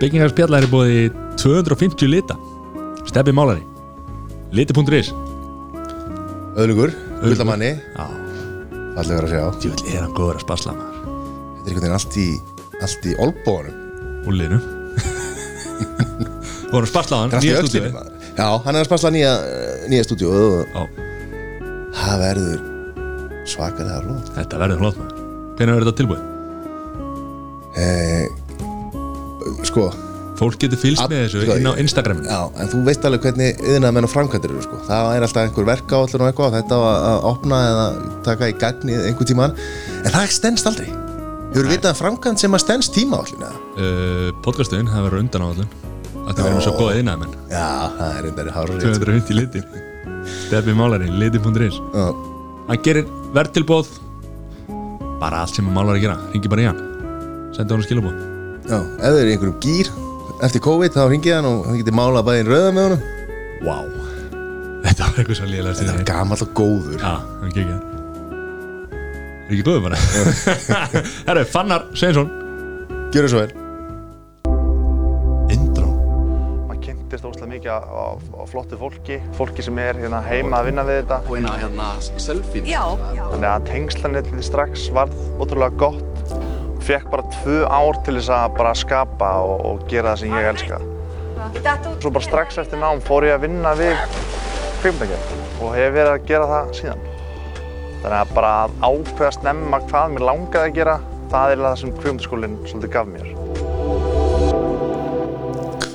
Byggingarspjallar er búið í 250 lita. Steppi málari. Liti.is Öðlugur, Gullamanni Já, Fallegur að sjá. Djúvill er hann góður að spasla maður. Þetta er einhvern veginn allt í Allt í olbóðunum Úlinu Voru að spasla hann, nýja stúdíu. Já, hann er að spasla nýja Nýja stúdíu það verður Svakalega flott. Þetta verður hlótt maður. Hvernig verður þetta tilbúið? eh, Sko. Fólk getur fylgst með þessu sko, inn á Instagraminu. Já, en þú veist alveg hvernig yðnað menn og framkvæmdir eru sko. Það er alltaf einhver verkáallur og eitthvað Þetta á að að opna eða taka í gagni einhver tíman En það stendst aldrei. Hefur vitað um framkvæmd sem að stendst tíma allir uh, Podcastuðin, það verður undan á allun Þetta verður með svo góða innað menn Já, það er reyndari hárið 250 litir. Steppi málari, liti.is Já, Hann gerir verðtilbóð Bara allt sem að málari já, ef þið er í einhverjum gýr eftir COVID þá ringið hann og hann getur málað bæðin rauða með honum. Vá. Þetta var eitthvað svo líðilega Þetta er gamall og góður. Já, hann gekk það Er ekki góður bara Herru, Fannar Sveinsson. Gjörðu svo vel. Indró. Maður kynntist óslega mikið á, á, á flottu fólki fólki sem er hérna heima að vinna við þetta. Og eina hérna selfie Já, þannig að tengslanetið strax varð ótrúlega gott fekk bara tvö ár til þess að bara skapa og, og gera það sem ég elska. Svo bara strax eftir nám fór ég að vinna við kvikmyndagerð og hef verið að gera það síðan. Þannig að bara að ákveða snemma hvað mér langaði að gera það er það sem kvikmyndaskólinn svolítið gaf mér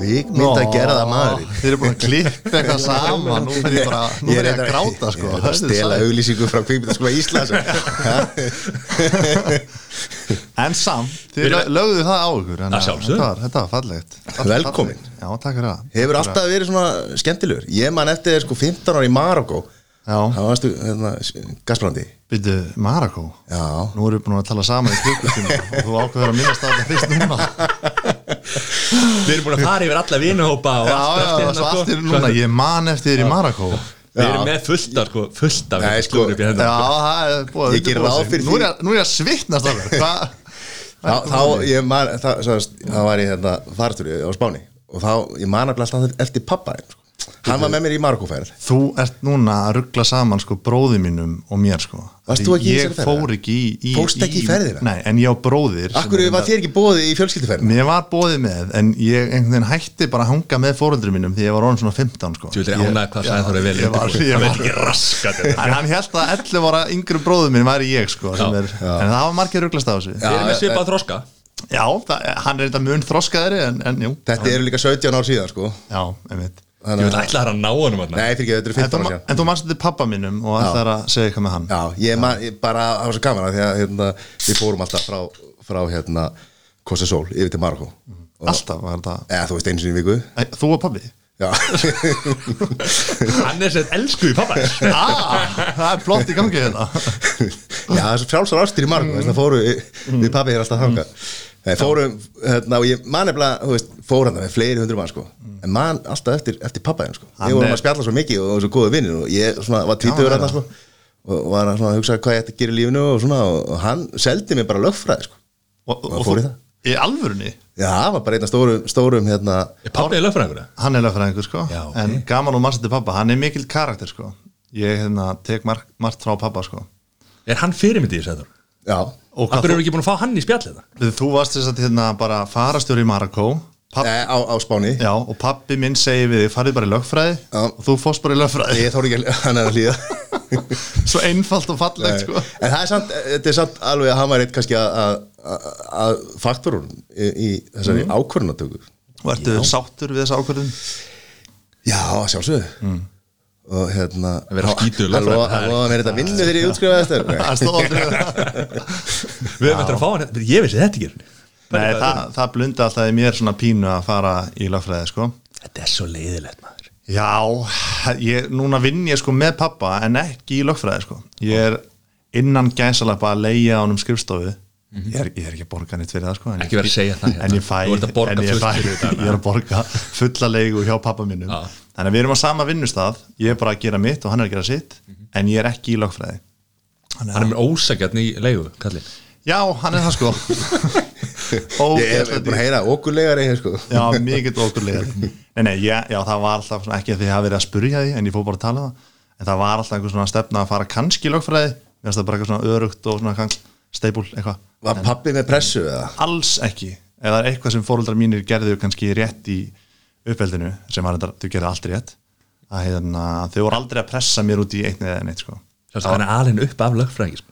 Kvikmynd að gera það maður Þið eru búin að klippa eitthvað saman. Nú fer ég bara, nú fer ég að gráta sko. Ég er að stela auglýsingu frá kvikmyndaskóla Íslands. En samt, þið lögðu það á ykkur þannig Að að sjálfsögðu. Þetta var, fallegt. Velkomin. Já, takk fyrir það. Hefur alltaf verið svona skemmtilegur? Ég man eftir sko 15 ára í Marokko Já, Það varstu hérna, Gasbrandi byrju, Marako Já. Nú erum við búin að tala saman í klukkutíma og þú ákveður að minnast Við erum búin að fara yfir alla vinuhópa og allt eftir hérna, allt núna Ég man eftir þér í Marako Við erum með fullt af, sko, fullt af Nei, sko, í Já, það er búið að Ég undirbúa ráð fyrir Nú er því. Nú er ég að Hvað? Þá, þá ég man, það, svo, þá var ég hérna farstúri á Spáni og þá, ég man alltaf eftir pappa sko. Hann var með mér í Marokkoferð Þú ert núna að ruggla saman sko bróði mínum og mér sko. Þú Ég fór ekki í, í Fórstu ekki í ferðina? Nei, en ég á bróðir Akkur var þér ekki bóðið í fjölskylduferð Mér var bóðið með, en ég einhvern veginn hætti bara að hanga með fóreldri mínum því ég var orðin svona 15 sko. Þú ég ánægða hvað sæði vel ég var- ég Það var- er ekki raskat. En hann held að 11 ára yngri bróður minn væri ég sko er, En það var margir rugglast á Já, það, hann er þetta mun þroskaðri en, en jú. Þetta eru líka 17 ár síðan sko. Já, einmitt Ég að, ætla það að ná honum þarna. nei fyrir ekki, þetta En 15 þú, ár síðan. en þú manst þetta pappa mínum og ætlar að segja eitthvað með hann. Já, ég, man, ég bara, það var svo gaman að því að hérna, við fórum alltaf frá, frá hérna, Kosta Sól yfir til Marokko. Og- Alltaf var þetta Eða þú veist einu sinni í viku. Æ, Þú og pabbi? Já, Hann er sett elsku í pappa Ah, það er flott í gangi þetta Já, það er svo frjálsar ástir í Marokko Þess að fóru, við pappi er alltaf þanga Nei, fórum, hérna, og ég man nefnilega, þú veist, fór hann með fleiri hundur mann, sko. En man alltaf eftir, eftir pappa henn, sko Hann Ég vorum að spjalla svo mikið og, og svo góðu vinnir Og ég svona, var tvítugur Já, hann, sko Og var að svona, hugsa hvað ég ætti að gera í lífinu og svona Og, og hann seldi mér bara lögfræði, sko. Og, Og fór í það. Í alvörunni? Já, það var bara einn af stórum, stórum, hérna. Er pappi í lögfræðingur? Hann er lögfræðingur sko. Já, ok. En gaman og mannstætti pappa, hann er mikil karakter sko. Ég hérna, hvað eru ekki búin að fá hann í spjallið það? þú, varst þess að hérna bara farastjóri í Marokko papp, e, á, á Spáni. Já, og pappi minn segir við þig, farið bara í lögfræði Já. Og þú fórst bara í lögfræði. Ég þóri ekki að hann er að hlýða. Svo einfalt og fallegt sko. En það er samt, þetta er samt alveg að hann var eitt kannski að, faktorun í, í þessari mm. ákvörðunatöku Og ertu sáttur við þessa ákvörðun? Já, sjálfsögðu og hérna Að vera skítugur hann er lofa mér þetta vinnu þegar ég aldrei við höfum eftir að fá hann hérna. Ég vissi þetta ekki. Nei, það, það blundi alltaf í mér svona pínu að fara í lögfræði sko. Þetta er svo leiðilegt maður. Já, ég, núna vinn ég sko með pappa en ekki í lögfræði sko. Ég er innan gæsalappa að leia á honum skrifstofu ég, er, ég er ekki að borga neitt fyrir það sko en. Ekki ég- verið að segja það hérna. En ég fæ, Þú ert að borga en ég, fæ þetta, ég er að borga fulla leigu hjá pappa mínum. Já. Þannig að við erum á sama vinnustaf Ég er bara að gera mitt og hann er að gera sitt En ég er ekki í lögfræði. Þannig Hann er með ósakjarn í leigu, kallið Já, hann er það sko. Ég hef búin að heyra okkurlegar sko. Já, mikið okkurlega Nei, nei, já, já, það var alltaf svona, ekki að þið hafa verið að spurja því en ég fór bara að tala um það. En það var alltaf einhver svona stefna að fara kannski í lögfræði það steipul eitthvað, Var pappi með pressu eða? alls ekki það er eitthvað sem fóruldrar mínir gerðu kannski rétt í uppeldinu sem var þetta, þau gerðu allt rétt að hérna, þau voru aldrei að pressa mér út í eitt eða neitt sko hann er alveg upp af lögfræðing sko.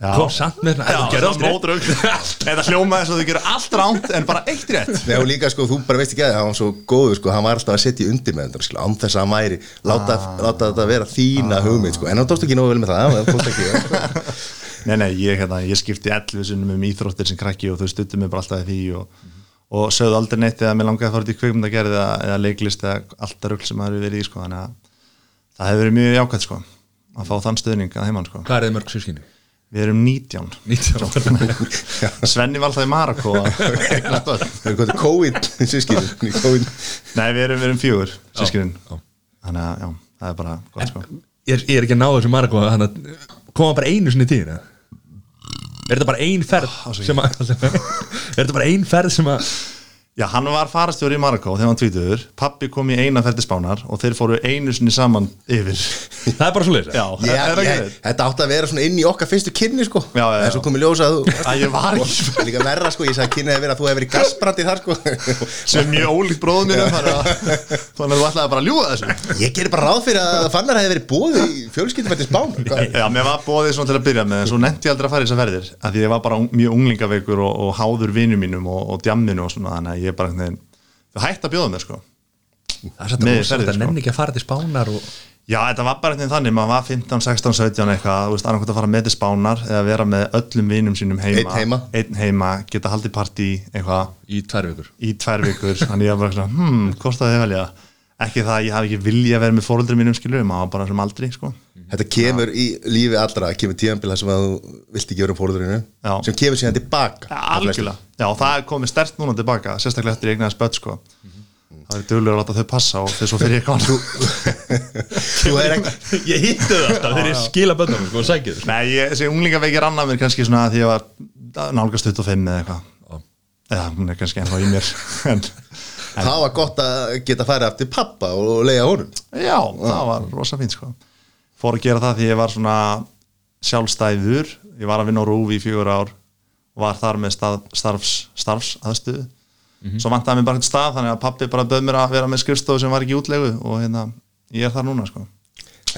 Já. kom samt með Já, mótrögg Þetta hljómaði að þau gerðu allt ránt en bara eitt rétt og líka sko, þú bara veist ekki að það, var svo góður sko, hann var alltaf að setja undir með þetta sko, án þess að hann væri, láta, láta þetta vera þína hugmynd sko, en hann tókst ekki nógu vel með það, sko. Nei, nei, ég, hérna, ég skipti 11 sinnum um íþróttir sem krakki og þau stuttu mig bara alltaf í því og, og sögðu aldrei neitt eða mér langaði að fara út í kvikmyndagerð eða, eða leiklist eða alltaf rugl sem það hefur verið í sko, þannig að það hefur verið mjög jákvæmt sko, að fá þann stöðning að heimann sko. hvað er þið mörg sískinni? Við erum 19 Svenni var alltaf í að er hvað COVID, sískinu, COVID. Nei, við erum, við erum fjögur sískinin já. Þannig að, já, það er bara gott sko ég er, ég er ekki að ná þessu margóð hann að koma bara einu sinni í tíðina? Er þetta bara ein ferð sem að sem að- er þetta bara ein ferð sem að Já, hann var farastjóri í Marokko þegar hann tvítuður Pappi kom í eina til Spánar og þeir fóru einu sinni saman yfir. Það er bara svo leys Já, Ég, er það ég, ekki? þeir? þetta átti að vera svona inn í okkar fyrstu kynni sko. Já, já, já. en svo komið ljósa að þú Að ég var ekki og líka verra sko, ég sagði kynni að vera að þú hefur verið gasbrandi þar sko. Sem er mjög ólíkt bróðum mínum þannig að þannig að þú ætlaði bara að ljúga þessu. Ég gerir bara ráð fyrir að fannar hefði verið búið í að ég að var bara að einhvern veginn þau hætti að bjóða mér sko. Það er satt Með að sko. nenni ekki að fara til spánar og Já, þetta var bara einhvern veginn þannig, maður var 15, 16, 17 eitthvað, annarkvæmt að fara með til spánar eða vera með öllum vinum sínum heima. Einn heima. Einn heima, geta haldið partí eitthvað. Í tvær vikur. Í tvær vikur þannig ég var bara svona, hmm, kostaði velja ekki það að ég hafi ekki vilja að vera með fóruldri mínum skilur, maður bara sem aldrei sko. Þetta kemur í lífi allra, kemur tíðanbíla sem að þú vilt ekki vera Já. sem kemur síðan tilbaka ja, algjörlega, já það komið stert núna tilbaka, sérstaklega eftir egnaði spött sko. það er duglega að láta þau passa og þess svo fyrir ekki ég hittu það alltaf þegar ég skila bönnum sko og sækið sko. Nei, ég, þessi unglingaveikir annað mér kannski svona því ég var nálgast 25 eða eitthvað Það var gott að geta farið aftur pappa og leiða honum. Já, það var rosa fínt sko. Fór að gera það því ég var svona sjálfstæður. Ég var að vinna á Rúfi í fjögur ár og var þar með starfs, starfs aðstöðu Svo vantaði mér bara eitthvað stað þannig að pappi bara bauð mér að vera með skrifstofu sem var ekki útlegu og hérna, ég er þar núna sko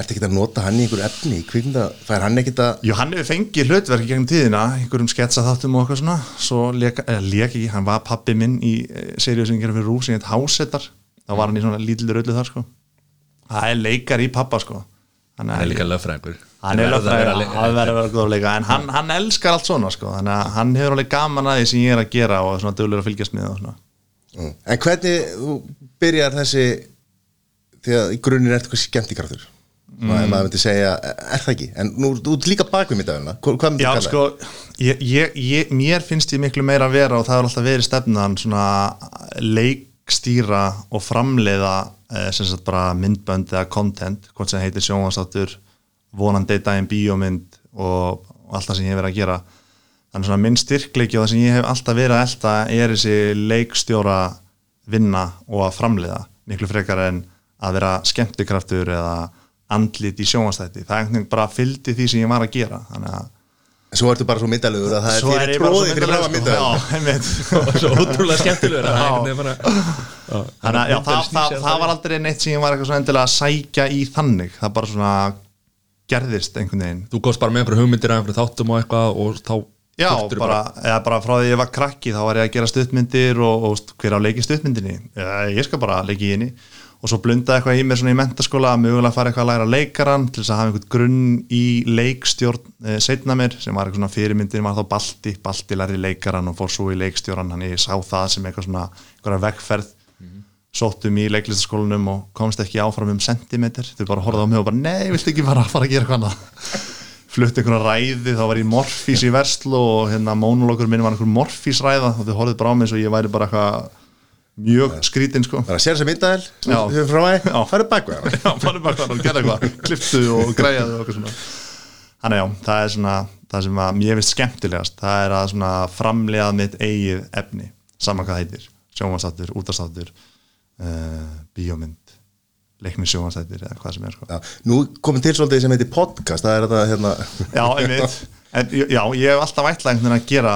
Ertu ekki að nota hann í einhver efni í kvikmynda Fær hann ekkit að Jú, hann hefur fengið hlutverk gegnum tíðina einhverjum sketsa þáttum og eitthvað svona. Svo leka, eða leka ekki, hann var pappi minn í seríu sem gerir fyrir Rúf sem heit Hásetar, þá var hann í svona lítill röllu þar sko. Það er leikar í pappa sko. Hann hann er líka lögfræðingur. Hann er Verða að lögfræðingur, vera le- hann verður að vera góð að leika en hann, hann elskar allt svona sko. Þannig að hann hefur alveg gaman að því sem ég er að gera og er svona dölur að fylgjast með og svona. Mm. En hvernig þú byrjar þessi því að í grunninn ertu eitthvað skemmtikraftur mm. maður myndi segja, er það ekki? En nú, þú ert líka bak við myndaðuna hvað, myndi Já, kalla sko, ég, ég, mér finnst ég miklu meira að vera og það er alltaf verið stefnan svona leikstýra og framleiða eh, sem sagt bara myndbönd eða content, hvort sem heitir sjónvarsáttur vonandi daginn bíómynd og, og allt það sem ég hef verið að gera. Þannig svona minn styrkleiki og það sem ég hef alltaf verið að elta er þessi leikstjóra vinna og að framleiða miklu frekar en að vera skemmtikraftur eða andlit í sjónvastætti það er einhvern veginn bara fylgdi því sem ég var að gera. Þannig að Svo ertu bara svo myndalegur að það er fyrir bara tróði fyrir að sko. Og svo ótrúlega skemmtilegur að bara- Þannig að það, var aldrei neitt sem ég var eitthvað svona endilega að sækja í þannig. Það bara svona gerðist einhvern veginn. Þú góðst bara með einhverju hugmyndir af einhverju þáttum og eitthvað og þá Já, bara, eða bara frá því ég var krakki þá var ég að gera stuttmyndir og, og hver á leiki stuttmyndinni? Ég skal bara leiki í henni og svo blundaði eitthvað í mér svona í mentaskóla að mögulega fara eitthvað að læra leikaran til þess að hafa einhvern grunn í leikstjórn e, setna mér sem var eitthvað svona fyrirmyndin var þá Balti, Balti lærði leikaran og fór svo í leikstjóran hann ég sá það sem eitthvað svona eitthvað vegferð. Sóttum í leiklistaskólanum og komst ekki áfram um sentimeter. Þau bara horfðu á mig og bara nei, viltu ekki bara fara að gera eitthvað annað? Flutt einhverja ræði, þá var ég morfís í verslu og hérna mjög skrítinn sko. Að sér að Já. Þú hefur frá að farið bak við hana. Já, farið bara og gera eitthvað, kliftu og græjaðu og eitthvað svona. Þannig já, það er svona það sem að mér finnst skemmtilegast það er að svona framlega mitt eigið efni, saman hvað heitir. Sjónvarsáttur, útastáttur uh, bíómynd leiknisjónvarsættir eða hvað sem er sko. Já, nú komum til svolítið sem heitir podcast það er þetta hérna. Já, einmitt. En, Já, ég hef alltaf ætlað að gera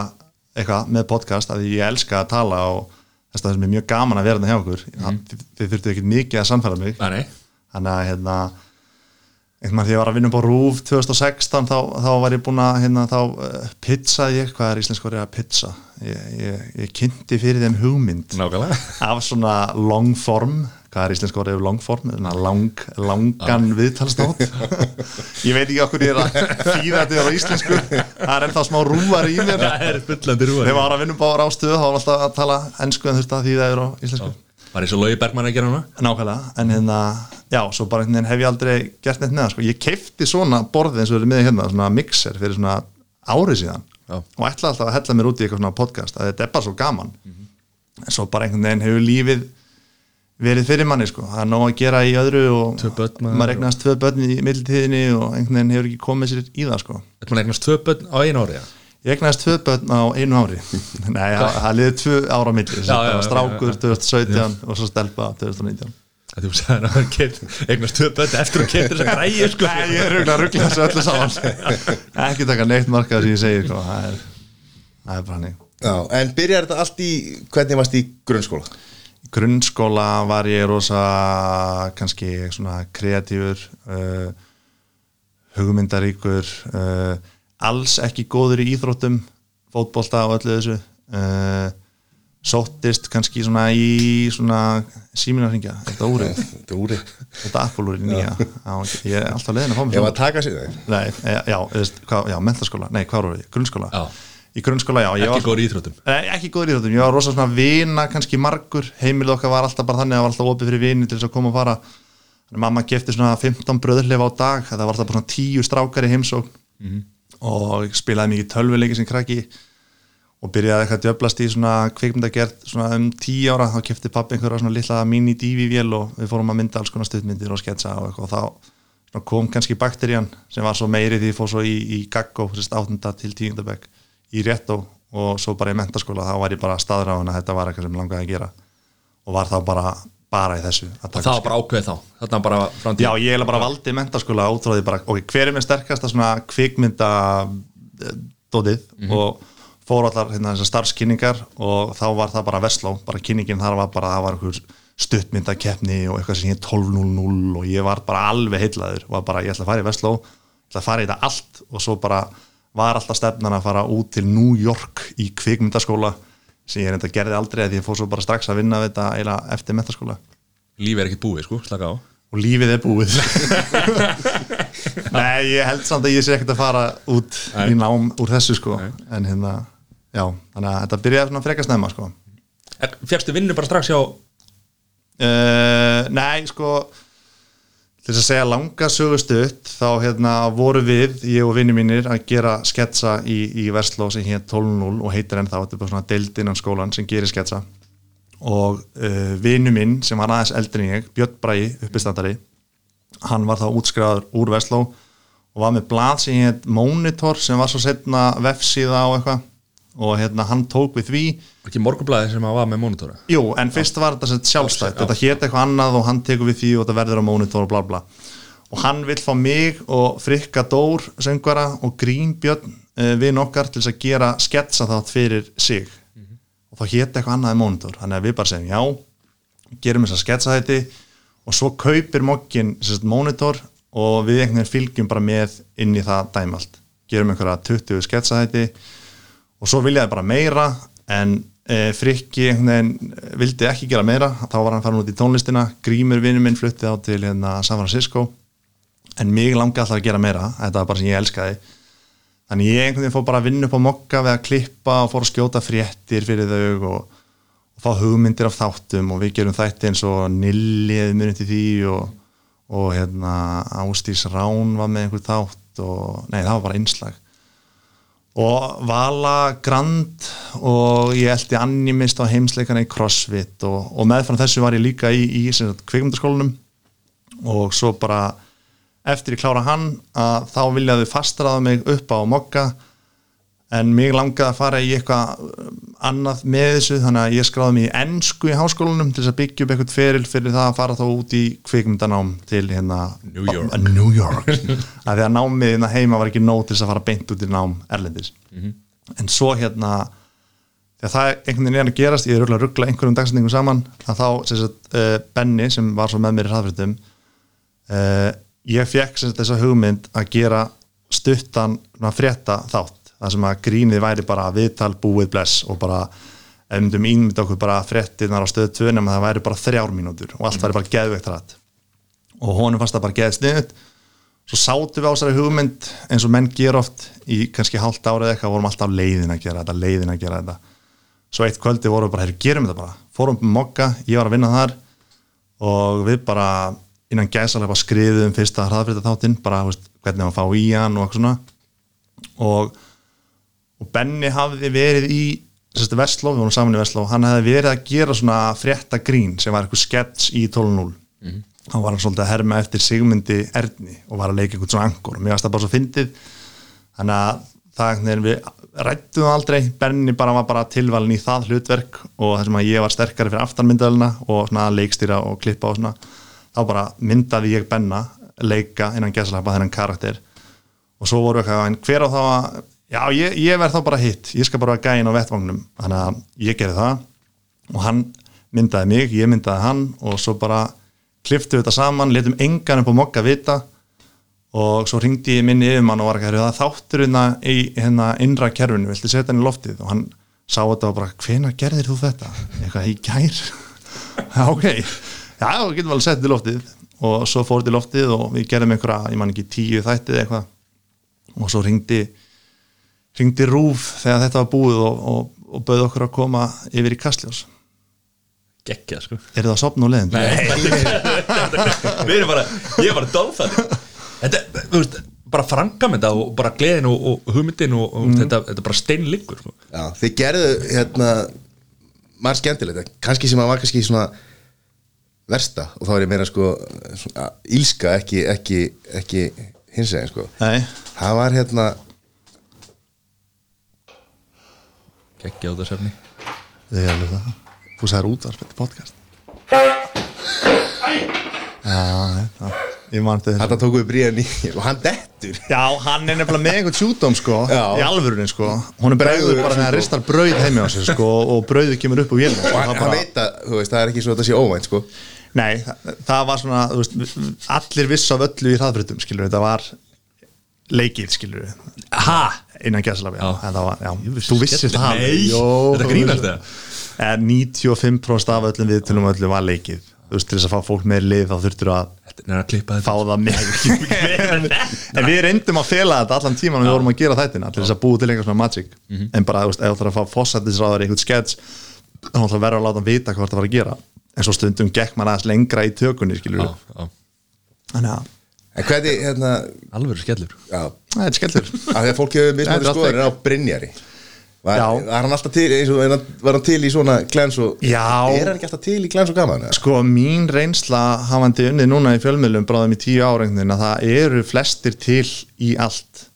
eitthvað með podcast því ég elska að tala og að það sem er mjög gaman að vera þetta hjá okkur. Mm. þið, þið þurftu ekkert mikið að samfæra mig. Nei, þannig að hérna einhvern veginn þegar ég var að vinna upp á RÚF 2016 þá, þá var ég búin að hérna, þá uh, pizzaði ég, hvað er íslensk orðið að pizza ég, ég, ég kynnti fyrir þeim hugmynd nákvæmlega. af svona long form hvað er íslensk orðið long form lang, langan viðtalsnátt ég veit ekki okkur ég er að fýða þetta á íslensku. Það er ennþá smá rúvar í mér. Það er fullandi rúar þegar var að vinna upp á rástöðu þá var alltaf að tala ennsku en þurfti að því það er á íslensku. Var eins og Lói Bergman að gera hana? Nákvæmlega, en hérna, já, svo bara einhvern veginn hef ég aldrei gert neitt með það, sko. Ég keipti svona borðið eins og verið með hérna, svona mixer fyrir svona árið síðan. Já. og ætla alltaf að hella mér út í eitthvað svona podcast að þetta er bara svo gaman. En svo bara einhvern veginn hefur lífið verið fyrir manni, sko. Það er nóg að gera í öðru og maður, maður regnast tvö börn í mildtíðinni og einhvern veginn hefur ekki komið sér í það, sko. Þetta maður eignast tvö börn á einu ári ja. Ég egnaðist tvö börn á einu ári Nei, það það liði tvö ára á milli Já, já, já, Strákur já, já. 2017 og svo stelpa 2019 Þú sagði að hann eignast tvö börn eftir að kemur þess að græði sko. Nei, ég er rugla að ruggla þessu öllu saman Ekki taka neitt markað sem ég segir sko. það, er, það er bara hannig Já, en byrjar þetta allt í hvernig varst í grunnskóla? Grunnskóla var ég rosa kannski svona kreatífur uh, hugmyndaríkur uh, alls ekki góður í íþróttum fótbolta og öllu þessu. Uh, sóttist kannski svona í svona síminarringja, þetta úrið. Þetta er úri þetta appulúri nýja. Já, ég er alltaf leiðin að fá mig Ef svona. að taka sér það Nei, e, já, hvað, já, mentaskóla, nei, hvað voru við, grunnskóla? Já. Í grunnskóla, já, Ekki góður í íþróttum. Nei, ekki góður í þáttum, ég var rosa svona vina kannski margur, heimilið okkar var alltaf bara þannig að það var alltaf opið fyrir vini til þess að koma og fara. Mamma gefti svona 15 bröðlef á dag, það var alltaf bara svona 10 strákar í heimsókn. Og ég spilaði mikið tölvuleiki sem krakki. Og byrjaði eitthvað að djöblast í svona kvikmyndagerð svona um 10 ára, þá kefti pappi einhverja svona litla mini-DV-vél og við fórum að mynda alls konar stuðmyndir og sketsa og eitthvað. Og þá kom kannski bakterían sem var svo meiri því ég fór svo í, í sérst 8. til 10. bekk í Réttó og svo bara í mentaskóla þá var ég bara staðráðan að þetta var eitthvað sem langaði að gera. Og var þá bara, bara í þessu að taka Það var bara ákveðið þá Já, ég eiginlega bara valdi mentaskóla út frá því bara, ok, hver er með sterkasta svona kvikmynda eh, dótið? Og fór allar hérna þessar starfskynningar og þá var það bara Vestló, bara kynningin þar var bara, það var einhver stuttmyndakeppni og eitthvað sem ég 12.00 og ég var bara alveg heillaður, var bara, ég ætla að fara í Vestló ætla að fara í þetta allt og svo bara var alltaf stefnan að fara út til New York í kvikmyndaskóla sem ég reynda gerði aldrei að ég fór svo bara strax að vinna við þetta eiginlega eftir mentaskóla Lífið er ekki búið sko, slaka á. Og lífið er búið. Nei, ég held samt að ég sé ekkert að fara út Nei. í nám úr þessu sko. Nei. en hérna, já, þannig að þetta byrjaði svona frekar snemma sko. Fjärstu vinnu bara strax hjá uh, Nei, sko til að segja langa sögustutt þá hérna voru við, ég og vinni mínir að gera sketsa í, í Versló sem hér 12.0 og heitir ennþá þetta er bara svona deild innan skólan sem gerir sketsa. Og uh, vinnu minn sem var aðeins eldri en ég, Björn Bræi uppistandari, hann var þá útskrifaður úr Versló og var með blað sem hétt Monitor sem var svo setna vefsíða og eitthvað og hérna hann tók við því. Ekki morgunblæði sem að var með mónitóra Jú, en fyrst var þetta sjálfstætt. Já. þetta hétt eitthvað annað og hann tekur við því og þetta verður á monitor og bla bla. Og hann vill fá mig og Frikka Dór söngvara og Grínbjörn uh, við nokkar til að gera sketsa þátt fyrir sig. Og þá hétt eitthvað annað í monitor. Þannig að við bara segjum já gerum þess að sketsa þetta og svo kaupir mokkin sagt, monitor og við einhvern veginn fylgjum bara með inn í það dæmi allt gerum einhverja 20 sketsa þetta og svo viljaði bara meira en e, Frikki eh, vildi ekki gera meira. Þá var hann farin út í tónlistina. Grímur vinnu minn flutti á til hérna, San Francisco. En mig langi alltaf að gera meira. Þetta var bara sem ég elskaði. Þannig ég einhvern veginn fór bara að vinna upp á mokka við að klippa og fór að skjóta fréttir fyrir þau og, og fá hugmyndir af þáttum. Og við gerum þætti eins og Nilli eða munið til því og, og hérna Ástís Rán var með einhver þátt og nei það var bara einslag og Vala Grand og ég eldi animist á heimsleikana í CrossFit og, og meðfram þessu var ég líka í, í kvikmyndaskólanum. Og svo bara eftir ég klára hann að þá vilja þau fastraða mig upp á mokka en mig langaði að fara í eitthvað um, annað með þessu þannig að ég skráði mig í ennsku í háskólanum til þess að byggja upp eitthvað feril fyrir það að fara þá út í kvikmyndanám til hérna New York. a, New York. Að því að námið hérna heima var ekki nóg til þess að fara beint út í nám erlendis. En svo hérna þegar það einhvern veginn er að gerast ég er auðvitað að ruggla einhverjum dagsendingum saman að þá sagt, uh, Benny sem var svo með mér í hraðfyrstum uh, ég fekk sagt, þessa hugmynd að gera stuttan frétta þátt það sem að grínið væri bara viðtal búið bless og bara ef við myndum ímynda okkur bara fréttinar á stöðu 2 nema það væri bara þrjár mínútur og allt væri bara geðveikt rætt. Og honum fannst það bara geðst niður svo sátum við á þessari hugmynd eins og menn ger oft í kannski hálft árið eitthvað vorum alltaf leiðin að gera þetta leiðin að gera þetta. Svo eitt kvöldi vorum við bara, heyrðu, gerum þetta bara. Fórum um mokka, ég var að vinna þar og við bara innan gæsalega skriðum fyrsta hraðfrétta þáttinn bara veist, hvernig maður fá í hann og eitthvað svona. Og, og Benni hafði verið í Vestló, við vorum saman í Vestló hann hefði verið að gera svona frétta grín sem var eitthvað skets í 12.0 mm. hann var svolítið að herma eftir Sigmundi Erni og var að leika eitthvað svona angur og mér varst það bara svo fyndið. Þannig að það er við rættum aldrei, Benni bara var bara tilvalin í það hlutverk og þess að ég var sterkari fyrir aftanmyndaðalina og svona leikstýra og klippa og svona þá bara myndaði ég Benna leika innan gesalapa þennan karakter. Og svo voru eitthvað, hver á þá að já, ég, ég verð þá bara hitt, ég skal bara gæna á vettvagnum, þannig að ég gerði það og hann myndaði mig ég myndaði hann og svo bara kliftu þetta saman, letum engan upp á mokka vita og svo ringdi ég minni yfir mann og var ekki að það þáttur hérna í hérna innra kerfinu, viltu setja hann í loftið? Og hann sá þetta og bara, hvenar gerðir þú þetta? eitthvað, í gær. Ok, já, getum við alveg sett í loftið. Og svo fór þetta í loftið og við gerðum einhverja, ég man ekki tíu þættið eitthvað. Og svo ringdi ringdi Rúf þegar þetta var búið og, og, og bauð okkur að koma yfir í Kastljós. Geggja sko. Er það að sopna úr leiðin? við erum bara, ég er bara dálfæð þetta, þú veist, bara frangamenda og bara gleðin og, og hugmyndin og, og þetta, þetta bara steinliggur sko. Já, þið gerðu hérna margt skemmtilegt, kannski sem að var kannski svona versta og þá er ég meira sko svona, ílska ekki, ekki, ekki hins veginn sko. Nei, það var hérna geggja út af sefni. Þið er alveg það. Þú sagðir útvarp, þetta er podcast. Já, þetta Ég man þetta þetta tóku við bríðan í og hann dettur. Já, hann er nefnilega með einhvern sjúdóm sko Já. í alvörunin sko. Hún er bregður bara þegar hann ristar brauð heimi á sig sko og brauðið kemur upp úr vélum og hann, hann veit að, þú veist, það er ekki svo að þetta sé óvænt sko. Nei, það, það var svona þú veist, allir viss af öllu í hraðfritum skilur þetta var leikið skilur ha, innan gæslafi Já. þetta var, já, þú vissir það Nei, Jó, þetta grínast það. En 95% af öllum viðtölum öllu var leikið. Þú veist, til þess að fá fólk með lið þá þurftur að þetta fá þetta. það með en við reyndum að fela þetta allan tíman og við vorum að gera þættina til þess að búa til einhver svona magic. En bara, þú veist, ef þú þarf að fá fósættisráður einhvern skets, þá ætla að vera að láta hann vita hvað það var að gera, en svo stundum gekk maður aðeins lengra í tökunni, skilur já, já. þannig að, en hvernig, hérna, alvöru skellur. Já. Það er skellur. Af því að fólk hefur Þetta er mismæri skoðanir á Brynjari. Var, var hann alltaf til eins og, er var hann til í svona glens og Já. er hann ekki alltaf til í glens og gaman eða? sko, mín reynsla hafandi unnið núna í fjölmiðlum bráðum í tíu árengnin að það eru flestir til í allt.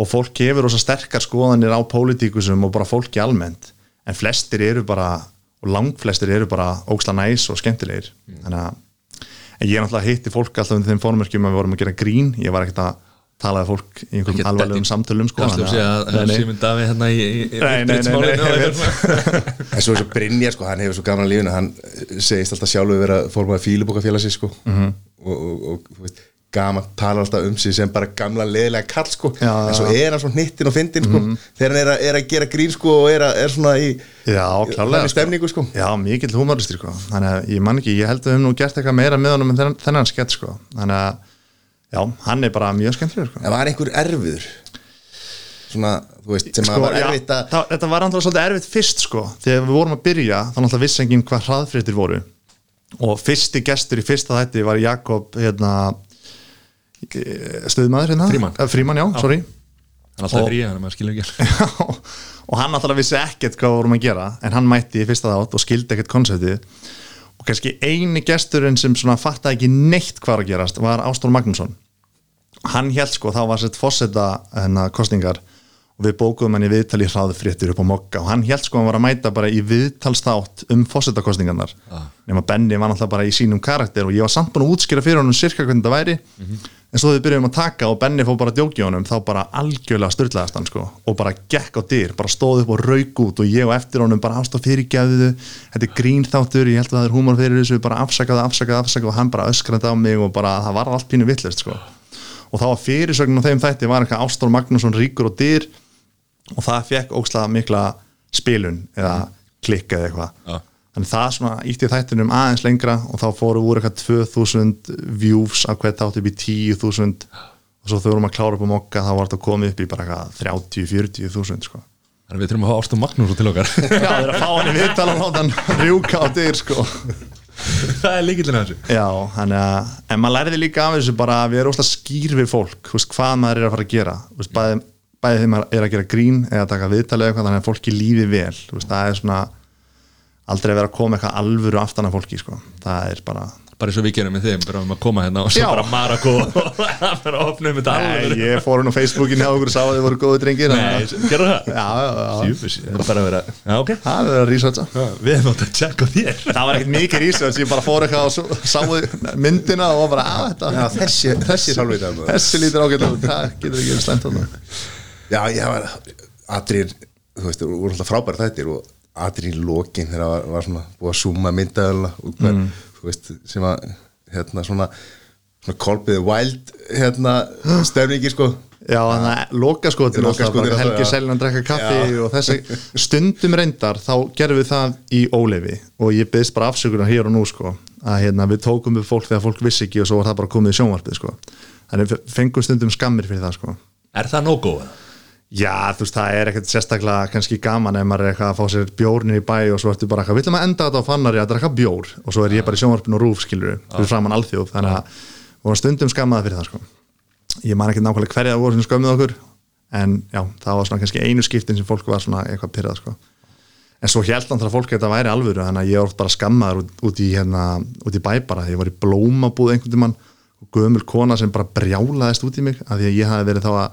Og fólk hefur ósa sterkar skoðanir á pólitíkusum og bara fólki almennt. En flestir eru bara og langflestir eru bara óksla næs og skemmtilegir. Þannig að en ég náttúrulega hitti fólk alltaf undir þeim fórmerkjum að við vorum að gera grín. Ég var ekkert að tala við fólk í einhverjum alvarlegum samtölum sko, kannski að þannig segja að- að. Simon Davi hérna í, í, í Nei, nei, nei, Britsmálinu og en svo eins og Brynjar sko, hann hefur svo gaman að lífuna hann segist alltaf sjálfur vera fórmaður fílubókafélagsins sko. Mhm. og, og, og þú veist, gaman talar alltaf um sig sem bara gamla leðilega kall sko. Já, en svo er hann svona hnittin og fyndin sko. Þegar hann er að, er að gera grín sko og er, að, er svona í þannig stemningu sko. Já, mikill humoristur sko. þannig að ég man ekki, ég held að við höfum nú gert eitthvað meira með honum en þennan, þennan skett sko. þannig að, já, hann er bara mjög skemmtilegur sko. en var einhver erfiður? Svona, þú veist, sem Sko, að var já, erfitt að það, þetta var náttúrulega svolítið erfitt fyrst sko, þegar við vorum að byrja þá náttúrulega vissi enginn hvað hraðfréttir voru. Og fyrsti gestur í fyrsta þætti var Jakob hérna, stöðmaður hérna. Frímann. Eh, Frímann, já, sorry. Hann er alltaf Og- frí, hann er maður skilur ekki. Og hann náttúrulega vissi ekkert hvað vorum að gera en hann mætti í fyrsta þátt og skildi ekkert konseptið. Og kannski eini gesturinn sem svona fattaði ekki neitt hvað að gerast var Ástór Magnússon. Hann held sko, þá var sett fórseta hennar kostningar og við bókuðum hann í viðtal í hraðfréttur upp á mokka og hann held sko að hann var að mæta bara í viðtalstátt um fórsetakostningarnar ah. nema Benny var náttúrulega bara í sínum karakter og ég var samt búin að útskýra fyrir honum cirka hvernig það væri. Mm -hmm. en svo þau byrjuðum að taka og Benny fór bara að djókja honum þá bara algjörlega styrlaðast hann sko. Og bara gekk á dyr, bara stóð upp og rauk út og ég og eftir honum bara ást á fyrirgæðu þetta er grínþáttur, ég held að það er húmor fyrir þessu bara afsakaði, afsakaði, afsakaði og og það fekk ógslag mikla spilun eða klikka eða eitthvað. Þannig það svona ítti þættinum aðeins lengra og þá fóru úr eitthvað 2000 views á hvert þátt upp í 10.000 og svo þau vorum að klára upp á mokka þá var þetta komið upp í bara eitthvað 30-40 þúsund sko. Þannig við þurfum að hafa Ástum Magnús til okkar. Já, það er að fá hann í viðtala og láta hann rjúka á dyr sko. Það er líkillin að þessu. Já, þannig að, en maður læriði líka af þessu bara að við erum óslega skýr við fólk, veist, hvað maður er að fara að gera, veist, bæði, bæði þegar maður er að gera grín eða taka viðtalið eitthvað, þannig að fólki lífi vel, veist, það er svona aldrei að vera að koma eitthvað alvöru aftan af fólki, sko, það er bara Bara eins og við gerum með þeim, bara um að koma hérna og svo Já. bara Marako og bara opna um þetta Nei, alveg ég fór hún á Facebookin hjá okkur og sá að þið voru góðu drengir Nei, gerðu það? Já, já, já, það er bara að vera Já, ok. Það er að researcha. Við hefum átt að tjekka á þér. Það var ekkert mikið research, ég bara fór eitthvað og sáu myndina og var bara að Já, þetta þessi, þessi sálvita Þessi lítur ágætlega út, það getur ekki verið slæmt þarna. Já, ég var Adrir, þú veist, voru alltaf frábæri þættir og Adrir í lokin þegar var, var svona búið að súma myndaðala og hver, þú veist, sem að hérna svona svona kolpiði wild hérna stefningi sko Já, þannig að lokaskotin Lokaskotið er alltaf, Helgi já. Seljan drekka kaffi Já. og þessi stundum reyndar þá gerum við það í óleifi og ég byggðist bara afsökunar hér og nú sko að hérna, við tókum upp fólk þegar fólk vissi ekki og svo var það bara komið í sjónvarpið sko þannig við fengum stundum skammir fyrir það sko Er það no-go? Já, þú veist, það er ekkert sérstaklega kannski gaman ef maður er eitthvað að fá sér bjórnir í bæ og svo ertu bara eitthvað, villum að enda þetta á fannari að drekka bjór. Og svo er ég bara í sjónvarpinu og rúf skilur fyrir framann alþjóð, þannig að varum stundum skammaði fyrir það sko. Ég man ekki nákvæmlega hverja það voru sem skömmuð okkur en já, það var svona kannski einu skiptin sem fólk var svona eitthvað pyrrað sko. En svo held hann að fólk þetta væri alvöru þannig að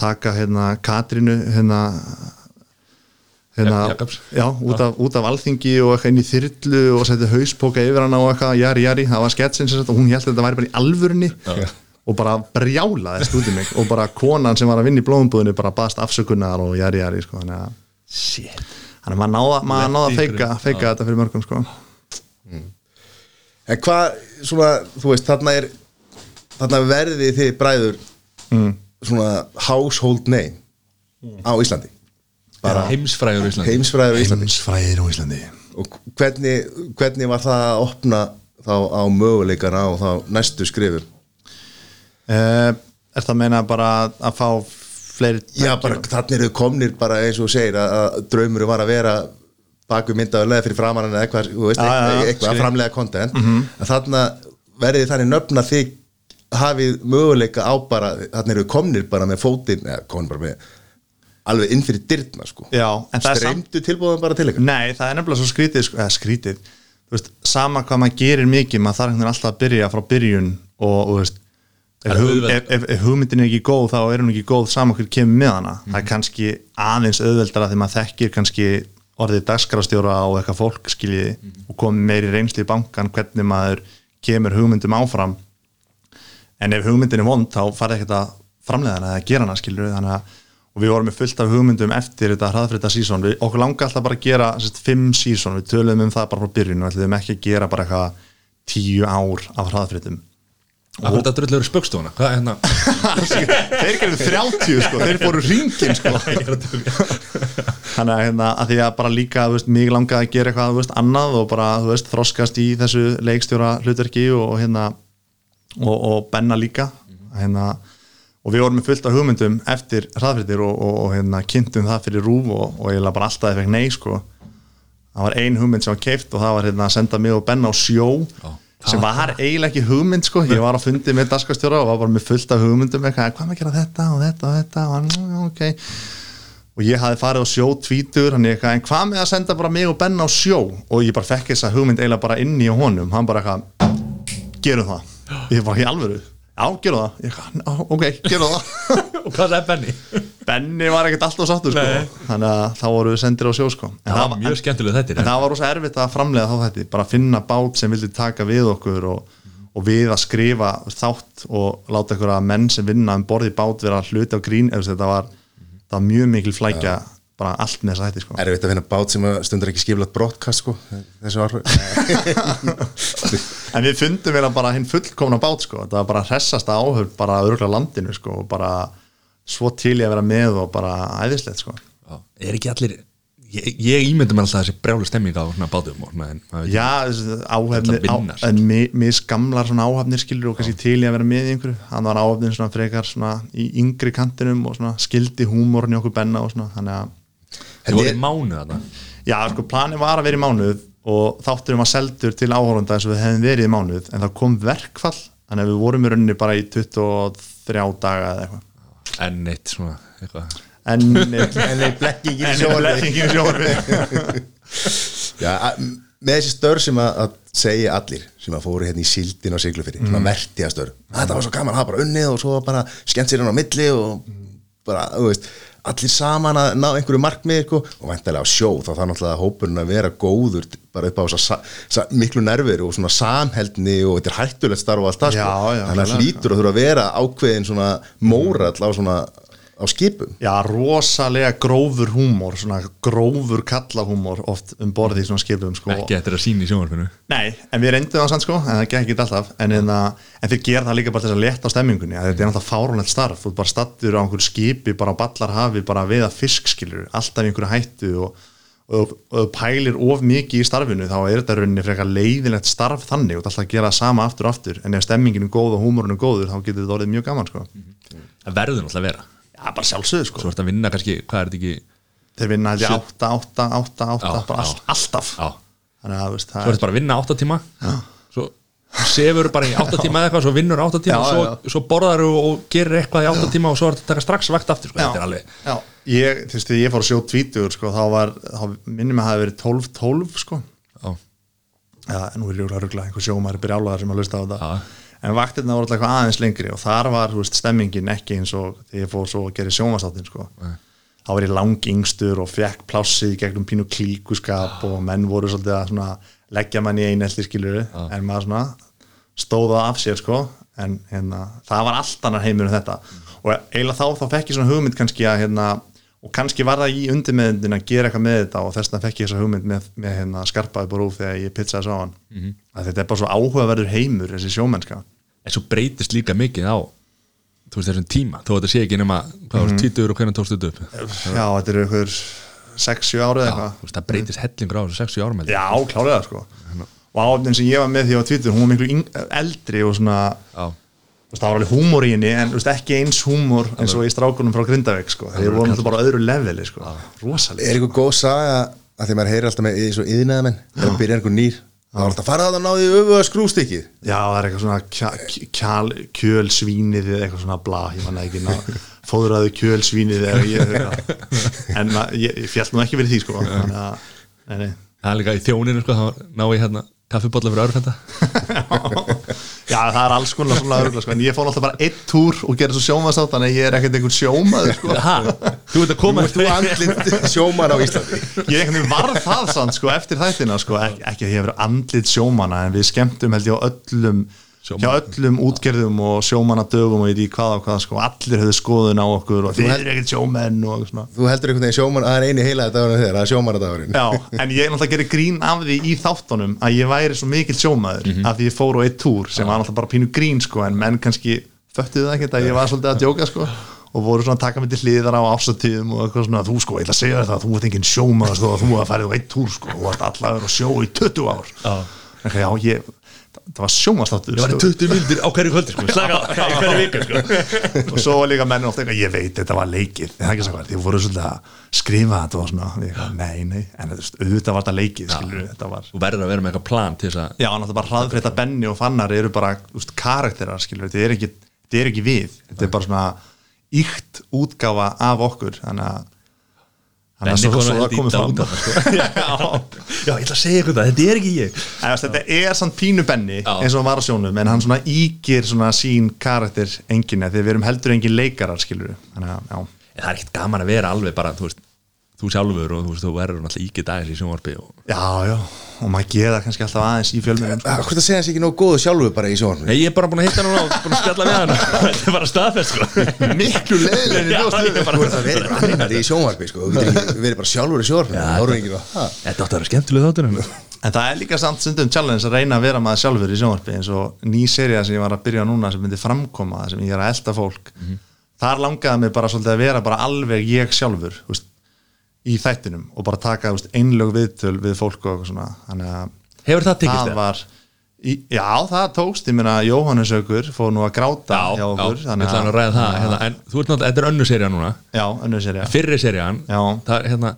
taka hérna Katrínu hérna hérna, Ja- Jakobs. já, út af, út af alþingi og eitthvað inn í þyrlu og setja hauspóka yfir hana og eitthvað, jari, jari, það var sketsin sem sagt og hún held að þetta væri bara í alvörunni og bara í mig og bara konan sem var að vinna í blóðumbúðinu bara baðast afsökunar og jari, jari sko, þannig að Shit. Þannig að maður náða, maður náða að feika, feika þetta fyrir mörgum sko. En hvað, svona, þú veist, þarna er þarna verði þið bræður. Mm. Svona household name á Íslandi. Bara Heimsfrægur í Íslandi. heimsfræður á Íslandi. Heimsfræðir á Íslandi. Og hvernig, hvernig var það að opna þá á möguleikana og þá næstu skrifum uh, Er það að meina bara að fá fleiri Já, bara þannig eru komnir bara eins og segir að, að draumuru var að vera baku myndaðulega fyrir framann eða eitthvað, eitthvað að skil. framlega content að þarna verði þannig nöfna þig hafið möguleika á bara þannig eru komnir bara með fótinn eða komnir bara með alveg inn fyrir dyrna sko. Já, er samt streymdu tilbúðum bara til ykkur Nei, það er nefnilega svo skrítið, sko, eða skrítið. Þú veist, sama hvað maður gerir mikið maður þarf alltaf að byrja frá byrjun og, og þú veist ef, er hug, ef, ef, ef hugmyndin er ekki góð þá er hún ekki góð sama hver kemur með hana. Það er kannski aðeins auðveldara þegar maður þekkir kannski orðið dagskrastjóra og eitthvað fólk skiljiði og komið meiri reynsli í bankan hvernig maður kemur hugmyndum áfram en ef hugmyndin er vond þá farið ekkert að framleiða hana eða gera hana skilur þannig að og við vorum með fullt af hugmyndum eftir þetta hraðfrita sísón, við okkur langa alltaf bara að gera sérst, fimm sísón, við töluðum um það bara frá byrjun. Og ætlum ekki að gera bara eitthvað tíu ár af hraðfritum Það fyrir þetta drullur spöggstofuna. Hvað er hérna? þeir gerðu 30 sko, þeir fóru ringin sko. Þannig að, hérna, að því að bara líka þú veist, mig langaði að gera eitthvað þú veist, annað og bara þú veist, þroskast í þessu leikstjóra hlutverki og, hérna, og, og benna líka hérna, og við vorum með fullt af hugmyndum eftir hraðfritir og, og, og hérna, kynntum það fyrir rúf og, og ég bara alltaf eftir nei sko. Það var ein hugmynd sem var keift og það var hérna, að senda mig og benna á sjó sem var eiginlega ekki hugmynd sko. Ég var að fundi með daskastjóra og var bara með fullt af hugmyndum eitthvað, hvað maður gera þetta og þetta og þetta? Og hann, "Mm, ok. Og ég hafði farið á sjó tvítur en hvað með að senda bara mig og Benna á sjó? Og ég bara fekk þessa hugmynd eiginlega bara inni í honum, hann bara eitthvað gerum það, ég var í alvöru. Já, gera það. Ég, já, ok, gera það. Og hvað er Benny? Benni var ekkert alltaf sattur sko. Þannig að þá voru við sendir á sjó sko. en, það var mjög en, þetta en það var rosa erfitt að framlega þá þetta bara að finna bát sem vildi taka við okkur og, og við að skrifa þátt og láta að menn sem vinna um borði bát vera hluti á grín eða þetta var, það var mjög mikil flækja bara allt með þess að þetta sko. Erfitt að finna bát sem stundur ekki skiflat brottkast sko Þessu var en við fundum að bara hinn fullkomna bát sko. það var bara hressasta áhörð bara örgulega landinu sko, og bara svo til ég að vera með og bara æðislegt sko. Já, er ekki allir ég, ég ímyndi mér alltaf þessi brjálu stemming á svona bátum og svona Já, þessi áhefnir Þetta vinna, á, en mi- misgamlar svona áhefnir skilur og kannski til í að vera með í einhverju hann var áhefnin svona frekar svona í yngri kantinum og svona skildi húmorn í okkur benna og svona þannig að Þið voru í mánu þarna. Já, sko, planið var að vera í mánuð og þátturum var seldur til áhórunda eins og við hefðum verið í mánuð en það kom verkfall þannig að við vorum í rauninni bara í 23 daga eða eitthvað. En eitt svona eitthvað. En, En nei, blekkingin sjónvarpi Já, með þessi stör sem að, segja allir sem að fóru hérna í síldin og siglufyrir svona merti að stör, þetta var svo gaman að hafa bara unnið og svo bara skemmt sér hann á milli og bara, þú veist allir saman að ná einhverju markmið sko, og væntalega á sjó, þá þarf náttúrulega hópurinn að vera góður bara upp á þessa sa, sa, miklu nervir og svona samheldni og þetta er hættulegt starf og allt það sko. Þannig að hlýtur að þurfa að vera ákveðin svona mórall á svona á skipum? Já, rosalega grófur húmor svona grófur kallahúmor oft um borði í svona skipum sko. Ekki er að sína í sjónvarpinu. Nei, en við reyndum það samt sko, en það gekk ekki alltaf. En, en, en þeir gera það líka bara til þess að leta á stemmingunni að þetta er náttúrulega fárunlegt starf. Þú ert bara stattur á einhverju skipi, bara á ballarhafi bara við að fiskskilur, alltaf í einhverju hættu og, og, og pælir of mikið í starfinu, þá er þetta rauninni frekar leiðilegt starf þannig. Og alltaf að gera það sama en þetta Já, bara sjálfsögðu sko Svo ertu að vinna kannski, hvað er þetta ekki þeir vinna Shit. 8, 8, 8, 8 Já, bara já. all, alltaf Já, þannig að veist, svo það ertu bara að vinna 8 tíma Svo sefur bara í 8 tíma eða eitthvað Svo vinnur 8 tíma Já, og svo, já. svo borðar og gerir eitthvað í 8 tíma Og svo ertu að taka strax vakt aftur sko. Þetta er alveg já, ég, þú veist, þegar ég fór að sjó tvítugur sko, þá var, þá minnum að það hafi verið 12-12 sko Já, já, nú er ég að ruggla, einhver sjómaður brjálaðar sem að lusta á þetta Já. En vaktirna voru alltaf aðeins lengri og þar var, veist, stemmingin ekki eins og þegar ég fór svo að gera sjómasáttin sko. Þá var ég langingstur og fekk plássið gegnum pínu klíkuskap og menn voru svolítið að svona leggja mann í einelti skiluru en maður svona stóða af sér sko. En hérna, það var allt annar heimur en þetta. Og eiginlega þá, þá fekk ég svona hugmynd kannski að hérna, og kannski var það í undirmeðundin að gera eitthvað með þetta og þess vegna fekk ég þessa hugmynd með, með hérna, skarpaði bara úr þegar ég pizzaði svo á hann. -hmm. að þetta er bara svo áhugaverður heimur þessi sjómennska. En svo breytist líka mikið á veist þessum tíma Þó þetta sé ekki nema Hvað var tvítur og hvernig tókstu þetta upp? Já, þetta eru ykkur 6-7 árið eitthvað. það breytist hellingur á þessu 60 árum. Já, klálega sko. Og áöfnin sem ég var með því á Twitter hún var miklu eldri og svona Já, það var alveg húmor í henni en þú veist, ekki eins húmor eins og í strákunum frá Grindavík sko. þeir voru náttúrulega bara öðru leveli sko. rosalega Er eitthvað góð saga að því maður heyrir alltaf með í svo yðnaðamenn þegar maður byrjar einhver nýr þá er alltaf farað að náði öfuga skrústykkið Já, það er eitthvað svona kjal, kjölsvínið eða eitthvað svona bla, ég manna ekki ná, fóðraðu kjölsvínið eða ég, eitthvað. en ma- ég, ég fjall nú ekki verið því sko. þannig að nei, nei. það er líka í þjóninu sko, þá ná ég hérna kaffibólla fyrir örfenda Já, það er alls konar svona örugla sko. en ég fór alltaf bara einn túr og gera svo sjómaðsátt þannig að ég er ekkert einhvern sjómaður sko. Ha, þú ert að koma Þú andlit sjóman á Íslandi ég einhvern veginn varð það sann sko, eftir þættina sko. Ek, ekki að ég hef verið andlit sjómana en við skemmtum held ég á öllum Sjómanna. hjá öllum útgerðum og sjómanadögum og ég veit í hvað og hvað sko. allir höfðu skoðun á okkur og held- eru ekkert sjómenn og svona. Þú heldur einhvern veginn sjóman að það er eini heilaði dagurinn þegar það er sjómanadagurinn Já, en ég náttúrulega gerir grín af því í þáttunum að ég væri svo mikill sjómaður af því ég fór á eitt túr sem var náttúrulega bara pínu grín sko, en menn kannski föttuðu það ekkert að ég var svolítið að djóka sko, og voru svona að taka mig til hliðar á ásatíðum og eitthvað svona, þú sko, ég ætla að segja þér það þú ert enginn sjómaður, sko, þú að færið á eitt túr sko, þú varst allavega á sjó í 20 ár. Já, já ég það var sjómastáttur Það var 20 mildir á hverju kvöldi sko. Hverju viku sko. og svo var líka menn ofta ég veit þetta var leikið, en það er ekki svo hvað, þið voru svolítið að skrifa þetta og svona, Ég eitthvað, nei, nei. En þú auðvitað var þetta leikið, skilur þetta var, Þú verður að vera með eitthvað plan til þess að já, náttúrulega bara hraðfrétta Benni og Fannar eru bara, þú veist, karakterar, skilur þetta er ekki, þetta er ekki við. Þetta er bara svona íkt útgáfa af okkur, þannig að Þannig að svo, svo það komið af það, sko. já, já, ég ætla að segja ykkur það, þetta er ekki ég. Veist, þetta er samt pínu benni eins og hann var á sjónum en hann svona ígir svona sín karakter enginni því við erum heldur engin leikarar skilur en það er ekkert gaman að vera alveg bara þú veist, þú sjálfur og þú veist, þú verður náttúrulega íkið dagins í sjónvarpi og... Já, já, og maður geða kannski alltaf aðeins í fjölmjörnum Ah, Hvort að segja hans ekki nógu góðu sjálfu bara í sjónvarpinu? Nei, ég er bara búin að hitta hann og búin að spjalla við hann. Þetta er bara staðfest sko. Miklu er bara- Þú ert að vera bara annar í sjónvarpi sko. Þú verið bara sjálfur í Það ha. Þetta átti að vera skemmtileg þáttur en En það er líka samt stundum challenge að reyna að vera maður sjálfur í sjónvarpi eins og ný seria sem ég var að byrja núna sem myndi framkoma sem ég er að elda fólk. Þar langaði mig bara svolítið að vera bara alveg ég sjálfur þú veist, í þættinum og bara taka veist, einlög viðtöl við fólk og svona. Þannig að Hefur það tekist það í, Já, það tókst, ég meina Jóhannes Ökur fór nú að gráta Já, hjá já, okkur við ætlaðum að ræða það. hérna, En þú ert náttúrulega, þetta er önnu serja núna. Já, önnur seria Fyrri serjan Já. það, er, hérna,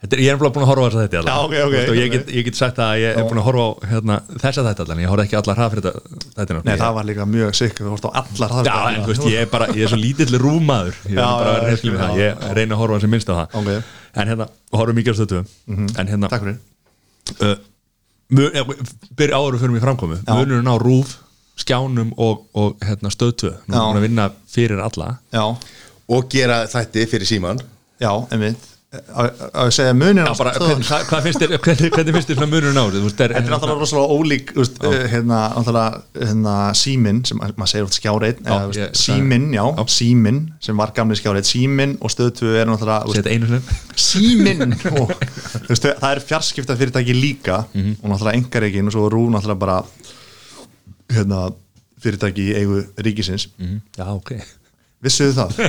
þetta er, Ég er bara búin að horfa á þess að þetta Já, ok, ok, og ég get, ég get sagt að ég er búin að horfa á hérna, þessa þetta allan Ég horfði ekki allar hraðfyrir þetta Nei, það var líka mjög sikk, þú vorst á allar Já, en þú veist, ég er bara, ég er svo lítill rúmaður Ég Já, að já, já, það. Ég reyna að horfa sem minnst á það. Ok. En hérna, horfum mikið á stötu En hérna, Takk fyrir. uh, byrja áður fyrir mig framkomu Já. munurinn á rúf, skjánum og, og hérna, stöðtu, nú er búin að vinna fyrir alla. Og gera þætti fyrir síman já, einmitt að segja munin Já, bara, hvern, hvað, hvað finnst þér hvernig, hvernig finnst þér munurinn á er, Þetta er náttúrulega rosalega ólík eh, hérna, náttúrulega, hérna, símin sem maður segir út skjáreit símin, já, Já. símin sem var gamli skjáreit, símin og stöðtöfu er náttúrulega símin það er fjarskipta fyrirtæki líka Mhm. og náttúrulega engareikin og svo rú náttúrulega bara hérna, fyrirtæki í eigu ríkisins. Já, ok vissuðu það?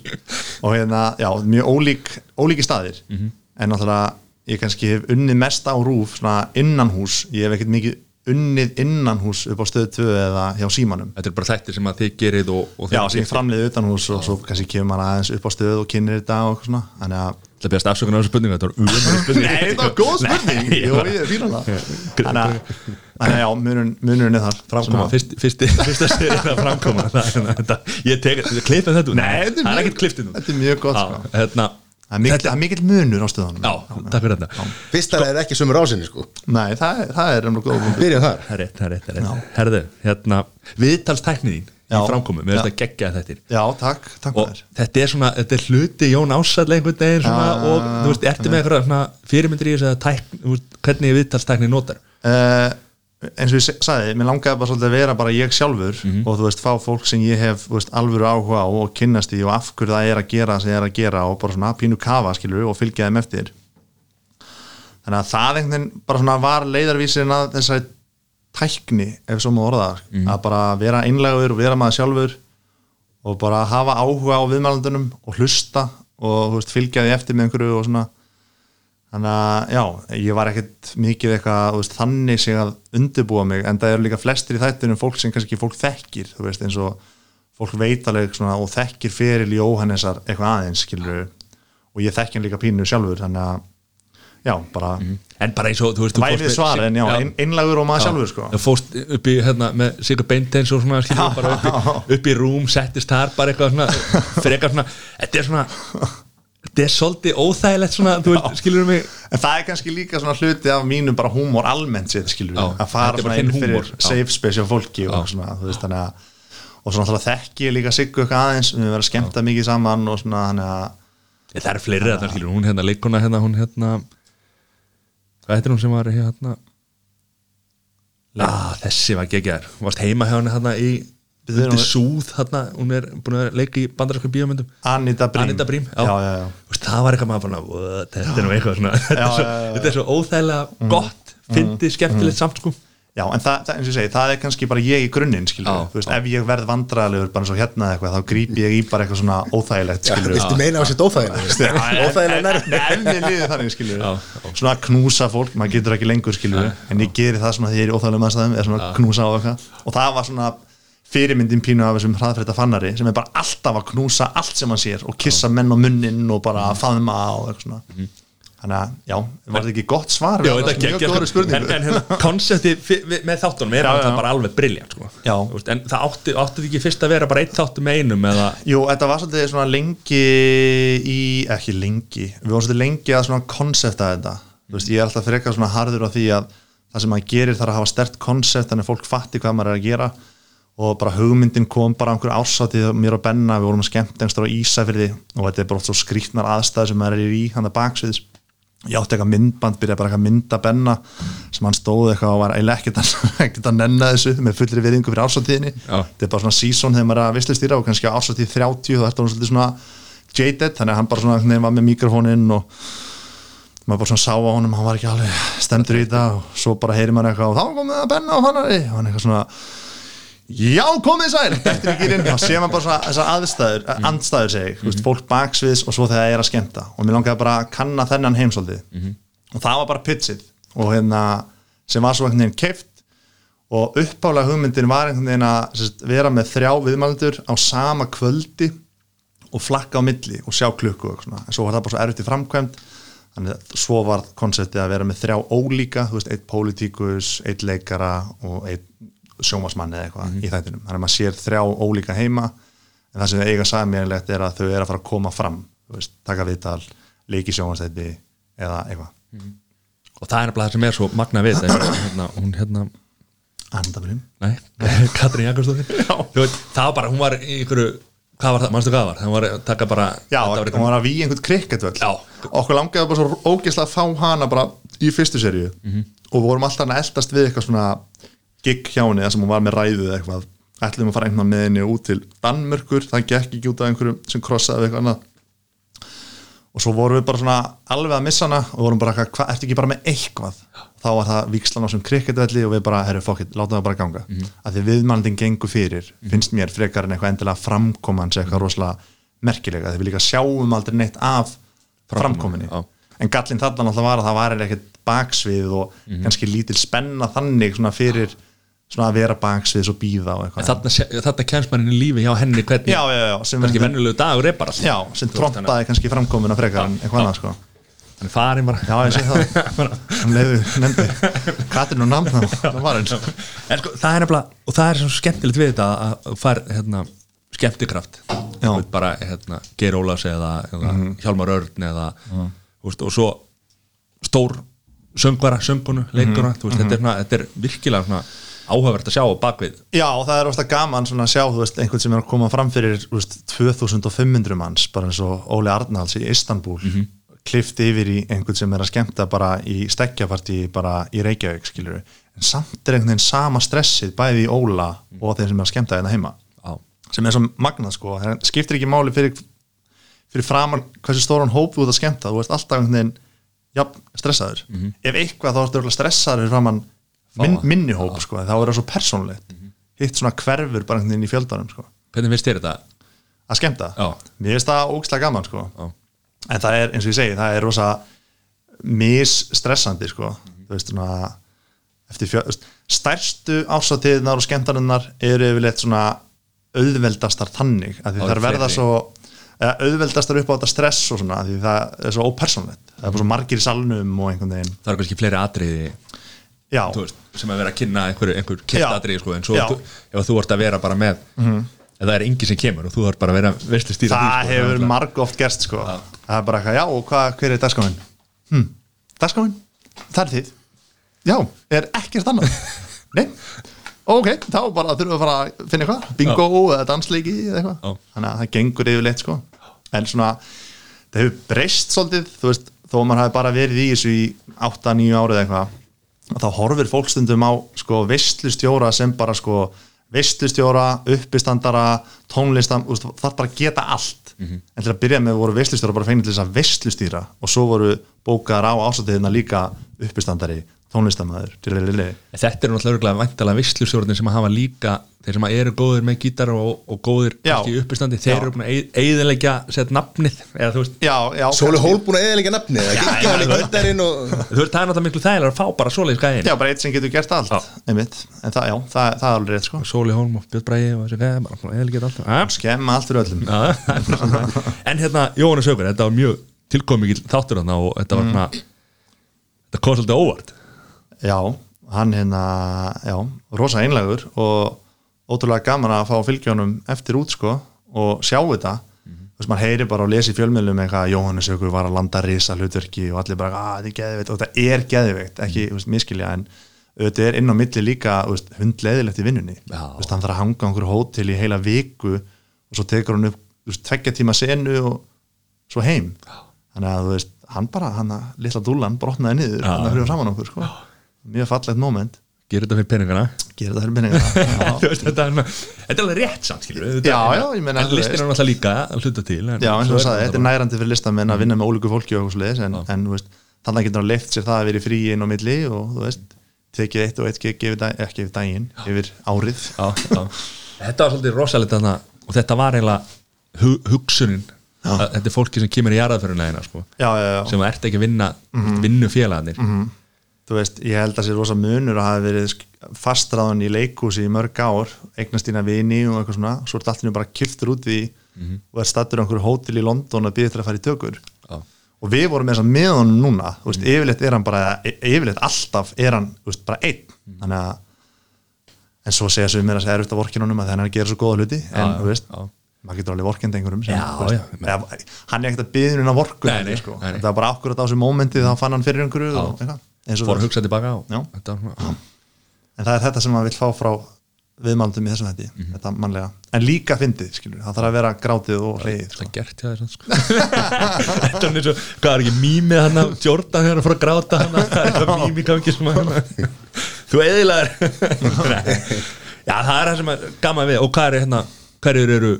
Og hérna, já, mjög ólík ólíki staðir. Mhm. en náttúrulega ég kannski hef unnið mest á rúf svona innanhús, ég hef ekkert mikið unnið innanhús upp á stöðu 2 eða hjá símanum. Þetta er bara þættir sem að þið gerið og, og já, sem ég framleiði utanhús og svo kannski kemur maður aðeins upp á stöðu og kynir þetta og eitthvað svona. Þannig að Það best afsökunar á þessu spurningu, þetta var umöndari spurningu Nei, það var góð spurning. Nei, Jú, ég fýla það. Þannig að, þannig að já, munurinn er þar framkoma. Fyrst, fyrst, fyrsta serið að framkoma. Það, er hérna, þetta, Ég tek, klippið þetta Nei, þetta er er ekkert klippið nú Þetta er mjög gott, sko. hérna, Það er mikill- það er mikill munur á stöðunum. Já, takk fyrir þetta. Fyrsta er ekki sömur ásinni sko. Nei, það er, það er umlega góð. Byrjum þar. Er er er Herðu, hérna, Já. Í framkomu, mér finnst það geggja þettir Já, takk, takk og þetta er svona, þetta er hluti Jón Ásall einhvern veginn svona, Já, og þú veist, ertu með eitthvað fyrirmyndir í þess að tækn, veist, hvernig viðtalstækni notar? Uh, eins og ég sagði, mér langaði bara svolítið að vera bara ég sjálfur og þú veist, fá fólk sem ég hef veist, alvöru áhuga á og kynnast í og af hverju það er að gera sem ég er að gera og bara svona pínu kafa skilur og fylgja þeim eftir. Þannig að það einhvern veginn bara svona var leiðarvísin að þessari tækni, ef svo maður orða það. Að bara vera einlegaður vera maður sjálfur og bara hafa áhuga á viðmælandunum og hlusta og veist, fylgja því eftir með einhverju og svona. Þannig að já, ég var ekkert mikið eitthvað, veist, þannig sig að undirbúa mig, en það eru líka flestir í þættunum fólk sem kannski fólk þekkir, veist, eins og fólk veit alveg svona og þekkir feril í óhannesar eitthvað aðeins, skilur og ég þekki hann líka pínu sjálfur, þannig að já, bara en bara eins og, þú veist, með- svar, en já, já. ein, einlagur og maður sjálfur, sko. Þú fórst upp í, hérna, með Sigur Beinteins og svona, skilur, bara upp í, upp í rúm settist þar, bara eitthvað svona frekar svona, þetta er svona þetta er svolítið óþægilegt svona, þú veist, skilur mig? En það er kannski líka svona hluti af mínu bara húmor almennt sér, skilur Já, að fara svona þinn inn fyrir já. safe space á fólki og Já. svona, þú veist, þannig að og svona alltaf þekki ég líka Siggu eitthvað aðeins við verðum að skemmta mikið saman og svona þannig að það er fleiri þetta, skilur, hún hérna leikona hérna, hún hérna hvað heitir hún sem var hérna? Ah, þessi var geggjar hún varst heima hjá henni hérna í undir hún- súð hérna, hún er búin að leika í bandarsku bíómyndum. Anita Brím. Anita Brím, já, já, já, Veist, það var eitthvað maður bara, "What, þetta er nú eitthvað svona. Þetta, er svo, þetta er óþægilega gott fyndið, skemmtilegt samt sko Já, en það, það, eins og ég segi, það er kannski bara ég í grunninn, skilur Já, þú veist, ef ég verð vandræðalegur bara eins og hérna eitthvað, þá grípi ég í bara eitthvað svona óþægilegt, skilur Viltu meina á sér óþægilega? Óþægilega ef mér líður þannig, skilur Já, svona að knúsa fólk, maður getur ekki lengur, skilur en ég geri það svona þegar ég er í óþægilegum aðstæðum eða svona að knúsa á eitthvað. Og það var svona fyrirmyndin pínu af þessum hraðfrétta fannari sem er bara alltaf að knúsa allt sem hann sér og kissa menn á munnin og bara faðma og eitthvað svona þannig að, já, var þetta ekki gott svar? Já, þetta mjög geggjað. góður spurningu en, hérna, konsepti með þáttunum er Já, já. bara alveg briljant sko. Veist, en það átti, átti ekki fyrst að vera bara eitt þáttum með einum eða? Jú, þetta var svolítið svona lengi í, ekki lengi við varum svolítið lengi að svona konsepta þetta. Þú veist, ég er alltaf frekar svona harður á því að það sem maður gerir þarf að hafa stert konsept þannig að fólk fatti hvað maður er að gera. Og bara hugmyndin kom bara einhver ársátið mér og Benna, við vorum skemmt einstur á Ísafirði og þetta er bara oft svo skrýtnar aðstæð sem maður er í hann að baksviðs ég átti eitthvað myndband, byrjaði bara eitthvað að mynda Benna sem hann stóð eitthvað og var eiginlega ekkert að, ekkert að nenna þessu með fullri viðingu fyrir ársatíðinni Já. þetta er bara svona season þegar maður er að vislustýra og kannski á ársatíð 30 þá ertu hann svolítið svona jaded þannig að hann bara svona var með mikrofóninn og maður bara svona sá á honum hann var ekki alveg stendur í þetta og svo bara heyri maður eitthvað og þá komið að Benna og fannari og hann eitthvað svona já komið sæl. Eftir ekki inn þá sé maður bara þessar aðstæður mm. andstæður segi, mm. -hmm. fólk baksviðs og svo þegar það er að skemmta. Og mér langaði bara að kanna þennan heimsóldi og það var bara pitchið og hérna sem var svo einhvern veginn keift og uppálega hugmyndin var einhvern veginn að sérst, vera með þrjá viðmældur á sama kvöldi og flakka á milli og sjá klukku og svona. en svo var það bara svo erfitt í framkvæmt þannig að svo var konseptið að vera með þrjá ólíka, þú veist, eitt pólitíkus eitt leikara og eitt sjómasmann eða eitthvað í þættinum. Þannig að maður sér þrjá ólíka heima en það sem þau eiga sammeðilegt er að þau eru að fara að koma fram, veist, taka viðtal leiki sjómasætti eða eitthvað. Og það er bara það sem er svo magna við þetta, hérna, hún hérna Andabrim Nei, Katrín Jakobsdóttir. Það var bara, hún var í ykkur hvað var það, mannstu hvað það var? Það var að taka bara Já, þetta var var að víja einhvern krikketvöld. Okkur langaði bara svo ógeðslega að fá hana bara í fyrstu seríu. Mhm. og við vorum alltaf að eldast við eitthvað svona gig hjá henni þar sem hún var með ræðu eða eitthvað. Ætlum að fara einhvern með henni út til Danmörkur það gekk ekki út af einhverjum sem krossaði eitthvað annað. Og svo vorum við bara svona alveg að missa hana og vorum bara, hvað, ertu ekki bara með eitthvað? Þá var það víkslan á sem krikketvelli og við bara, herru, fokkit, láta það bara ganga. Mm -hmm. að því viðmælandin gengur fyrir finnst mér frekar en eitthvað endilega framkoman sem eitthvað rosalega merkilega því við líka sjáum aldrei neitt af framkominni já. en gallin þarna náttúrulega var að það var ekkert baksvið og kannski lítil spenna þannig svona fyrir svona að vera baksvið og býða og eitthvað. Þarna, þarna kemst mann inn í lífi hjá henni hvernig, já, já, já, sem, kannski vennulegu dagur er bara já, sem trompaði kannski framkomina frekar en eitthvað annað sko. Hann er farin bara. Já, ég sé það. Hann leiði, nefndi. Katrin og namn Það var eins. En sko, það er nefnilega, og það er svo skemmtilegt við þetta að fær hérna, skemmtikraft. Bara hérna, Geir Ólafs eða, eða Mhm. Hjálmar Örn eða, þú veist, og svo stór söngvara, söngunu, leikuna Mhm. þú veist, þetta, er, svona, þetta er virkilega svona áhugavert að sjá bakvið. Já, það er ofta gaman svona að sjá veist, einhvern sem er að koma fram fyrir veist, 2500 manns bara eins og Óli Arnalds í Istanbul mm -hmm. klift yfir í einhvern sem er að skemmta bara í stekkjapartí bara í Reykjavík, skilur en samt er einhvern veginn sama stressið bæði í Óla og þeir sem er að skemmta hérna heima. Já, sem er svo magnað sko, skiptir ekki máli fyrir, fyrir framar hversu stóran hóp þú ert að skemmta, þú ert alltaf einhvern veginn jafn, stressaður. Ef eitthvað þá ertu stressaður fyrir framann min, minni hóp sko, þá er það svo persónlegt hitt svona hverfur bara veginn í fjöldanum sko. hvernig finnst þér þetta? að skemmta, Já. mér finnst það ógslag gaman sko. En það er eins og ég segi það er rosa misstressandi sko. þú veist svona fjö, stærstu ásáttíðnar og skemmtarinnar eru yfirleitt svona auðveldastar þannig að því Já, það er verða svo eða, auðveldastar upp á þetta stress og svona því það er svo ópersónlegt það er bara svo margir í salnum og einhvern veginn Það er kannski fleiri atriði veist, sem að vera að kynna einhver, einhver Já. atriði sko, en svo Já. þú, ef þú ert að vera bara með ef það er enginn sem kemur og þú ert bara að vera veistlu stýra það því, sko, hefur náttúrulega- marg oft gerst sko. það er bara eitthvað, já og hvað, hver er dagskáin hm, dagskáin, það er þið. Já, er ekkert annað? Nei, ok þá bara þurfum við að fara að finna eitthvað. Bingo eða dansleiki eða eitthvað. Já. þannig að það gengur yfirleitt sko. En svona, það hefur breyst svolítið, þú veist, þó að maður hafi bara verið í þessu í 8-9 árið eitthvað að þá horfir fólk stundum á sko veistlustjóra sem bara sko veistlustjóra, uppistandara tónlistam, það bara geta allt. En til að byrja með voru veistlustjóra bara fengið til þess að veistlustýra og svo voru bókar á ásættiðina líka uppistandari, tónlistamæður þetta er náttúrulega væntalega visslusjórnir sem að hafa líka þeir sem að eru góðir með gítar og, og góðir í uppistandi, þeir Já. eru búin að eiðilegja sett nafnið, eða þú veist. Já, já, Sóli Hól búin að eðalega nafnið í þú veist, það er náttúrulega miklu þægilega að fá bara svoleiðis gæðin já, bara eitt sem getur gert allt. En það, já, það, það er alveg rétt sko. Sóli Hólm og Björn Bræði og þessi gæði bara eiðilegja allt. Skemma allt fyrir öllum. Já, en hérna, Jóhannes Haugur, þetta var mjög tilkomið þáttur þarna og þetta var svona þetta kom svolítið óvart Já, hann hérna, já, rosa einlegur og ótrúlega gaman að fá fylgjónum eftir út sko og sjá þetta. Þú veist, maður heyri bara og lesi í fjölmiðlum eitthvað að Jóhannes Jökull var að landa risa hlutverki og allir bara, að þetta er geðveikt. Og þetta er geðveikt, ekki, þú veist, miskilja en þetta er inn á milli líka veist, hundleðilegt í vinnunni. Já. þú veist, hann þarf að hanga á einhverju hótel í heila viku og svo tekur hann upp þú veist, tveggja tíma senu og svo heim. Þannig að þú veist, hann bara, hann að litla dúllan brotnaði niður, Já. hann að fyrir saman okkur sko. Mjög fallegt moment. Gerir þetta fyrir peningana? Gera þetta fyrir veist, þetta, er, þetta er alveg rétt samt Já, já, ég meina, en listin er náttúrulega líka að hluta til Já, eins og þú sagði, þetta er nærandi fyrir listamenn að vinna með ólíku fólki og svoleiðis, en, en veist, þannig getur hann leift sér það að vera í frí inn á milli og þú veist, tekið eitt og eitt ge- gefið dag, ekki yfir daginn, yfir árið. Já, já. þetta var svolítið þarna, og þetta var eiginlega hu hugsunin. Að þetta er fólki sem kemur í jarðaförunlegina sko, Já, já, já, sem ert ekki að vinna vinnu félagarnir þú veist, ég held að sér rosa munur að hafa verið fastráðan í leikhúsi í mörg ár, eignast þína vini og eitthvað svona, svo er allir bara kiftur út í og er stattur á einhverju hótel í London að býða til að fara í tökur. Já. og við vorum með þess að með honum núna þú veist, yfirleitt er hann bara e- yfirleitt alltaf er hann veist, bara einn. Þannig að en svo segja sem mér að segja erfitt að vorkinunum að þannig að gera svo góða hluti en Já, þú veist, já. maður getur alveg vorkind einhverjum sem, Já, já, hann er ekkert að byggja sko. það fór að það. hugsa tilbaka á en það er þetta sem maður vil fá frá viðmaldum í þessum þetta, Mhm. þetta mannlega en líka fyndið, skilur, það þarf að vera grátið og sko. það gert hjá þér sko. þetta er eins og, hvað er ekki mýmið hann að þegar hann fór að gráta hann það er eitthvað mýmið gangi sem hann þú eðilaður já það er það sem er gaman við og hvað er hérna, hverjur eru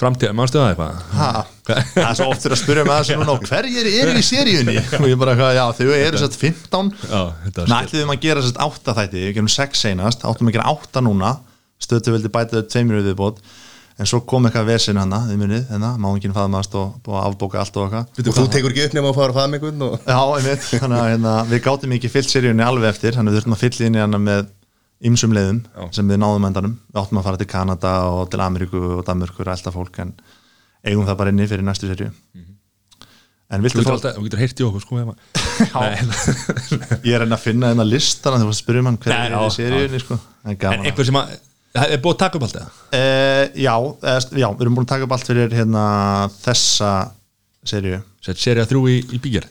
framtíða, mannstu það eitthvað? Það er svo oft fyrir að spyrja með þessu núna og hverjir eru í seríunni? Og ég bara, já, þau eru sett 15 já, þetta Ná, var ætliðum að gera sett 8 þætti, við gerum 6 seinast áttum að gera 8 núna. Stötu vildi bæta þau tveimur viðbót. En svo kom eitthvað vesin hana, þið munið þennan, má ekki faðmast og að afbóka allt og eitthvað. Og þú tekur ekki upp nema að fara að faða með einhvern og Já, einmitt, þannig að hérna, við gátum ekki fyllt seríunni alveg eftir, þannig að við þurfum að fylla í ymsum leiðum Já. sem við náðum endanum, við áttum að fara til Kanada og til Ameríku og Danmörkur og alltaf fólk en eigum það bara inni fyrir næstu seríu. En Þú viltu getur fá, alltaf, þú getur heyrt í okkur sko að- ég er að reyna að finna þennan listan þegar þú spyrir mann hverju Nei, er í já, seríunni sko. Það er en gaman að einhver sem að það er búið að taka upp allt það Uh, já, eða, já, við erum búin að taka upp allt fyrir hérna, þessa seríu. Sett serið þrjú í, í bígerð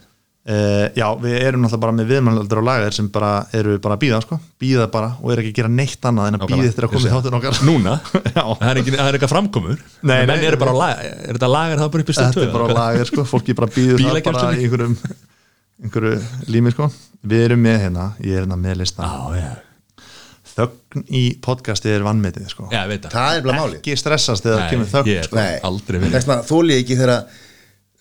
uh, Já, við erum náttúrulega bara með viðmannaldur og lagar sem bara eru bara að býða sko, býða bara og er ekki að gera neitt annað en að býða eftir að koma í þáttin okkar. núna, það er, er eitthvað framkomur? Nei, menn nei. eru bara er þetta lagar það bara upp í stöð Þetta er bara lagar sko, fólki bara býður það bara í einhverjum, einhverju lími sko. Við erum með hérna, ég er hérna með lista já, já, Þögn í podcasti er vannmetið sko. Já, ég veit það. Það er bara máli Ekki stressast þegar það kemur þögn ég er sko. Aldrei þóli ég ekki þegar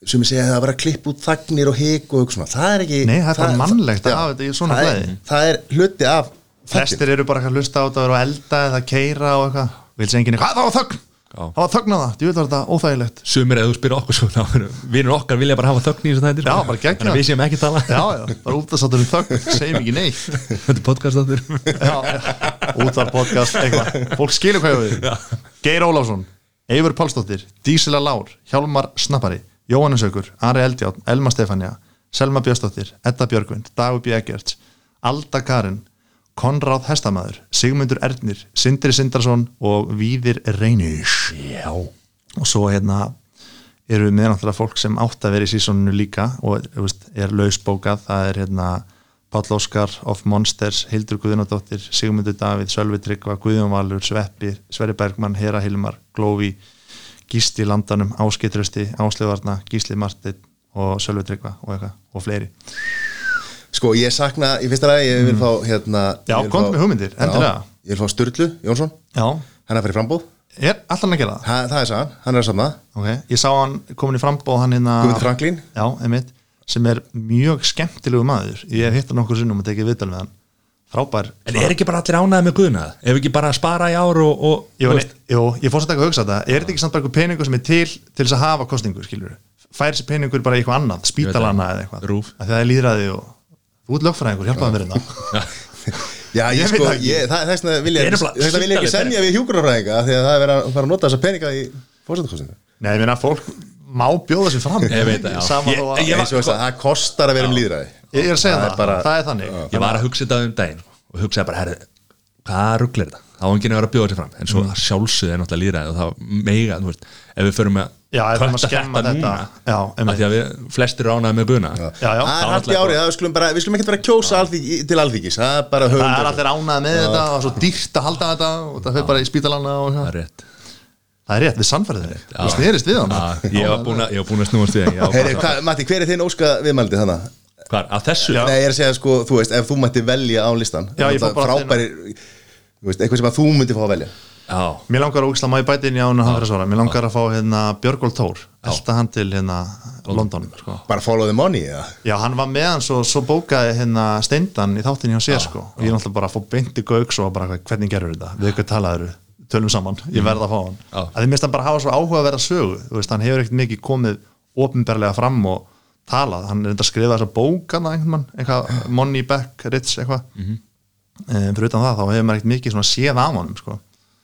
sem ég segja að það var að klippa út þagnir og hik og eitthvað svona, það er ekki Nei, það er bara mannlegt að já, hafa þetta í svona það er, það er hluti af. Flestir eru bara eitthvað að hlusta á þetta og elda eða keira og eitthvað. Vil segja enginn, hvað það var þögn! Já. Það var þögn á það, þú veit var þetta óþægilegt? Sumir eða þú spyrir okkur svo þá eru- vinur okkar vilja bara hafa þögn í þessu þættir. Já, bara geggjað. þannig að við séum ekki tala. Já, já, bara út að sáttur um þögn, segjum ekki neitt. Þetta er podcast þáttur Já, útvar podcast, eitthvað. Fólk skilur hvað við. Geir Ólafsson, Eivur Pálsdóttir Dísela Lár, Hjálmar Snappari Jóhannes Haukur, Ari Eldjátt, Elma Stefania Selma Björnsdóttir, Edda Björgvind Dagur B. Egerts, Alda Karin Konráð Hestamæður Sigmundur Ernir, Sindri Sindarsson og Víðir Reynis já, og svo hérna eru við með náttúrulega fólk sem átt að vera í sísoninu líka og veist, er lausbókað. Það er hérna Páll Óskar of Monsters, Hildur Guðnadóttir Sigmundur Davíð, Sölvi Tryggva, Guðjón Valur Sveppi, Sverri Bergmann, Hera Hilmar Glófi, Gísli Landanum Áskeitrösti, Ásleifarna, Gísli Martin og Sölvi Tryggva og eitthvað og fleiri. Sko ég sakna, í fyrsta ræði ég vil fá hérna Mm. Já, ég fá- með hugmyndir, endilega. Ég vil fá Sturlu Jónsson, Já, hann er að fara í frambóð er alltaf að gera það? ha, Það er sagan, hann er að samna Ok, ég sá hann komin í frambóð hann hérna Guðmundur Franklín Já, einmitt, sem er mjög skemmtilegu maður ég hef hitt hann nokkur sinnum og tekið viðtal með hann frábær en er ekki bara allir ánæði með guðna? Ef ekki bara að spara í ár og, og Jú, þú nei, jú, ég fór satt ekki að hugsa þetta. Er þetta ekki samt bara eitthvað peningur sem er til til þess að hafa kostningur, skilur fær þessi peningur bara í eitthvað annað, spítalana eða eitthvað? Rúf. Af því það er líðræði og ert lögfræðingur, hjálpaði mér hérna. Já, ég, Ég sko, það ekki. ég, það, þess vegna vil Það ég, ég ekki sultarleg semja við hjúgrunarfræðinga því að það er verið að fara að nota þessa peninga í fórsettakostningu Nei, ég meina, fólk má bjóða sér fram. Ég veit það, já. Sama Ég- þó að- ég og þess að það kostar að vera um líðræði Ég er að segja Það það, er bara- það er þannig. Ég var að hugsa þetta um daginn og hugsaði bara, herri, hvað rugglir þetta? Þá var enginn að vera að bjóða sér fram. En svo mm. sjálfsögði er náttúrulega líðræði og það mega, þú veist, ef við förum að Já, ef við erum að kötta skemma þetta núna Já, af því að við flestir eru ánægði með Guðna Já, já. Það er haldt í árið, skulum bara, við skulum ekkert vera að kjósa alþingi, til alþingis. Það er bara höfum Það er allir ánæði með þetta og svo dýrt að halda þetta og það fyrir bara í spítalana og það það er rétt. Það er rétt, við sannfærið þeir Þú snerist við hann Já, ég var búin að, snúast við Matti, hver er þinn óska viðmældi þannig? Hvar, að þessu? Já. Nei, ég er að segja, sko, þú veist, ef þú mætti velja á listan Já, ég fór bara Frábæri, þú veist, eitthvað sem að þú myndi fá að velja. Já, Mér langar að úksla maður í bætin í ánum hann fyrir að svara. Mér langar að fá hérna Björgól Tór Elta hann til hérna London. Sko. Bara follow the money, eða? Já, hann var með hann svo, svo bókaði hérna Steindan í þáttinni hjá sér sko. Og ég er náttúrulega bara að fá beinti gauks og bara hvernig gerur þetta, við eitthvað talaður tölum saman, ég verð að fá hann. Já. að þið minnst hann bara hafa svo áhuga að vera sögu. Þú veist, hann hefur ekkert mikið komið opinberlega fram og talað, hann er enda að skrifa þessa bókana eitthvað Money Back Rich eitthvað mm. -hmm. fyrir utan það, þá hefur maður ekkert mikið svona séð af honum sko,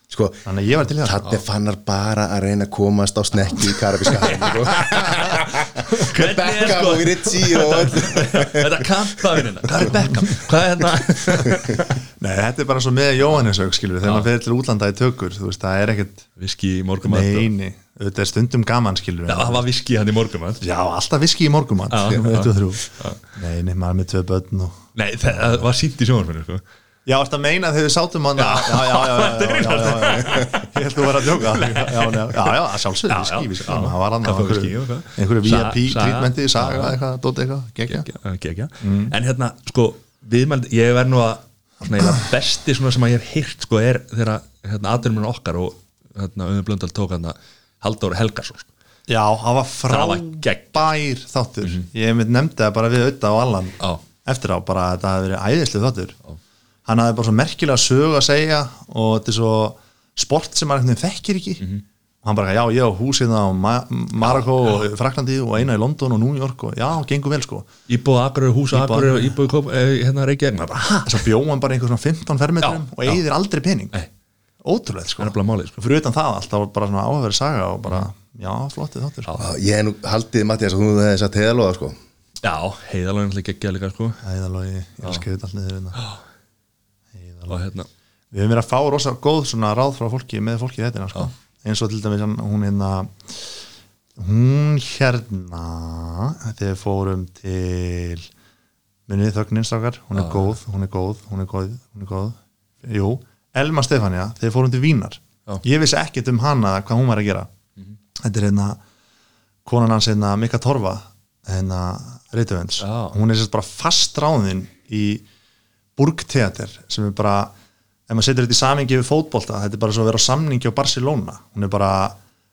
Sko, þannig að ég var til það Tatti fannar bara að reyna að komast á snekki í Karabíska sko Beckham sko og Ritchie og Þetta kampaðurinn, hvað er Beckham? Hvað er hérna? Nei, þetta er bara svo með Jóhannesög skilur, þegar maður fyrir til útlanda í tökur þú veist, það er ekkert Viski og- neini, þetta er stundum gaman skilur það var viski hann í morgumann já, alltaf viski í morgumann nei, nei, maður með tvei börn og... nei, það var sínt í sjónarfinu sko. já, þetta meina þegar við sátum hann? Já, já, já, já ég held að þú var að djóka. Já, já, sjálfsögur, viski, viski það var hann á einhverju VIP treatmenti saga eitthvað, dótt eitthvað, gegja mm. en hérna, sko, viðmæld ég verð nú að besti sem ég hef hýrt, sko, er þegar hérna, aðdurminn okkar og hérna, auðvitað blöndal tók hann að Halldór Helgarsson. Já, það var frábær þáttur. Ég mynd nefndi það bara við auðvitað á Allan Já. eftir á, bara að þetta hefði verið æðislega þáttur. Hann hafði bara svo merkilega sögu að segja og þetta er svo sport sem einhvern veginn þekkir ekki. Og hann bara, já, ég á húsina á Ma Marokko og Fraklandi og eina í London og New York og já, gengur vel sko. Íbúð Akureyri, húsa Akureyri og Kóp- eh, hérna Reykjavík. Ha? Svo bjóð hann bara einhver svona 15 fermetrum og eigðir aldrei pening. Nei. Ótrúlega sko. Sko. Fyrir utan það allt, það var bara svona áhugaverið saga og bara, já, flottið þáttur Já, Ég hef nú haldið, Mattias, að þú hefði satt heiðalóða, sko. Já, heiðalagin alltaf geggja líka sko. Æðalógi, ég elskar þetta allt niður hérna. og hérna. Við höfum verið að fá rosa góð svona ráð frá fólki með fólki þetta sko. eins og til dæmis hann- hún hérna hún hérna þegar fórum til munið þögninstrákar hún er góð, hún er góð, hún er góð hún er góð, jú Elma Stefania, við fórum til Vínar. Já. ég vissi ekkert um hana hvað hún var að gera. Þetta er hérna konan hans hérna Mika Torfa hérna Reituvens, Já. hún er sérst bara fast ráðin í Burgteater sem er bara ef maður setur þetta í samingi við fótbolta þetta er bara svo að vera á samningi á Barcelona. Hún er bara,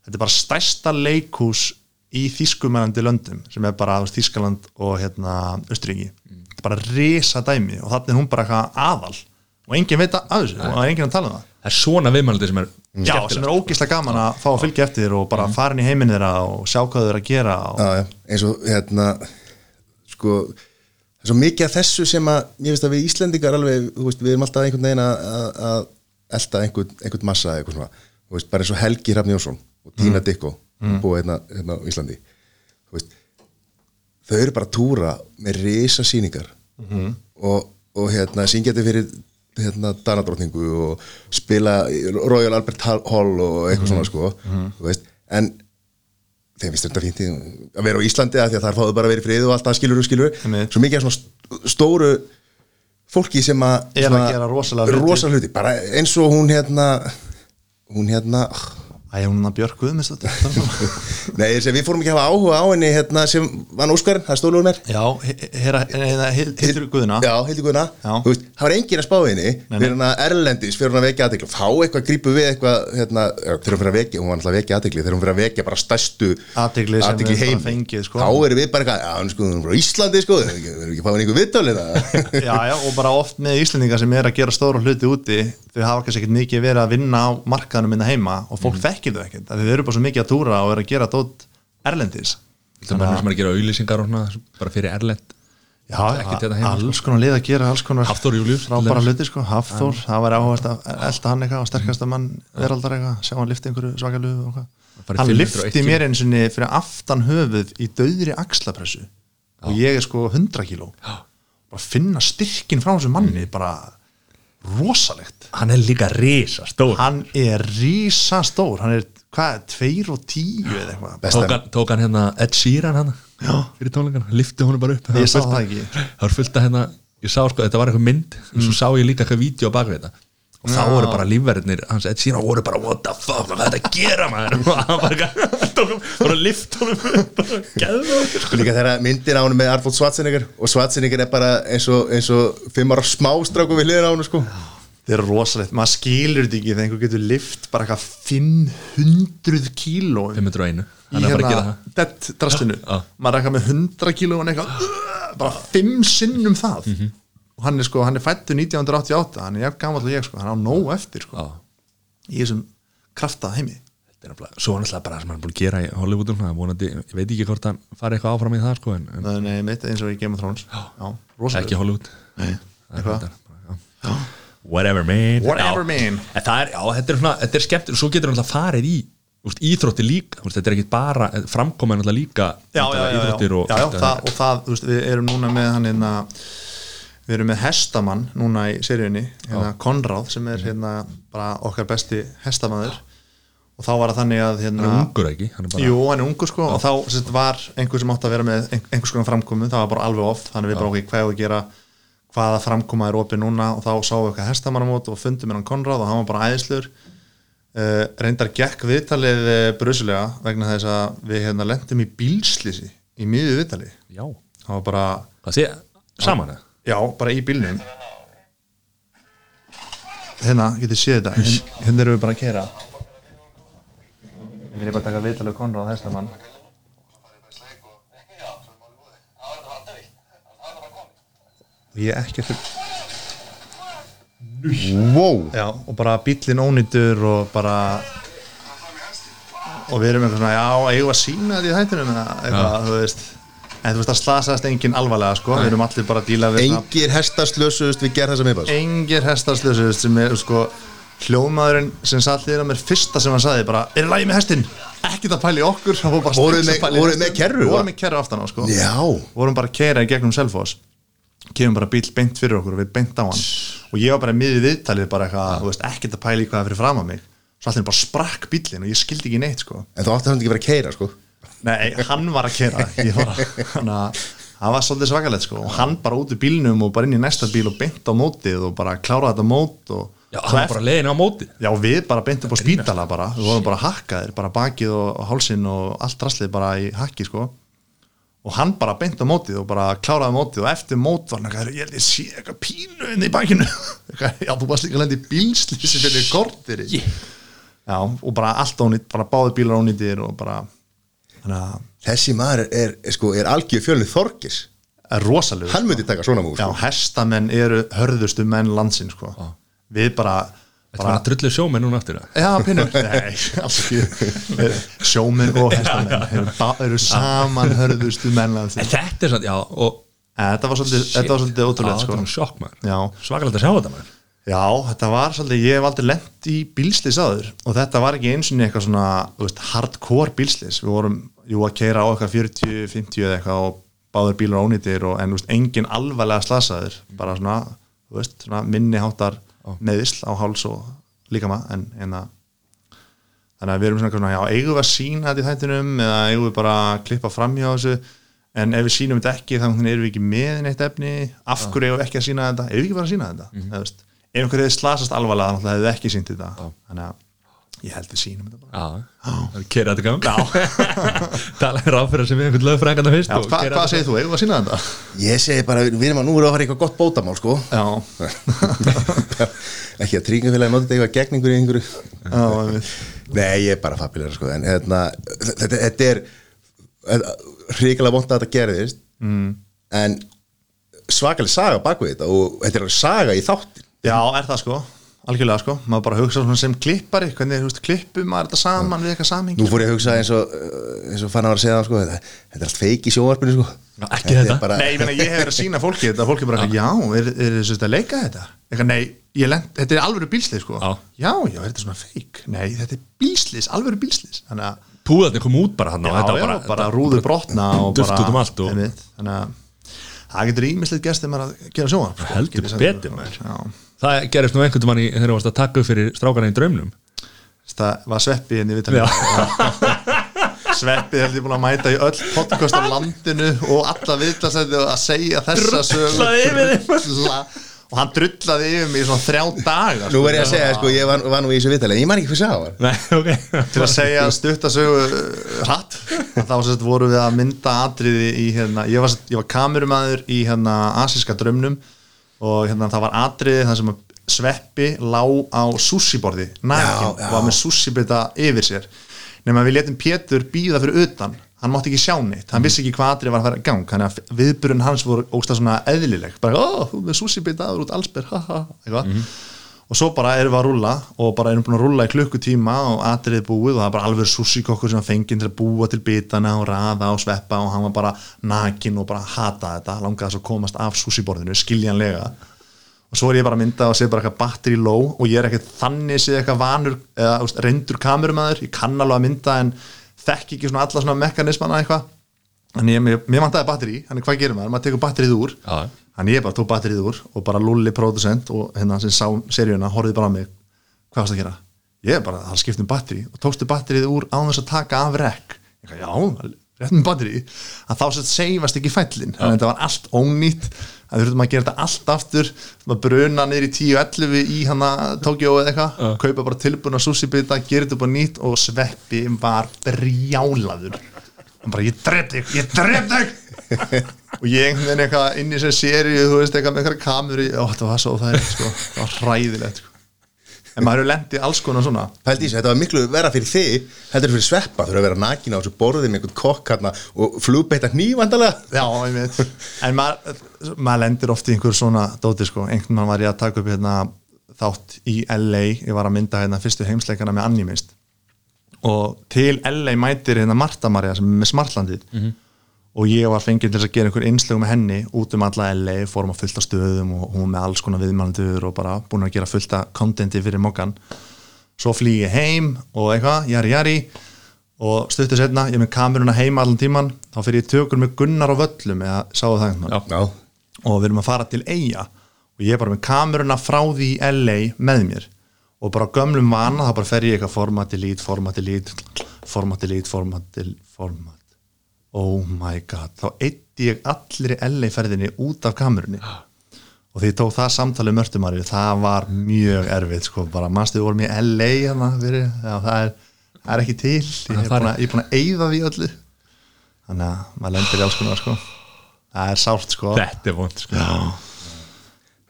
þetta er bara stærsta leikhús í þýskumælandi löndum sem er bara Þýskaland og hérna Östuríki þetta er bara risa dæmi og þannig er hún bara eitthvað aðal og enginn veit af þessu og það er enginn að tala um það. Það er svona viðmældi sem er Já, sem er ógislega gaman að fá að fylgja eftir og bara fara inn í heiminn þeirra og sjá hvað eru að gera og... Já, já, eins og hérna sko, það er svo mikið af þessu sem að, ég veist að við Íslendingar alveg, þú veist, við erum alltaf einhvern veginn að, að- að elta einhvern, einhvern massa eða eitthvað svona, þú veist, bara eins og Helgi Hrafn Jónsson og Tína mm. Dikko búið hérna, hérna á Íslandi. Þú veist, þau eru bara að túra með risa sýningar og, og hérna hérna Danadrottningu og spila Royal Albert Hall og eitthvað svona sko þú veist, en þeim finnst þetta fínt að vera á Íslandi að því að þar fáðu bara að vera í friði og allt það skilur og skilur svo mikið af svona st- stóru fólki sem að Er að gera rosalega hluti. rosalega hluti. Bara eins og hún hérna hún hérna Æ, hún er Björk Guðmundsdóttir? Nei, ég segi, við fórum ekki að hafa áhuga á henni hérna, sem vann Óskarinn, það stóluður mér. Já, hérna, hérna, Guðuna Já, Guðna, Já. þú veist, það var enginn að spá henni. Nei. fyrir hann að Erlendis, fyrir hann að vekja aðtekli fá eitthvað grípu við eitthvað hérna, fyrir að vekja, hún var alltaf að vekja aðtekli þegar hún fyrir að vekja bara stærstu sem bara heim fengið, sko. þá erum við bara eitthvað, já, sko, hún er Íslandi sko, við erum ekki þekkir þau ekkert við erum bara svo mikið að túra og erum að gera dótt erlendis. Þetta er bara sem að gera auðlýsingar bara fyrir erlend? Já, alls konar lið að gera Hafþór Július sko. Hafþór, það var áhugast að elda hann eitthvað og sterkasta mann veraldar eitthvað. Sjá hann lifti einhverju svakaluðu hann lifti mér eins og niður fyrir aftan höfuð í döðri axlapressu. Og ég er sko 100 kíló. Bara finna styrkin frá þessu manni bara rosalegt. Hann er líka risa stór hann er rísa stór hann er, hvað, 2 og 10 eða eitthvað. Tók hann, tók hann hérna Ed Sheeran hann fyrir tónleikana, lifti honum bara upp. Ég sá það ekki. það var fullt að hérna, ég sá sko, þetta var eitthvað mynd en svo sá ég líka eitthvað vídeo á bakvið þetta og þá voru bara lífverðinir hans Ed Sheeran voru bara what the fuck, hvað er þetta að gera maður? Og hann bara, bara lift honum sko. Líka þegar myndir á hann með Arnold Schwarzenegger og Schwarzenegger er bara eins og, eins og fimm ára smástráku við hliðina á hann sko. Þetta er rosalegt, maður skilur þetta ekki þegar einhver getur lift bara eitthvað 500 kíló. 501, í hérna dead drastinu. Maður er eitthvað með 100 kíló og eitthvað bara 5 sinnum það. Mhm. Og hann er sko, hann er fættu 1988 hann er gamall og ég sko, hann á nóg eftir sko, Já. í þessum kraftað heimi. Er svo er náttúrulega bara sem hann er búin að gera í Hollywoodum er vonandi, ég veit ekki hvort hann fari eitthvað áfram í það sko en, en er nei, mitt eins og í Game of Thrones. Já, ekki Hollywood. Nei, er eitthvað. whatever man. Whatever, man. Er, þetta er, svona, þetta er skemmt svo getur hann alltaf farið í úst, íþrótti líka, úst, þetta er ekki bara framkomið alltaf líka já, já, já, íþróttir og já það, og það, þú veist, við erum núna með hann hérna við erum með hestamann núna í seríunni, hérna Konráð sem er hérna bara okkar besti hestamæður og þá var það þannig að hérna, hann er ungur ekki? Hann er bara, Jú, hann er ungur sko og þá sett, var einhver sem átti að vera með ein- einhvers konar framkomu, það var bara alveg off þannig við bara okkur hvað að gera? Hvaða framkoma er opið núna? Og þá sáum við eitthvað hestamannamót og fundum hann Konráð og hann var bara æðislur. Uh, reyndar gekk viðtalið uh, brusulega vegna þess að við hérna lendum í bílslýsi í miðju viðtali. Já, það var bara, hvað sé, saman eða? Já, bara í bílnum. Hérna, getið séð þetta. Hérna, hérna erum við bara að kera ég vil bara taka viðtalið Konráð hestamann. Og ég er ekki eftir Wow. Já, og bara bíllinn ónýtur og bara og við erum eitthvað svona, já, eigum að sína þetta í þættinum eða eitthvað, þú veist en þú veist, það slasaðist enginn alvarlega, sko. Við erum allir bara að díla við Engir hestar slösuðust við gerð þessa miðbás engir hestarslösust sem er sko hljóðmaðurinn sem satt liður á mér fyrsta sem hann saði bara, er lægi með hestin? ekkert að pæla í okkur strax með- að kerru, vorum með kerru aftan á sko. Vorum bara að keira í gegnum Selfoss. Kemur bara bíl beint fyrir okkur og við beint á hann. Og ég var bara miðið viðtalið bara eitthvað, þú veist, ekkert að pæla í hvað er fyrir fram að mig. Svo allir bara sprakk bílinn og ég skildi ekki neitt sko. En þú átti hann ekki að vera að keira sko Nei, hann var að kera var að, það var svolítið svakalegt sko. Og hann bara út úr bílnum og bara inn í næsta bíl og beint á mótið og bara kláraði þetta mót og já, hann var bara leiðin á móti Já, við bara beint upp á spítala bara, við vorum bara hakkaðir, bara bakið og, og hálsinn og allt rastlið bara í hakki sko. Og hann bara beint á mótið og bara kláraði mótið og eftir mót var hann ég held ég sé eitthvað pínu inn í bakinu. Já, þú varst líka lendi bílslýsi fyrir kortir já, og bara allt ónýtt, bara báði bílar ónýttir og bara þannig að Þessi maður er, er, sko, er algjör fjölnið Þorkis það er rosalegur. Hann myndi taka svona múl já, sko. hestamenn eru hörðustu menn landsinn sko. við bara, þetta var að drullu sjómenn núna aftur eða? Já, pinnur, nei, alls ekki. Sjómenn og hestamenn eru, eru saman hörðustu mennlands en þetta er svona, já, og Þetta var svolítið, þetta var svolítið já, ótrúlega sko. var sjokk maður. Já, svakalegt að sjá þetta maður já, þetta var svolítið Ég hef aldrei lent í bílslis áður og þetta var ekki eins og eitthvað svona þú veist, hardcore bílslis Við vorum, jú, að keira á eitthvað 40, 50 eða eitthvað og báður bílar ónýtir og, en þú veist, engin alvarlega slasaður bara svona, þú veist, svona minni háttar meðisl á háls og líkama en, en að þannig að við erum svona, svona, já, eigum við að sína þetta í þættinum eða eigum við bara að klippa fram hjá þessu? En ef við sínum þetta ekki þá erum við ekki með neitt efni. Af hverju eigum við ekki að sína þetta? Eigum við ekki bara að sína þetta mm -hmm. Ef einhverju hefði slasast alvarlega þá hefði við ekki sínt þetta. Þannig að ég held við sínum þetta bara. Já, það er kerið þetta gang. Tala er ráðfyrir sem við einhvern lögfræðingana fyrst já, og hva, hvað þetta- segir þú, eigum við að sína þetta? Ég segi bara, við erum að nú erum að fara í eitthvað gott bótamál sko. Já, Ekki að tryggingafélagi notið þetta eitthvað gegn einhverju einhverju. Já. Nei, ég er bara fabilega sko En hérna, þetta, þetta er hrikalega vont að þetta gerðist. Mm. En svakalega saga baku þetta Og þetta er saga í þáttin já, er það sko algjörlega sko, maður bara hugsa sem klippari hvernig, þú veist, klippum maður þetta saman við eitthvað saming Nú fór ég að hugsa eins og eins og fann að vera að segja það sko Þetta, þetta er allt feik í sjónvarpinu sko. Já, ekki þetta. bara, Nei, ég meina, ég hef verið að sína fólki þetta, fólki bara, já, er, er þessu að leika þetta? Eitthvað, nei, ég lent, þetta er alvöru bílslið sko. Já. já, já, er þetta svona feik nei, þetta er bílslis, alvöru bílslis þannig að púðarnir kom út bara hann og þetta bara, bara rúður brotna og duft bara, út um allt og- einmitt, þannig að það er sko, heldur gerist nú einhvern veginn þegar þú varst að taka upp fyrir strákana í draumnum. Það var sveppi henni við Sveppi held ég búin að mæta í öll podcast á landinu og alla viðtalsæti að segja þessa sögu. Drullaði yfir þig. Drulla. og hann drullaði yfir mig í svona þrjá daga Nú verð ég að segja, sko, ég var, var nú í þessu vitali En ég man ekki hvað það var. nei, ok. Til að segja stuttasögu uh, hratt. Þá sérst voru við að mynda atriði í hérna, ég var, ég var kamerumæður í hérna asíska drömnum og hérna það var atriði þar sem sveppi lá á Já, já. og var með sushi-bita yfir sér. Nema við letum Pétur býða fyrir utan. Hann mátti ekki sjá neitt, hann vissi ekki hvað atrið var að fara gang. Þannig að viðburinn hans voru ógstað svona eðlileg. Bara, ó, þú ert með sushi-bita aður út allsber, ha ha, eitthvað og svo bara erum við að rúlla og bara erum búin að rúlla í klukkutíma og atriðið búið og það er bara alveg sushi-kokkur sem var fenginn til að búa til bitana og raða og sveppa og hann var bara nakin og bara hata þetta, langaði þess að komast af sushi-borðinu, skiljanlega. Og svo er ég bara að mynda og sé bara eitthvað batteri low og ég er ekkert þannig séð eitthvað vanur eða reyndur kamerumæður, ég kann alveg að mynda en þekki ekki svona alla svona mekanismana eitthvað þannig ég, mér, mér vantaði batteri, þannig hvað gerir maður, maður tekur batterið úr. Já. þannig ég bara tók batterið úr og bara Lulli producent og hérna sem sá seríuna horfið bara á mig, hvað varst að gera? Ég bara, það skiptum batteri og tókstu batterið úr án þess að taka af rekk ég eitthvað, já, rétt með batteri að þá sett seifast ekki fællin. Þannig að þetta var allt ónýtt. Að við þurfum að gera þetta allt aftur. Bruna niður í 10-11 í hana Tókjó eða eitthvað, kaupa bara tilbúna sushi-bita, gera þetta upp á nýtt og sveppi var brjálaður hann bara, ég dref þig, ég dref þig. Og ég einhvern veginn eitthvað inn í þessu seríu, þú veist, eitthvað með eitthvað kameru ó, þetta var svo það sko, það var hræðilegt sko. en maður hefur lendið alls konar svona. Pældi í þessu, þetta var miklu vera fyrir þig heldur fyrir sveppa, fyrir að vera nakin á þessu borði með einhvern kokk hérna og flugbeita hnífandalega Já, ég veit En maður, maður lendir oft í einhver svona dóti sko, einhvern mann var ég að taka upp hérna, þátt í LA ég var að mynda hérna fyrstu heimsleikana með Animist og til LA mætir hérna Marta Maria sem er með Smartlandið. Og ég var fengið til að gera einhver einslögu með henni út um alla LA, fórum að fullta stöðum og hún með alls konar viðmælandur og bara búin að gera fullta kontenti fyrir mokkan svo flýg ég heim og eitthvað, jari jari. Og stuttur setna, ég er með kameruna heima allan tíman, þá fyrir ég tökur með Gunnar á völlum eða sáu það einhvern og við erum að fara til Eyja og ég er bara með kameruna frá því LA með mér og bara gömlum vana þá bara fer ég eitthvað format delete, format delete format delete, format delete, format. Oh my god. Þá eitti ég allir í LA ferðinni út af kamerunni. Og því ég tók það samtalið mörtumari það var mjög erfitt sko. Bara mannstu við vorum í LA hérna fyrir, já, það, er, er ekki til. Ég er búin að, ég að eyða því öllu. Þannig að maður lendir í alls konar sko. Það er sárt sko. Þetta er vond sko.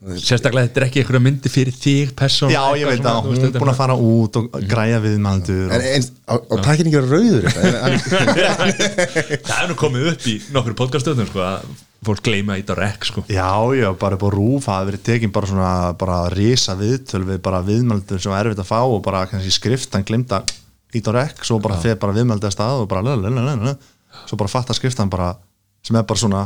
Sérstaklega þetta er ekki einhverja myndi fyrir þig persón Já, ég veit að hún er búin að fara út og græja viðmældur en, en á, á takkin ekki vera rauður það er nú komið upp í nokkur podcastöðum sko, að fólk gleyma ít á rekk sko. Já, já, bara upp á rúf það hefur verið tekin bara svona bara risa viðtöl við bara viðmældur sem er erfitt að fá og bara kannski skrift hann glimta ít á rekk, svo bara fer bara viðmældi að stað og bara lalalala, svo bara fatta skriftan bara sem er bara svona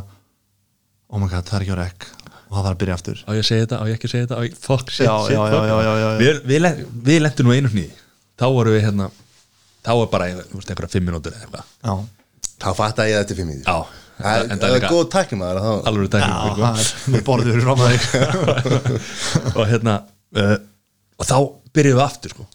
oh my god, það er ekki á rekk og það þarf að byrja aftur. Á ég að segja þetta, á ég ekki að segja þetta? Á ég, fuck, shit, Já, shit, já, já, já, já, já. Við, við, við lendum nú einu hnýði þá vorum við hérna þá var bara, einhverja fimm minútur eða eitthvað. Já, þá fatta ég þetta til fimm í já, Það er- góð alveg já tækning sko. það er með borður í rámaði og hérna uh, og þá byrjuðum við aftur sko.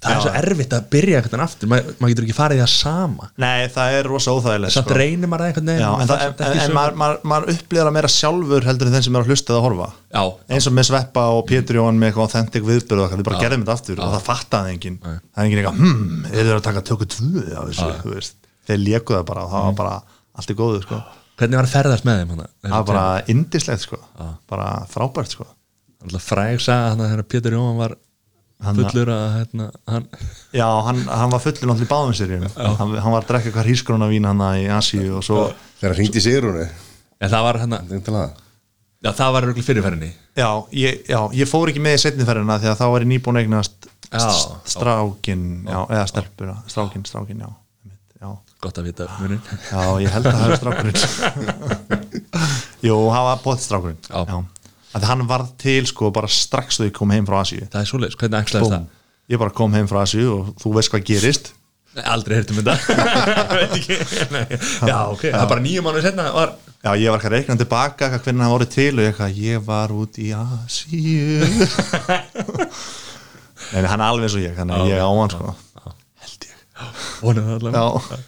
Það er Já. svo erfitt að byrja einhvern aftur, Ma, maður getur ekki farið í það sama. Nei, það er rosa óþægilegt samt reynir maður það Já, maður en, það, en, en sömu- maður, maður, maður upplýðar að meira sjálfur heldur en þeim sem er að hlusta eða horfa. Já, eins og með Sveppa og Pétur Jón með eitthvað authentic viðbyrðu okkar, við bara gerðum þetta aftur og það fattaði enginn, það er enginn eitthvað hmm, þeir að taka tökur tvö þeir léku það bara og það var bara allt í góðu, sko, hvernig var að ferðast með hann þegar var fullur að hérna, hann, Já, hann, hann var fullur náttúrulega í báðum sér hann, hann var að drekka eitthvað hrísgróna vín hann í Asíu og svo, þegar hann hringdi Sigrúnu. En það var hann það já, það var örugglega fyrirferðinni já ég, já, ég fór ekki með í setniferðina því að þá var ég nýbúin eignast strákin, já, eða stelpur strákin, strákin, já, einmitt, já. Gott að vita munin Já, ég held að það hefur strákurinn. Jú, það var bótt strákurinn Já. Já. að hann varð til sko bara strax þegar ég kom heim frá Asíu. Það er svoleiðis, hvernig æxlaðist það? ég bara kom heim frá Asíu og þú veist hvað gerist. Nei, aldrei þetta Veit ekki. Nei. já, ok, það er bara nýju mánuð setna var Já, ég var ekki að reikna tilbaka hvernig það voru til og ég, ég var út í Asíu. Nei, hann er alveg eins og ég þannig að ég á hann sko. Held ég. Vonum það allavega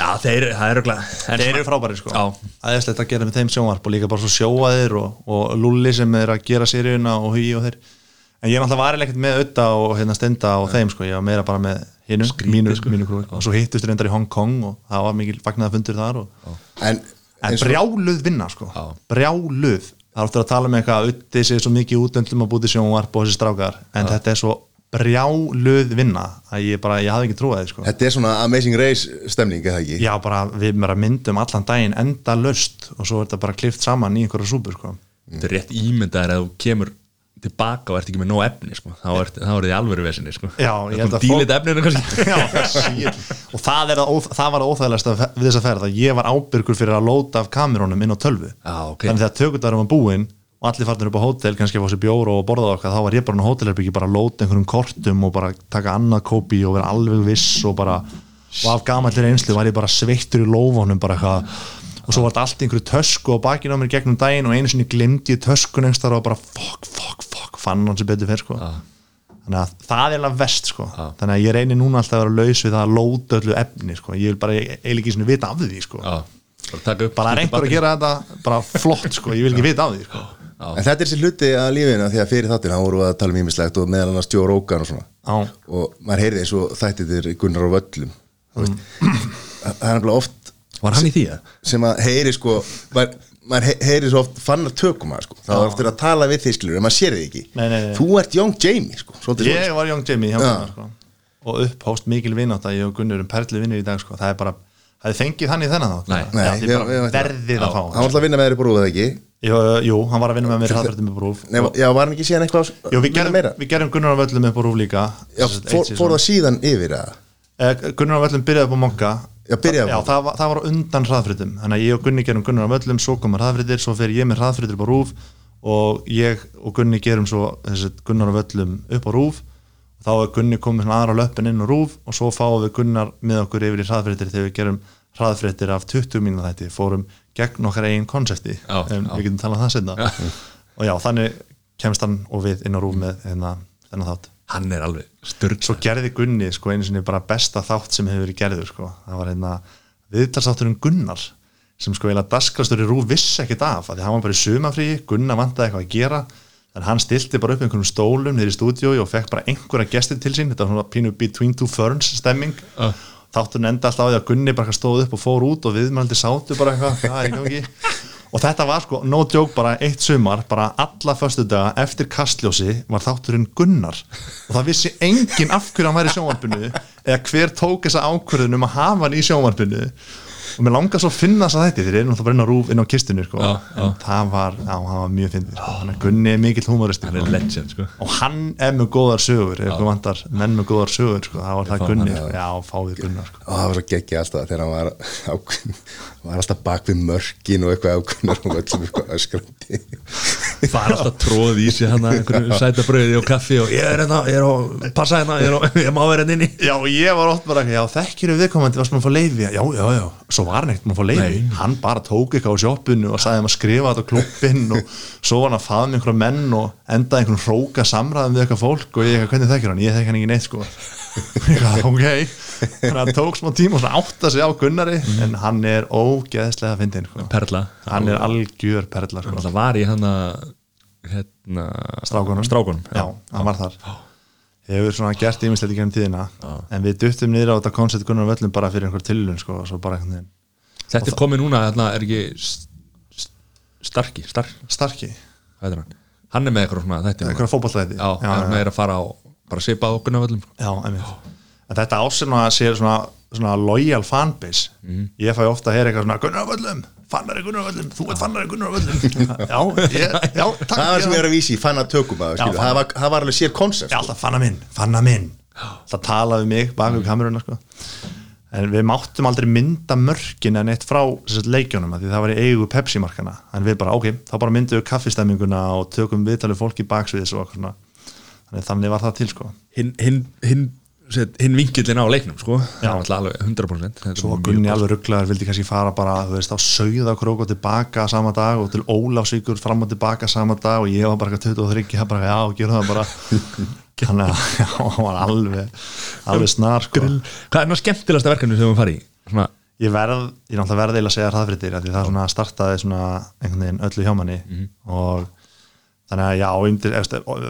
Já, þeir, það eru þeir eru frábæri sko. Já. aðeinslegt að gera með þeim sjónvarp og líka bara svo sjóaðir og, og Lulli sem er að gera seríuna og Hugi og þeir. En ég er náttúrulega varileg ekkert með Ötta og hérna Stenda og þeim sko, ég var meira bara með hinu, mínu, sko. mínu krúi og svo hittust reyndar í Hong Kong og það var mikil fagnaða fundur þar og, En, en brjáluð vinna sko. Já. brjáluð, það er ofta að tala með eitthvað að Ötti sé svo mikið útlöndum að búti sjónvarp og þessi strákar, en þetta er svo brjáluð vinna að ég bara, ég hafði ekki trúið því sko Þetta er svona Amazing Race stemning, eða ekki? Já, bara við bara myndum allan daginn enda löst og svo er þetta bara klift saman í einhverja súpur sko. þetta er rétt ímyndaðir að þú kemur tilbaka og ert ekki með nóg efni sko. þá er þá er þið alvöru vesinni sko. Já, ég held að dílit efninu kannski Já, shit. og það, er, að óþ- það var óþægilegast við þessa ferð að ég var ábyrgur fyrir að lóta af kamerónum inn á tölvu Já, ok. þannig þegar tökundarum var búinn og allir farnir upp á hótel, kannski að fá sér bjór og borða okkar, þá var ég bara á hótelherbyggi bara að lóta einhverjum kortum og bara taka annað kópi og vera alveg viss og bara og af gamallir einslu var ég bara sveittur í lófunum bara eitthvað. Og svo var þetta allt einhverju tösku og bakinn á mér gegnum daginn og einu sinni glimti ég töskun einhverstað og bara fuck, fuck, fuck, fann hann sem betur fyrir sko. Þannig að það er alveg vest sko. Þannig að ég reynir núna alltaf að vera laus við það að lóta öllu efni sko, ég vil bara eiginlega ekki svona vita af því sko, Já, bara einhver að gera þetta bara flott sko, ég vil ekki vita af því sko En þetta er þessi hluti að lífina því að fyrir þáttir hann voru að tala um ímislegt og meðal annars Joe Rogan og svona. Og maður heyrði eins og þættir Gunnar á völlum það er nefnilega oft Var hann í því að? sem að heyri sko maður, maður he- heyri svo oft fannar tökum að sko. Þá er eftir að tala við því skilur en maður sér þið ekki. Nei, nei, nei. þú ert Young Jamie sko svolítið ég var Young Jamie hjá Já. Gunnar sko. og upphóst mikil vinátt að ég og Gunnar erum perli vinnir í dag sko. það er bara, það er fengið hann í þennan við- verðið að fá hann var alltaf að vinna með þeirri brúið eða ekki jú, jú, hann var að vinna með mér hraðverðin með brúf Nei, já, var hann ekki síðan eitthvað Jú, við gerum, við gerum Gunnar á völlum upp á rúf líka. Já, fór, fór það síðan yfir að Eh, Gunnar á völlum byrjaði upp á Monka Já, byrjaði Já, það, var- það var undan hraðfritum Þannig að ég og Gunni gerum Gunnar á völlum Svo komar hraðfritir, svo fer ég með hraðfritir upp á rúf Og ég og Gunni gerum svo þessi Gunnar á völlum upp á rúf og Þá er Gunni komið aðra löppin inn á rúf Og svo fáum við Gunnar með okkur yfir í hraðfritir Þegar við gerum hraðfritir af 20 mínúna þætti Fórum gegn okkar eigin konsepti já. Við getum talað um það setna Og já, þannig kemst hann og við inn á rúf með hérna, þennan þátt. Hann er alveg styrn svo gerði Gunni sko einu sinni bara besta þátt sem hefur verið gerður sko. Það var hérna viðtalsátturinn Gunnar sem sko eiginlega dasgrastur í rúf vissi ekkert af því hann var bara í sumafríi Gunnar vantaði eitthvað að gera. Þannig hann stilti bara upp einhvern stólum niður í stúdíói og fekk bara einhverja gestir til sín. Þetta var svona pínu between two ferns stemming. Uh. Þátturinn enda alltaf á því að Gunni bara stóð upp og fór út og viðmældi sátu bara eitthvað og þetta var sko, no joke, bara eitt sumar bara alla föstu daga eftir kastljósi var þátturinn Gunnar. Og það vissi enginn af hverju hann væri í sjónvarpinu eða hver tók þessa ákvörðun um að hafa hann í sjónvarpinu og mér langar svo að finna þess að þetta þeir eru náttúrulega bara inn á rúf inn á kistinu sko. Já, já. en það var, já, það var mjög fyndið sko. Gunni er mikill humoristi Hann er sko. legend sko og hann er með góðar sögur ef ykkur vantar menn með góðar sögur sko. það var það fá Gunni, hann, sko. já, fáið Gunnar sko. og það var svo geggja alltaf þegar hann var, á, var alltaf bak við mörkin og eitthvað ákveðnar og öllum eitthvað öskrandi Það er alltaf tróð í sig hann að einhverju sæta brauði og kaffi og ég er hérna, ég er á, passa hérna, ég, er ég má vera hérna inni Já, ég var oft bara, já, þekkir við viðkomandi varst maður að fá leiði, já, já, já svo var hann ekkert maður að fá leiði, hann bara tók eitthvað á sjoppinu og sagði hann að skrifa þetta á klubbin og svo var hann að faða með einhverja menn og endaði einhverjum hróka samræðum við eitthvað fólk og ég eitthvað, hvernig þekkir hann, ég þekki hann ekki neitt sko. Ok, þannig að það tók smá tíma og svona átta sig á Gunnari en hann er ógeðslega fyndin sko. Perla. Hann er algjör perla sko. Það var í hann að hérna, Strákunum. Strákunum já, hann var þar hefur svona gert ímislegt í gennum tíðina en við duttum niður á þetta koncept Gunnar völlum bara fyrir einhver tilhjörn sko, Þetta er komið núna, hérna, er ekki Starki, Stark, Starki, er hann? Hann er með eitthvað svona þetta einhverja fótballtæði Já, hann er að fara á bara svipa á okkur náðvöldum já, einmitt. En þetta ásinn að sé svona, svona loyal fanbase. Mhm. ég fæ ofta að heyra eitthvað svona Gunnar völlum, fannari Gunnar á völlum. Þú ert fannari Gunnar á völlum. Já, ég, já, takk það var sem ég- er að vísi, fann að tökum að það var, það var alveg sér koncept Já, alltaf fanna minn, fanna minn. Það talaði mig bak við kameruna sko. en við máttum aldrei mynda mörkin en eitt frá leikjónum af því það var í eigu Pepsi markana en við bara, ok, þá bara myndum við kaffistemminguna og tökum viðtalið fólk í baksviðis og svona. Þannig, þannig var það til sko. Hinn hin, hin, hin vinkillin á leiknum sko. það var alltaf alveg 100% Þetta svo var Gunni alveg rugglaður, vildi kannski fara bara þú veist, á Sauðakrók og tilbaka sama dag og til Ólafsvíkur fram og tilbaka sama dag og ég var bara eitthvað 23 það bara, já, gerum það bara. Þannig að já, hann var alveg alveg snar sko. hvað er ná skemmtilegasta verkefni sem við farið í? Svona, ég verð, ég náttúrulega verði eiginlega að segja hraðfrittir því það svona startaði svona einhvern veginn öllu hjá manni. Og þannig að já,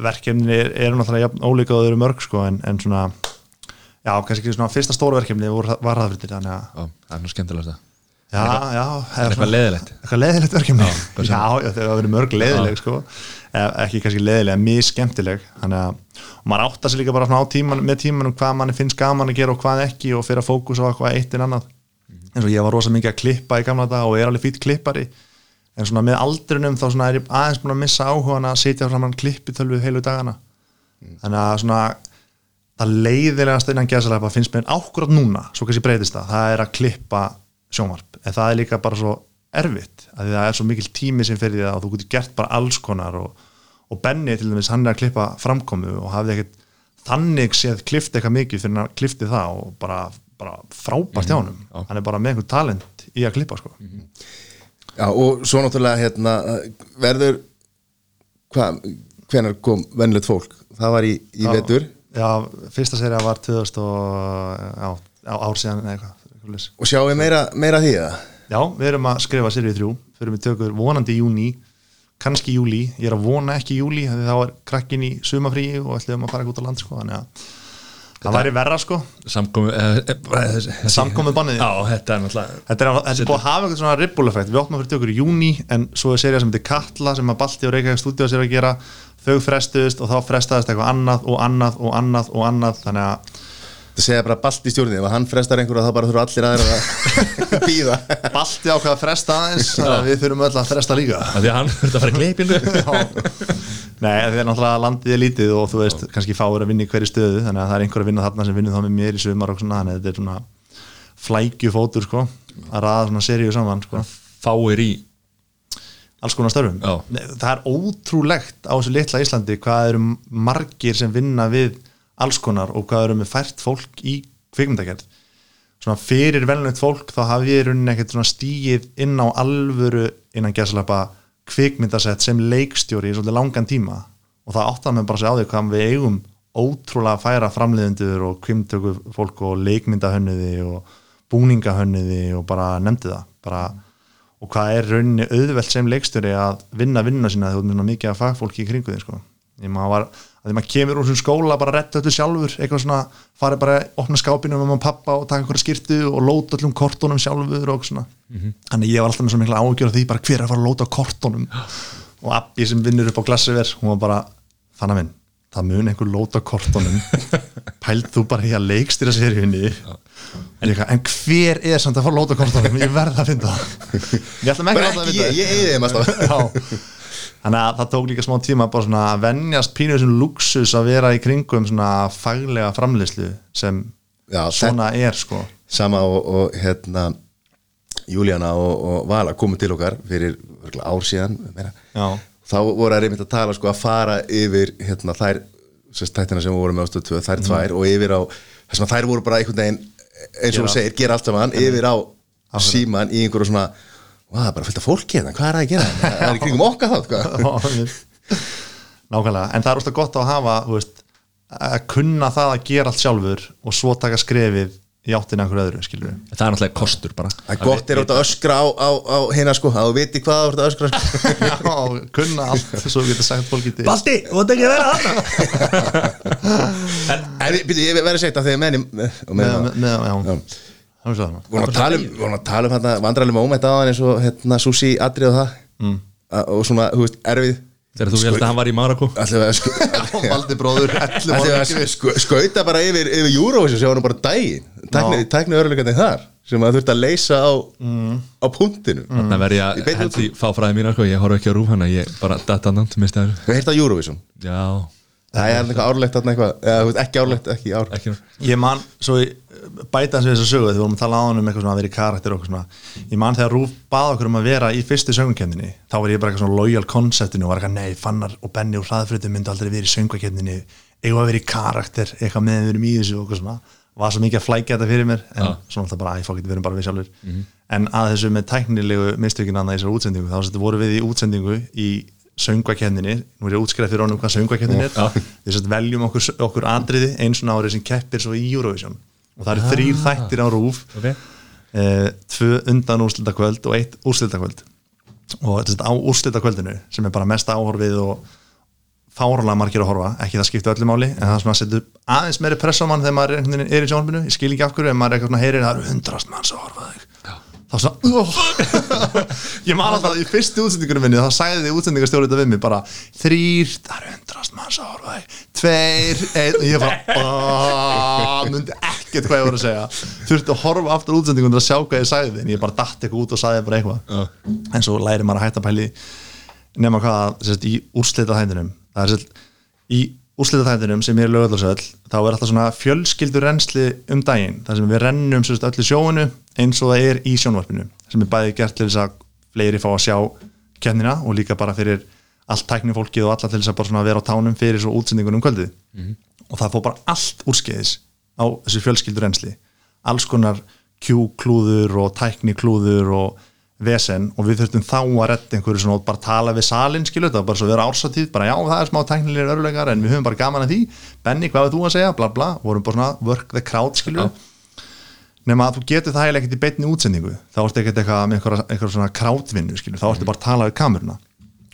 verkefni eru er náttúrulega jafn ólíka og þau eru mörg sko, en, en svona já, kannski ekki svona fyrsta stóra verkefni voru, var hraðfrittir þannig að á, það er ná skemmtilegasta. Já, já, er eitthvað leðilegt eitthvað leðilegt verkefni. Já, já, já það hafa verið mörg leðileg sko. Eh, ekki kannski leðilega, mjög skemmtileg. Þannig að maður áttar sig líka bara á tíman, með tímanum hvað manni finnst gaman að gera og hvað ekki og fyrir að fókus á eitthvað eitt en annað. Eins og ég var rosa mikið að klippa í gamla dag og er alveg fýtt klippari. En svona með aldrinum þá svona er ég aðeins búin að missa áhugan að sitja fram hann klippitölvu heilu dagana. Þannig að svona það leiðilegast innan gæsalega finnst mér ákvörð núna, svo kannski breytist það það er að klippa sjónvarp. En það er líka bara svo erfitt að það er svo mikil tími sem fyrir það og þú getur gert bara alls konar og, og Benni til dæmis hann er að klippa framkomu og hafði ekkert þannig séð klift eitthvað mikið fyrir hann klifti það og bara, bara frábært hjá honum. hann er bara með einhvern talent í að klippa sko. Já, og svo náttúrulega hérna, verður hvað, hvenar kom vennilegt fólk? Það var í, í vetur Já, fyrsta serið var 2000 og já, á ár síðan eitthvað og sjáum við meira, meira því það Já, við erum að skrifa serið þrjú. Fyrir við tökur vonandi í júni kannski júli, ég er að vona ekki júli því þá er krakkin í sumafríi og ætlum að fara ekki út á land sko, þannig að það væri verra sko. Samkomi uh, Samkomið bannið. já, þetta er náttúrulega Þetta er, þetta er búið að hafa eitthvað svona ribbuleffekt Við opnum fyrir tökur í júni en svo er serið sem heitir Katla sem að Balti og Reykjavík stúdíu sér að gera þau frestuðist og þá frestaðist eitthvað annað og annað og annað og annað þannig að það segja bara balt í stjórnið ef hann frestar einhverju þá bara þurfa allir aðra að býða Balti ákveða að fresta aðeins þannig að við þurfum öll að fresta líka. Af því að hann þurfti að fara í kleipinu Nei, því að náttúrulega landið er lítið og þú veist, kannski fáir að vinna í hverju stöðu þannig að það er einhver að vinna þarna sem vinnur þá með mér í sumar og svona, þannig að þetta er svona flækju fótur sko, að ræða svona seríu saman sko, fáir í alls konar störfum. Já. Það er ótrúlegt á þessu litla Íslandi hvað eru margir sem vinna við alls konar og hvað eru með fært fólk í kvikmyndagerð. Svona fyrir velnögt fólk þá hafi ég rauninni ekkert svona stíið inn á alvöru innan gæsalapa kvikmyndasett sem leikstjóri í svolítið langan tíma. Og það áttar með bara að segja á því hvað við eigum ótrúlega færa framleiðendur og kvimtöku fólk og leikmyndahönnuði og búningahönnuði og bara nefndi það. Bara, og hvað er rauninni auðvelt sem leikstjóri að vinna vinnuna sína þegar þú erum mikið að fagfólki í kringu því sko. ég maður því maður kemur úr svona skóla bara að retta öllu sjálfur eitthvað svona, farið bara að opna skápinu með mamma og pappa og taka einhverja skýrtu og lóta öllum kortónum sjálfur og svona. Þannig ég var alltaf með svo mikla ágjör því bara hver er að fara að lóta kortónum og Abbi sem vinnur upp á glassiver hún var bara, fann að minn það mun einhver lóta kortónum pæld þú bara í að leikstýra seríunni? En, ég, en hver er samt að fara lóta kortónum ég verð að finna það. Ég ætlum ekki að það finna Já. þannig að það tók líka smá tíma bara svona að venjast pínu þessum luxus að vera í kringum svona faglega framleyslu sem Já, svona er sko. Sama og, og hérna Júlíana og, og Vala komu til okkar fyrir ár síðan þá voru að reynd að tala sko að fara yfir hérna þær tættina sem voru með ástöð tvö, þær tvær og yfir á, þess að þær voru bara einhvern veginn eins og þú segir, gera allt saman yfir á síman í einhverju svona "Vá, það er bara fyllt af fólki hérna, hvað er það að gera? Það er í kringum okkar sko nákvæmlega, en það er úrst gott að hafa veist, að kunna það að gera allt sjálfur og svo taka skrefið í áttina einhverju öðru, skilur við það er náttúrulega kostur bara. Það er gott er að öskra á, á, á hérna sko, að þú viti hvað þú ert að öskra sko. Já, kunna allt, svo getur sagt fólki til. Balti, þú ert ekki að vera þarna. En byrju, ég verði að segja þetta þegar menni Við vorum að tala um, að um hérna vandrarlega móment á hann eins og hérna Susi Adri og það. Mm. og svona, þú veist, erfið þegar þú held að hann var í Marako við að Valdi bróður, við að skauta bara yfir, yfir Eurovision sem var nú bara daginn. Tækni, öruleikandi þar sem að þurfti að leysa á, á punktinu. Þannig að beinni held því fá fræði mína sko, ég horf ekki á rúf hana ég bara data nátt mista þessu Hvað heirt á Eurovision? já, Það er eitthvað árlegt þarna eitthvað eða, þú veist, Ekki árlegt, ekki ár. Ekki Ég man, svo bæta hans við þess að sögu þegar við vorum að tala á hann um eitthvað svona að vera í karakter og eitthvað svona. Ég man þegar Rúf bað okkur um að vera í fyrstu söngvakefninni þá var ég bara eitthvað svona loyal konceptinu og var eitthvað nei, Fannar og Benni og Hraðfriður myndi aldrei verið í söngvakefninni eigum að vera í karakter, eitthvað með við erum í þessu og eitthvað svona, var svo mikið að flækja þetta fyrir mér en Já. svona alltaf bara, æ, fokk, við erum bara við sjálfur en að þessu með tæknilegu mistökin annað í þessar útsendingu, þá voru við í útsendingu í söngvakenninni nú er ég útskræð fyrir honum hvað söngvakennin er. Við sett veljum okkur, okkur andriði eins og árið sem keppir svo í Eurovision. Og það eru þrýr þættir á rúf ok, eh, tvö undan úrslitakvöld og eitt úrslitakvöld og þetta á úrslitakvöldinu sem er bara mest áhorfið og fáralega margir að horfa, ekki það skipti öllu máli en það sem að setja aðeins meiri press á mann þegar maður er, er í sjónbinu, ég skil ekki af hverju en maður er eitthvað svona heyrir, það eru hundrast manns að horfa þig þá svona ég man alltaf í fyrstu útsendingunum minni þá sagði þið útsendingarstjórið þetta við mig bara þrýr, það eru hundrast manns að horfa á þig. Tveir, einn. Og ég bara mundi ekkert hvað ég voru að segja. Þurfti að horfa aftur útsendingun til að sjá hvað ég sagði en ég bara datt eitthvað út og sagði bara eitthvað. En svo læri maður að hætta pæli nema hvað sérst, í úrslita þættinum það er sérst, í úrslita þættinum sem er lögðarsöll þá er alltaf svona fjölskyldur rensli um daginn þar sem við rennum sérst, öllu sjóinu eins og það er í sjónvarpinu sem er bæði gert til þess að fleiri fá að sjá kennina og líka bara fyrir allt tækni fólkið og alla til þess að bara vera á tánum fyrir svo útsendingunum kvöldið. Og það fór bara allt úrskeiðis á þessu fjölskyldur rensli alls konar Q-klúður og tækniklúður og vesen og við þurftum þá að redda einhverju svona og bara tala við salin skilu þetta var bara svo að vera ársatíð, bara já það er smá tæknilegir örleikar en við höfum bara gaman að því. Benny, hvað er þú að segja, bla bla, vorum bara svona work the crowd skilu nema að þú getur það heila ekkert í beinni útsendingu. Þá ertu ekkert eitthvað með einhverja, einhverja svona crowdvinnu skilu, þá ertu bara að tala við kameruna.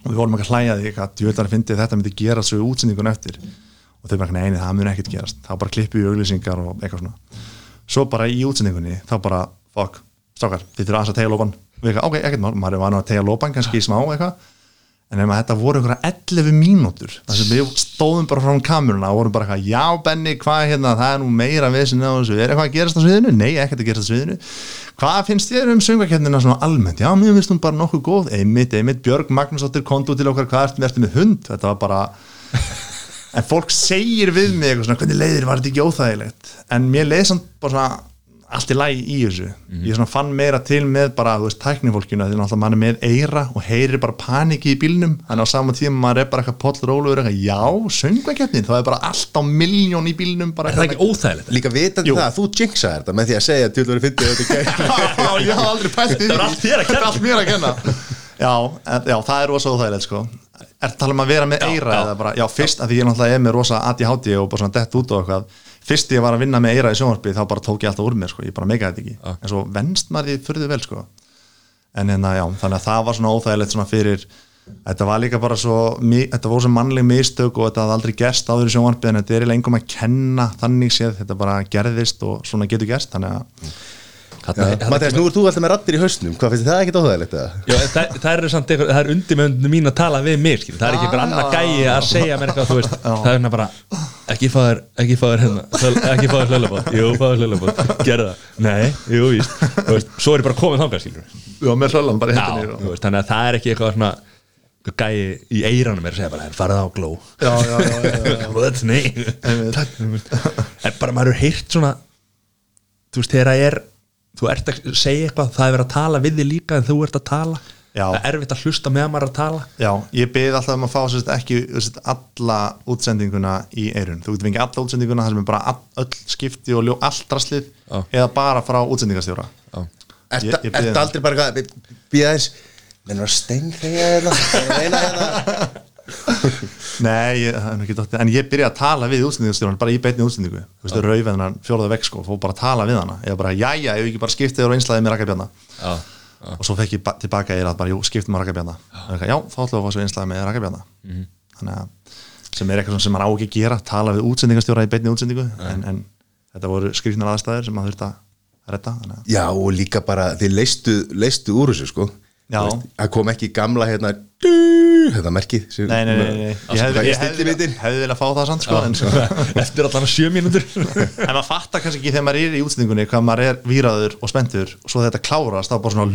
Og við vorum ekki að hlæja því eitthvað, djöðlar að fyndi þetta myndi gera svo í útsendingun eftir. Og þau bara, neini, það mun að við ok, ekkert mál, maður var nú að tegja lópan kannski í smá eitthvað en ef þetta voru einhverja 11 mínútur þar sem við stóðum bara frá kameruna og vorum bara eitthvað, já Benni, hvað er hérna það er nú meira vissin á þessu, er eitthvað að gerast á sviðinu? Nei, ekkert að gerast á sviðinu hvað finnst þér um söngvakennina svona almennt? Já, mér finnst hún bara nokkuð góð einmitt, einmitt, Björg Magnúsdóttir kontu til okkar, hvað ertu með hund? Þetta var bara en fólk segir við mig eitthvað svona, hvernig leiðir var þetta ekki óþægilegt en mér leið samt bara svona allt í lægi í þessu ég svona fann meira til með bara, þú veist, tæknifólkinu því náttúrulega mann er með eira og heyrir bara paniki í bílnum, þannig á sama tíma maður er bara eitthvað pollróluður, eitthvað, já, söngvakeppnin það er bara allt á miljón í bílnum bara er það ekki óþægilegt? Líka vitandi Jú. það, þú jinxaði þetta með því að segja til þú verið fyndið að þetta gæti Já, ég haf aldrei pælt í því Það er allt þér að kenna. Þetta er allt mér að kenna Já, en, já það er rosa óþægilegt sko Er það tala um að vera með eira já. eða bara, já, fyrst að því ég náttúrulega er með rosa ADHD og bara svona dett út og eitthvað Fyrst ég var að vinna með eira í sjónvarpi þá bara tók ég alltaf úr mér sko, ég bara meikaði þetta ekki. En svo venst maður því fyrir vel sko. En hérna, já, þannig að það var svona óþægilegt svona fyrir Þetta var líka bara svo, þetta voru svo mannleg mistök og þetta hafði aldrei gerst áður í sjónvarpi en þetta er eiginlega engum að kenna þannig séð, þetta bara gerðist og svona getur gerst, þannig að þarna Mattias, nú er þú alltaf með rattir í hausnum. Hvað finnst þið það ekkert óþægilegt eða? Já, það, það eru samt eitthvað, það er undir mín að tala við mig, skil. það er ekki einhver annar gæi að segja mér eitthvað, þú veist, það er hérna bara ekki fá þér, ekki fá þér hérna ekki fá þér hlölabót, jú, fá þér hlölabót gerðu það, nei, jú, víst. Svo er ég bara komið þangað, skilur. Já, með hlölan bara veist, þannig að það er ekki eitthvað svona eitthvað gæi í eiranum er að segja bara, "Herra, farið á gló. En bara maður heyrt svona þú veist, þegar það er þú ert að segja eitthvað, það er verið að tala við þig líka en þú ert að tala. Já. það er erfitt að hlusta með að maður er að tala. Já, ég byrði alltaf um að fá sérst, ekki sérst, alla útsendinguna í eirun þú getur fengið alla útsendinguna þar sem er bara all, öll skipti og allt rastlið eða bara frá útsendingastjóra. Ég bið um- aldrei bara Býða eins Mennur að stein þegar hérna Eina hérna Nei, ég, en ég byrjaði að tala við útsendingastjóran bara í beinni útsendingu. Þú veist, rauð hennar fjóraða vekk sko, fór bara að tala við hana. Eða bara, jæja, ef ég ekki bara skiptið og einslaðið með rakabjarna Já. og svo fekk ég ba- tilbaka eða bara, jú, skiptum með rakabjarna já, já þá ætlum við að fá svo einslaðið með rakabjarna þannig að sem er eitthvað sem maður á ekki að gera tala við útsendingastjóra í beinni útsendingu. En, en þetta voru skrifnar aðstæður sem maður þurfti að að Já og líka bara Þið leistu, leistu úr þessu sko. Já. Það kom ekki gamla hérna þetta merkið sem- Nei, nei, nei. Ég hefði, er viljað fá það samt sko, en, eftir allan sjö mínútur. En maður fattar kannski ekki þegar maður er í útsendingunni hvað maður er víraður og spenntur og svo þetta klárast þá bara svona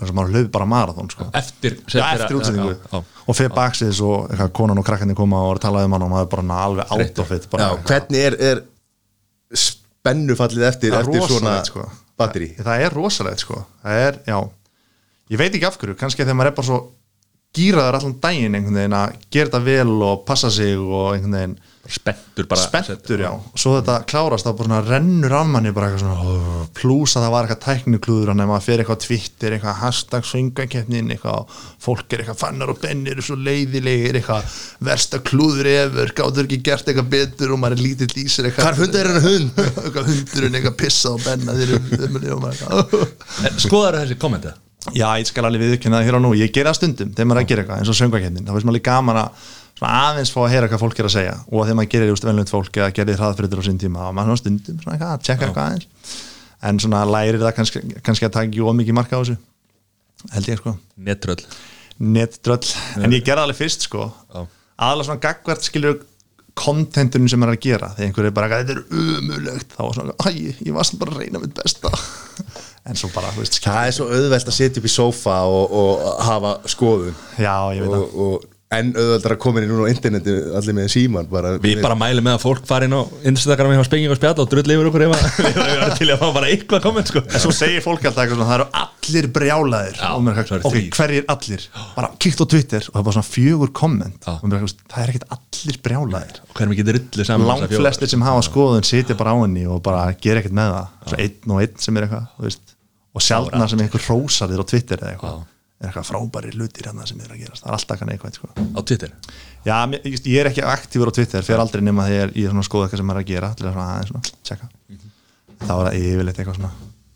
eins og maður hlaupi bara marathón sko. eftir, Já, eftir útsendingu. Já, já. og fyrir baksins og konan og krakkarnir koma og talaði um hann og maður er bara alveg out of it bara, Já, hvernig er, er spennufallið eftir, Það er eftir svona sko. batteri það er rosalegt sko. Það er, já, ég veit ekki af hverju kannski þegar maður er bara svo gýraður allan daginn einhvern veginn að gera þetta vel og passa sig og einhvern veginn. Spenntur bara spenntur, já, og svo þetta klárast þá bara svona rennur af manni bara eitthvað svona plús að það var eitthvað tækniklúður en maður fyrir eitthvað Twitter, eitthvað hashtag svöngakeppnin, eitthvað fólk er eitthvað fannar og bennir og svo leiðilegir eitthvað versta klúður efur gátur ekki gert eitthvað betur og maður er lítill í sér eitthvað. Hvar hundar er hennar hund? eitthvað hundurinn eitthvað pissa og benna þeir um og maður skoðar þessi kommentið Já, ég skal alveg viðkynna það hér og nú. Ég ger það stundum þegar maður er að gera eitthvað eins og söngvakeppnin. Þá finnst maður líka gaman að aðeins fá að heyra hvað fólk er að segja. Og þegar maður gerir just velnönd fólk eða gerir hraðfriður á sín tíma og maður stundum svona eitthvað að tjekka eitthvað aðeins. En svona lærir það kannski, kannski að taka ekki ómikið marka á þessu held ég sko. Netröll. Netdröll, en ég gerði alveg fyrst sko. Aðalega svona gagvert skilur kontentunum sem maður er að gera. Þegar einhver er bara, þetta er umulegt þá var svona, æ, ég var bara að reyna mitt besta en svo bara, þú veist, Það er svo auðvelt að setja upp í sófa og, og hafa skoðun. Já, ég veit það. og, og enn auðveldar að koma inn núna á interneti allir með síman bara, Við bara mælum með að fólk fari inn á Instagram hjá Spenging og spjall og drull yfir okkur ef að við erum til að fá bara eitthvað komment sko. En svo segir fólk alltaf eitthvað svona, það eru allir brjálaðir. Já, og er hverjir allir? Bara kíkt á Twitter og það er bara svona fjögur komment. Og er það er ekkert allir brjálaðir. Og hvernig getur rullu saman langt flestir sem hafa skoðun sitja bara á henni og bara gera ekkert með það. Svo einn og einn sem er eitthvað og sjálfna sem einhver rósar þér á Twitter eða eitthvað, er eitthvað frábæri hlutir hérna sem er að gerast, það er alltaf kann eitthvað sko. á Twitter? Já, ég er ekki aktífur á Twitter fyrir aldrei nema þegar ég er svona að skoða eitthvað sem er að gera til að svona aðeins svona, tjekka. Þá er það yfirleitt eitthvað svona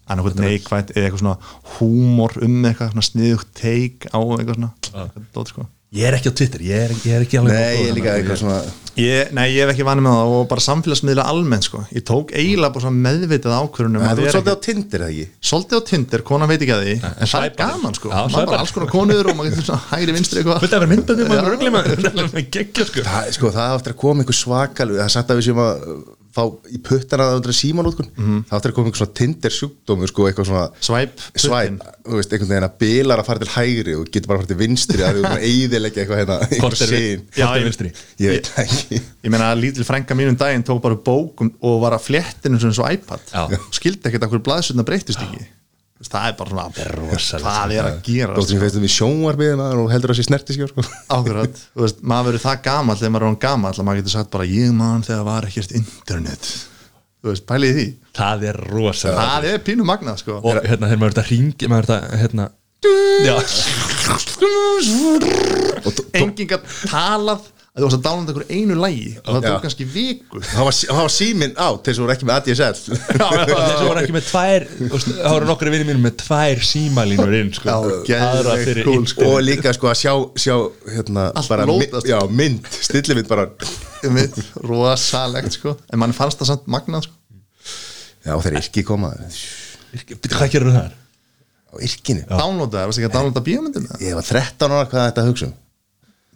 annarkvæmt neikvænt eða eitthvað svona húmor um eitthvað, svona sniðugt teik á eitthvað svona eitthvað dót, sko. Ég er ekki á Twitter, ég er, ég er ekki alveg Nei, ég er líka eitthvað svona ég, nei, ég hef ekki vanið með það og bara samfélagsmiðla almennt sko. ég tók eiginlega bara svona meðvitað ákvörunum Það er svolítið á Tinder, eða ekki? svolítið á Tinder, konan veit ekki að því. En það er gaman sko, Já, maður bara alls konar konur og maður getur svona hægri vinstri eitthvað. Þetta er myndböndum að röglega með geggja sko. Það, sko, það áttur að koma einhver svakal það er sagt að við séum að fá í puttana að undra símanótkun það áttur að koma einhver svona Tinder sjúkdómur sko, eitthvað svona Swipe, svæp, þú veist, einhvern veginn að bilar að fara til hægri og getur bara að fara til vinstri að við erum að eyðileggja eitthvað hérna einhver er sín er ég- vinstri? Ég veit það ekki. ég meina að lítil frænga mínum daginn tók bara upp bók um- og var að fléttinu svona svo iPad. Já. skildi ekkert að hverju blaðsutna breytist ekki það er bara svona hvað er að gera Dóttir sem feistum í sjónvarpið og heldur að sé snertiskjör sko. Veist, maður verður það gamall þegar maður er hann gamall að maður getur sagt bara ég man þegar var ekkert internet. Þú veist, pælið því. Það er rosalega það er pínu magnað sko. Og hérna þegar maður er að ringi maður er að hérna Já, enginn gætt talað að þú varst að dálanda einhver einu lægi og það tók kannski viku. Það var, það var síminn á til þess að voru ekki með ADSL þessi voru ekki með tvær þú Það voru nokkru vinni mínum með tvær símalínur inn sko. Já, fyrir cool, sko. og líka sko að sjá, sjá hérna, bara, lótast. já, mynd, stillimind bara. Rosalegt sko. En mann fannst það samt magnað sko. Já, þeir yrki koma á Býttu, Hvað gerur það? yrkinu? Downloada, varst ekki að downloada bíómyndina? Ég var 13 ára hvað þetta hugsa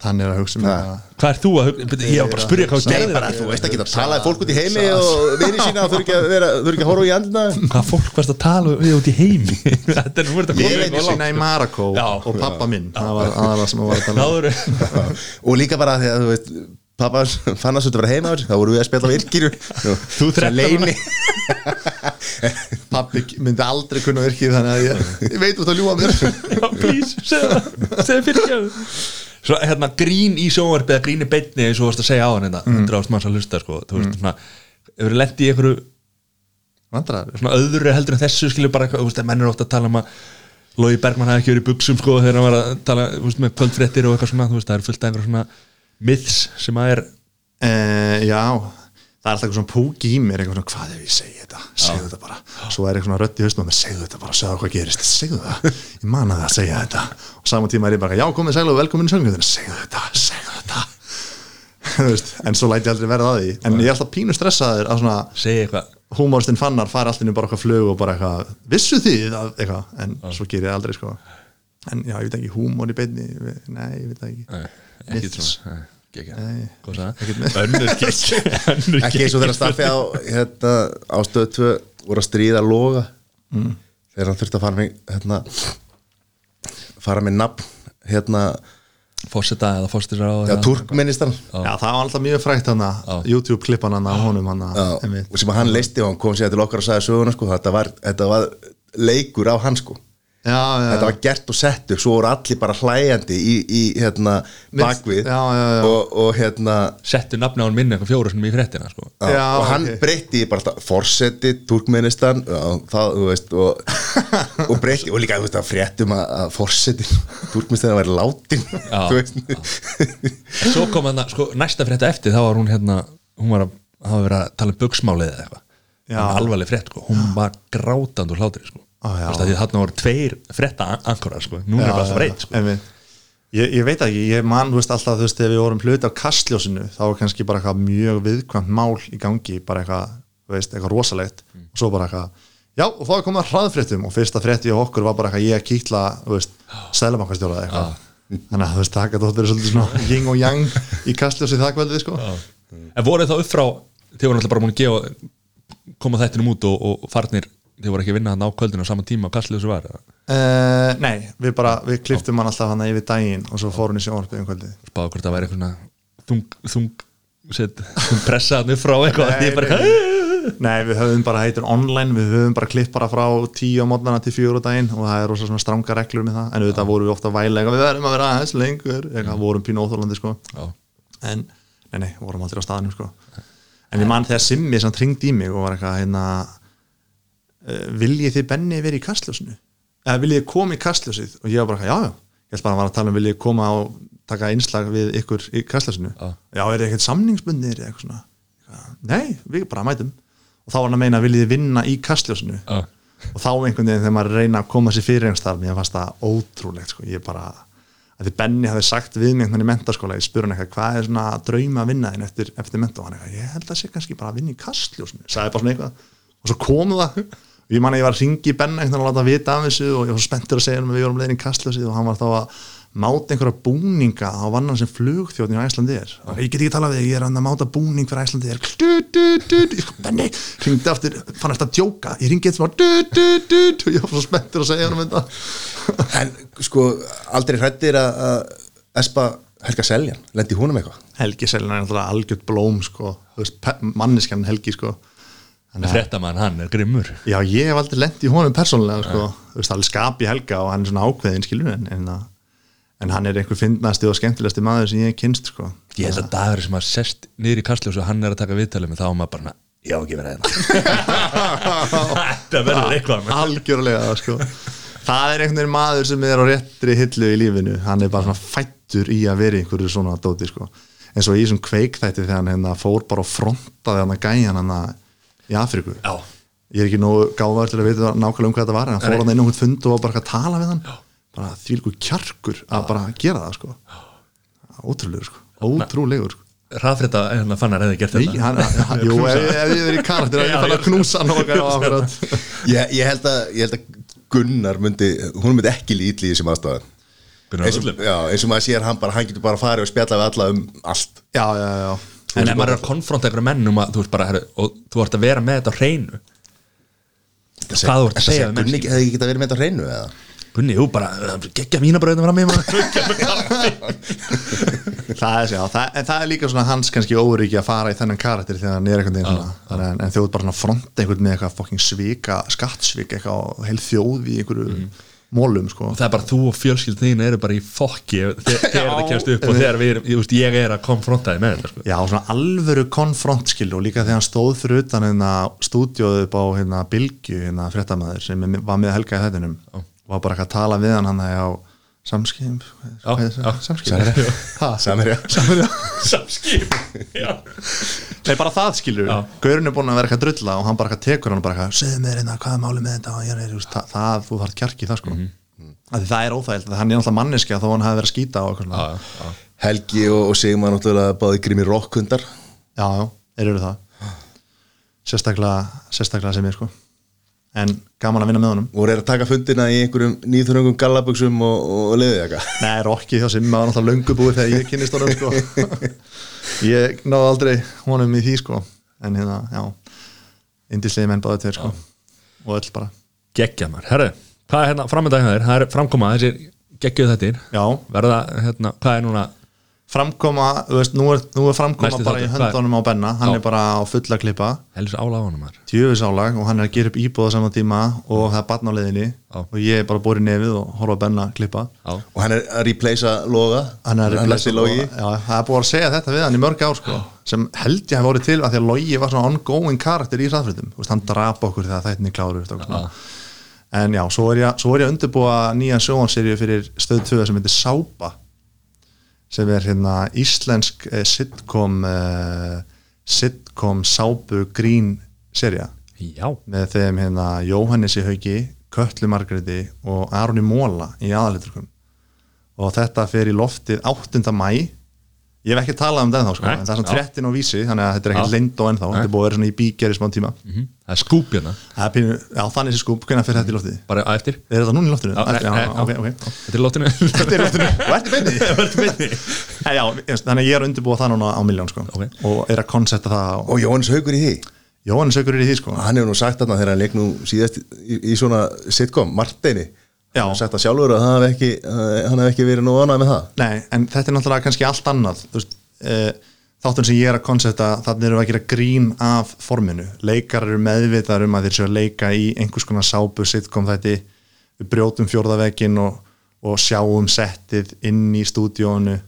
þannig er að hugsa um það Hvað er þú að hugsa? Ég var bara að spyrja hvað gerðir. bara, þú veist ekki að talaði fólk út í heimi og vini sína og þurfi ekki að vera, þurfi ekki að horfa í andina Hvað fólk varst að tala við út í heimi? Þetta er verið að Ég koma veit eitthvað sína í Marako Já. og pappa minn. Það var aðalega sem að var að tala um. Og líka bara því að þú veist pappa fann að þetta vera heima þá voru við að spila á yrkir Þú 13 ára. leini pappi myndi aldrei kunna virkið þannig að ég, ég veit út að ljúa mér Það Svo hérna grín í sjónvarpi eða grín í beinni eins og þú varst að segja á hann þetta Mm. 100 ást manns að hlusta sko. Þú veist svona Hefur lent í einhverju vandræður svona öðru heldur en þessu skilur bara þú veist, að menn er ofta að tala um að Lói Bergman hafi ekki verið í buksum sko þegar hann var að tala, þú veist, með kvöldfréttir og eitthvað svona, þú veist, það er fullt af einhverja svona myths sem að er Eh, já, það er alltaf eitthvað svona púki í mér eitthvað svona, hvað ef ég segi þetta? Segðu þetta bara, svo er eitthvað svona rödd í haustum með segðu þetta bara, segðu hvað gerist, segðu það? Ég man að það segja þetta. Og saman tíma er ég bara, já komið sælu og velkomin í sönguðina segðu þetta, segðu þetta. En svo læti ég aldrei verða að því. En ég er alltaf pínu stressaður að svona húmórstinn fannar fara alltaf bara eitthvað flug og bara eitthvað, vissu að eitthvað, en svo ger ég aldrei sko. En já, ég veit ekki, húmor í beinni nei, ég veit ekki. Nei, ekkert Myths. Önnur önnur ekki eins og þegar Staffi á hérna, ástöðu 2 voru að stríða loga. Mm. þegar hann þurfti að fara með hérna, fara með nafn hérna, fórseta eða fórstisra á já, turkministran Já, það var alltaf mjög frækt hann YouTube-klippan hann á honum hann og sem að hann leisti og hann kom sér til okkar og sagði söguna sko, þetta, var, þetta var leikur á hann sko Já, já, þetta var gert og settur, svo voru allir bara hlæjandi í, í hérna bakvið Já, já, já. Og, og hérna settu nafni á hann minni eitthvað fjóra sem í fréttina sko. Já, Já, og hann ok. breytti bara alltaf forseti, Turkmenistan já, það, þú veist og, og breytti, og líka, þú veist, að fréttum að, að forseti Turkmenistan væri látin þú veist svo kom hann sko, næsta frétta eftir þá var hún hérna hún var að verið að tala um bugsmálið eða eitthvað alvarleg frétt sko. hún var grátandi úr hlátri sko. Á, af því þarna voru tveir frétta ankorar sko. nú er bara það breyt sko. einmitt. ég, ég veit ekki, ég man þú veist, alltaf þú veist, þegar við vorum hluti af kastljósinu þá var kannski bara eitthvað mjög viðkvæmt mál í gangi, bara eitthvað, veist, eitthvað rosalegt. Og svo bara eitthvað já, og þá er komið að hraðfréttum og fyrsta frétti á okkur var bara eitthvað ég að kýtla, þú veist, sælabankastjóra eða eitthvað. Þannig að þú veist, það gæti ótt verið svolítið svona yin og yang í kastljósi það kvöldið, sko. En voru þá upp frá þið voru alltaf bara búin að gefa koma þættinum út og, og farnir þið voru ekki að vinna hann á kvöldinu á sama tíma og kastlið þessu var? Uh, nei, við bara, við kliftum hann alltaf hann yfir daginn og svo fórum í sjónvarpið um kvöldið. Spáðu hvort það væri eitthvað þung, þung, set, þung pressa hann upp frá eitthvað. Nei, bara nei, Nei, við höfum bara heitur online, við höfum bara klipp bara frá tíu á mótnana til á daginn og það er rosa svona stranga reglur með það. En auðvitað vorum við ofta eitthvað, við verðum að vera aðeins lengur. Eitthvað, vorum pínu óþólandi sko. En, nei, nei, vorum aldrei á staðnum sko. En ég man þegar Simmi samt ringdi í mig og var eitthvað hérna viljið þið Benni verið í kastljósinu? Eða viljið þið koma í kastljósið? Og ég var bara, eitthvað, já, já, ég held bara að var að tala um viljið koma og taka einslag við ykkur í kastljósinu? Já. já, er þið ekkert samningsbundnir eða eitthvað svona? Eitthvað, nei, við bara mætum. Og þá var hann að meina viljið þið vinna í kastljósinu? Já. og þá einhvern veginn þegar maður reyna að koma sér fyrir einhvers þar, mér fannst það ótrúlegt sko. ég bara, að því Benni hafði sagt við mig einhvern í mentaskóla, ég spurði hann eitthvað hvað er svona drauma að vinna þinn eftir, eftir menta og hann eitthvað, ég held að sé kannski bara að vinna í kastljósinu. Sagði bara svona eitthvað, og svo komu það ég man að ég var að ringi einhvern veginn að láta vita af þessu og ég var spenntur að segja hann að við vorum leiðin í kastljósið og hann var þá að máta einhverja búninga á vannan sem flugþjóðin í Æslandi er ég get ekki talað við þig, ég er að máta búning fyrir Æslandi er sko, Benni, ringdi aftur, fann eftir að djóka. Ég ringi eftir du. ég var svo spenntur að segja um þetta. En sko, aldrei hrættir að Espa Helga Seljan lendi húnum eitthvað? Helgi Selin er algjört blóm sko, manneskjan Helgi sko Þannig að- fréttamann hann er grimmur Já, ég hef aldrei lent í honum persónulega sko. þú veist, alveg skapi Helga og hann er svona ákveðin skilur en, en, að- en hann er einhver fyndnasti og skemmtilegasti maður sem ég hef kynst sko. ég held að dagur sem að sest niður í kastljós og hann er að taka viðtalið með þá er maður bara já ekki verið hérna þetta verður eitthvað algjörlega sko. það er einhvern veginn maður sem er á réttri hillu í lífinu hann er bara svona fættur í að vera í einhverju svona dóti sko. eins og í þessum kveikþætti þegar hann hérna, fór bara og frontaði hann að gæja hann í Afríku. Já, ég er ekki nógu gáðar til að vita nákvæmlega um hvað þetta var en hann fór hann inn á hún fund og var bara að tala við hann. Bara því líku kjarkur að bara gera það sko. ótrúlegur sko. ótrúlegur sko. hraðfrétta hérna fannar hefði gert Nei, þetta. hann, hann, jú, ef, ef ég verið í karakter ef ég fann að knúsa akkurat. ég, ég, held að, ég held að Gunnar myndi, hún myndi ekki lítli í þessum aðstæðan Gunnar eins og, Öllum. já, eins og maður sér hann bara, hann getur bara farið og spjalla við alla um allt. Já, já, já en ef maður er að konfronta einhverju menn um að þú ert bara, herru, og þú ert að vera með þetta á hreinu. Hvað þú ert að segja við Gunni hefði ekki getað verið með þetta á hreinu eða? Gunni, jú, bara, geggja vínabröðum fram í maður. Það er, já, það, en það er líka svona hans kannski óryggi að fara í þennan karakter þegar hann er einhvern veginn svona Þannig, en, en þjóð bara svona fronta einhvern með eitthvað fucking svika, skattsvik eitthvað heil þjóð í einhverju mólum sko. og það er bara þú og fjölskyld þín eru bara í fokki þe- þegar það kemst upp og þegar við erum, ég, veist, ég er að konfronta þið með þetta sko. Já, svona alvöru konfrontskil og líka þegar hann stóð fyrir utan hérna stúdíóðu upp á hérna Bilgju, hérna fréttamaður sem var með Helga í þettinum og var bara að tala við hann hann á samskip Já, já. samskip Ha? Samirja Samherja samskip já. Nei, bara það skilur Já. Gaurinn er búin að vera eitthvað drulla og hann bara eitthvað tekur hann og bara eitthvað, segðu mér hérna, hvað er málið með þetta er, það, það, þú þarf kjarki það sko mm -hmm. það er óþægild, hann er náttúrulega manneskja þó hann hafi verið að skýta á okkur já, Já, já. Helgi og, og Sigmar náttúrulega báði grími rockhundar já, þeir eru það sérstaklega, sérstaklega sem ég sko en gaman að vinna með honum. Og er að taka fundina í einhverjum nýþurungum gallabuxum og, og liðið eitthvað Nei, Rokki hjá Simma var náttúrulega löngu búið þegar ég kynist honum sko. ég náði aldrei honum í því sko. en hérna, já indislega menn báði tveir sko. og öll bara. Geggja maður, herru, hvað er hérna framöndag hjá þér, það er framkoma, þessir geggjuð þetta Já, verða, hérna, hvað er núna framkoma, þú veist, nú er, nú er framkoma Næsti bara í höndunum á Benna. Hann Já. er bara á fulla klippa. Helst álafanum maður. Djöfisálag og hann er að gera upp íbúða saman tíma og það er barn á leiðinni Já. og ég er bara búið í nefið og horfa á Benna klippa. Já, og hann er að replacea loga? Hann er að lesi logi? Já, það er búið að segja þetta við hann í mörg ár sko, sem held ég hef vorið til að því að Logi var svona ongoing karakter í hraðfritum Vist, hann drap okkur þegar þættinni kláru en já, svo er ég, svo er ég að undirbúa nýja sjónserju fyrir stöð 2 sem heitir Sápa sem er hérna íslensk eh, sitcom eh, sitcom sápu grín serja já, með þeim hérna Jóhannesi Hauki, Kötlu Margreði og Aroni Móla í aðaliturkum og þetta fer í loftið 8. mæ ég hef ekki talað um það ennþá sko, Nei, en það er svona já. 13 á vísi þannig að þetta er ekkert Já. leynd og ennþá þetta er búið að vera svona í bíkjari smá tíma Mhm. það er skúp hérna Það er pínu, já þannig sé skúp, hvernig fer þetta í loftið? bara að eftir Er þetta núna í loftinu? Já, nei, nei, ok, já. ok þetta er lóttinu Þetta er í loftinu, og ert í beinni Nei, já, ég- Þannig að ég er að undirbúa það núna á miljón sko, Ok. og er að konsepta það og og Jóhannes Haugur í því Jóhannes Haukur er í því sko hann hefur nú sagt þarna þegar hann leik nú síðast í, í svona sitcom, Marteini Já. Hann sagt það sjálfur að hann hef ekki, hann hef ekki verið nú ánægð með það. Nei, en þetta er náttúrulega kannski allt annað. Veist, e, þáttur sem ég er að konsepta þannig erum við að gera grín af forminu. Leikar eru meðvitaðar um að þeir séu að leika í einhvers konar sápu sitcom þetta við brjótum fjórðavegin og, og sjáum settið inn í stúdíónu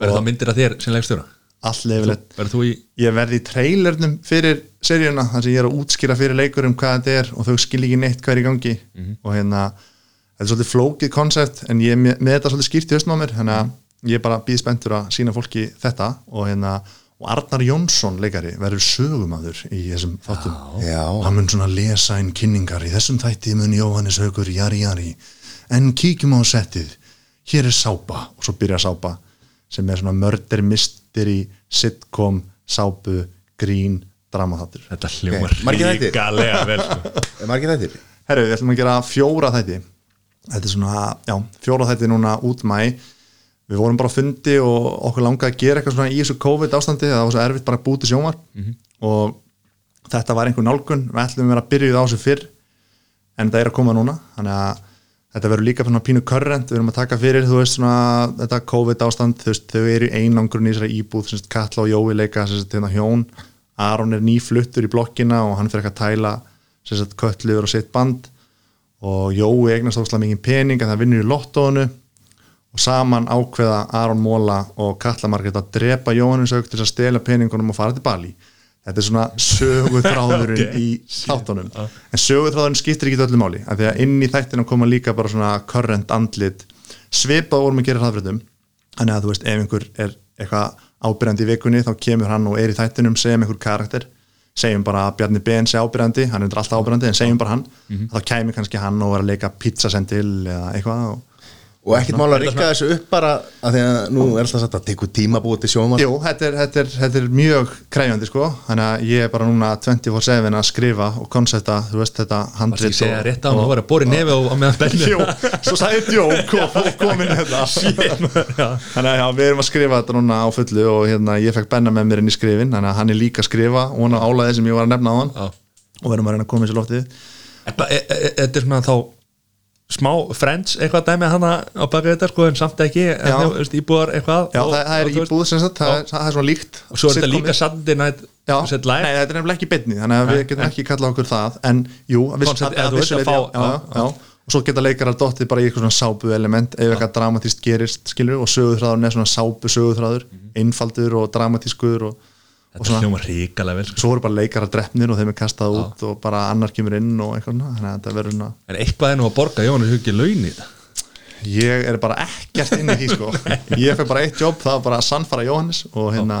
verður það myndir að þér sem leikstjóra? Þú í ég verði í trailernum fyrir seríuna þar sem ég er að útskýra fyrir leikurum hvað þetta er og þau skilja ekki neitt hvað er í gangi. Og hérna þetta er svolítið flókið koncept en ég með, þetta svolítið skýrt í höstum á mér þannig að ég er bara býð spenntur að sína fólki þetta og hérna og Arnar Jónsson leikari verður sögumadur í þessum þáttum. Hann mun svona lesa inn kynningar í þessum þætti mun Jóhannes Haugur jari jari. En kíkjum á settið. Hér er sápa og svo byrja sápa sem er svona mörder mystery sitcom, sápu grín, dramaþáttur. Þetta hljómar Ok, margir þættir? ríkalega vel sko. er margir þættir? Herru, við ætlum að gera fjóra þætti þetta er svona, já, fjóra þætti núna út mæ við vorum bara á fundi og okkur langaði að gera eitthvað svona í þessu COVID ástandi það var svo erfitt bara að búti sjómar og þetta var einhver nálgun við ætlum að vera að byrjuð á þessu fyrr en það er að koma núna. Þannig að þetta verður líka svona pínu körrent við erum að taka fyrir, þú veist, svona þetta COVID ástand, þú veist, þau eru einangrun í þessari íbúð, sem sagt, Katla og Jói leika sem sagt, hérna hjón, Aron er nýfluttur í blokkina og hann fyrir ekki að tæla sem sagt, köttliður og sitt band og Jói eignast óslega mikið pening en það vinnur í lottónu og saman ákveða Aron Móla og Katla Margrét að drepa Jóhannes auk til að stela peningunum og fara til Bali. Þetta er svona söguþráðurinn Ok, í þáttunum. En söguþráðurinn skiptir ekki öllu máli af því að inn í þættina koma líka bara svona current andlit. Svipað vorum að gera hraðfréttum. Þannig að þú veist ef einhver er eitthvað ábyrjandi í vikunni þá kemur hann og er í þættinum segjum einhver karakter segjum bara að Bjarni Ben sé ábyrjandi hann er alltaf ábyrjandi en segjum bara hann. Þá kemur kannski hann og var að leika pizzasendil eða eitthvað og og ekkert mála að rikka þessu upp bara að því að nú er alltaf sagt að tekur tíma búið til sjóma Jú, þetta er, þetta, er, þetta er mjög kræfjandi sko, þannig að ég er bara núna 24-7 að skrifa og konsepta þú veist þetta varst handrit ekki segja rétt á hann að bóri nefi og, og meðan benni Jú, svo sagði djók og komin þetta Þannig að já, við erum að skrifa þetta núna á fullu og hérna ég fekk benna með mér inn í skrifin þannig að hann er líka að skrifa og hann á álæði sem ég var að nefna á hann. Já. og við erum að reyna að koma þessu loftið. Þetta e- e- e- þetta er svona þá smá friends eitthvað dæmi hana á baka þetta sko en samt ekki íbúar eitthvað Já, og, það, það er íbúð sem sagt, það, það er svona líkt og svo er þetta líka Sunday Night Já, nei, þetta er nefnilega ekki beinni þannig að við getum ekki kallað okkur það en jú, að eða vissu og svo geta leikarar dottið bara í eitthvað svona sápu element ef eitthvað dramatíst gerist, skilur og söguþráður er svona sápu söguþráður einfaldur og dramatískur og, Mhm. Þetta hljóma ríkalega vel sko. svo eru bara leikarar drefnir og þeim er kastað út og bara annar kemur inn og eitthvað svona, þannig að þetta verður svona en eitthvað er nú að borga Jóhannes Hugi laun í þetta. Ég er bara ekkert inn í því sko. Ég fekk bara eitt jobb, það var bara að sannfara Jóhannes og hérna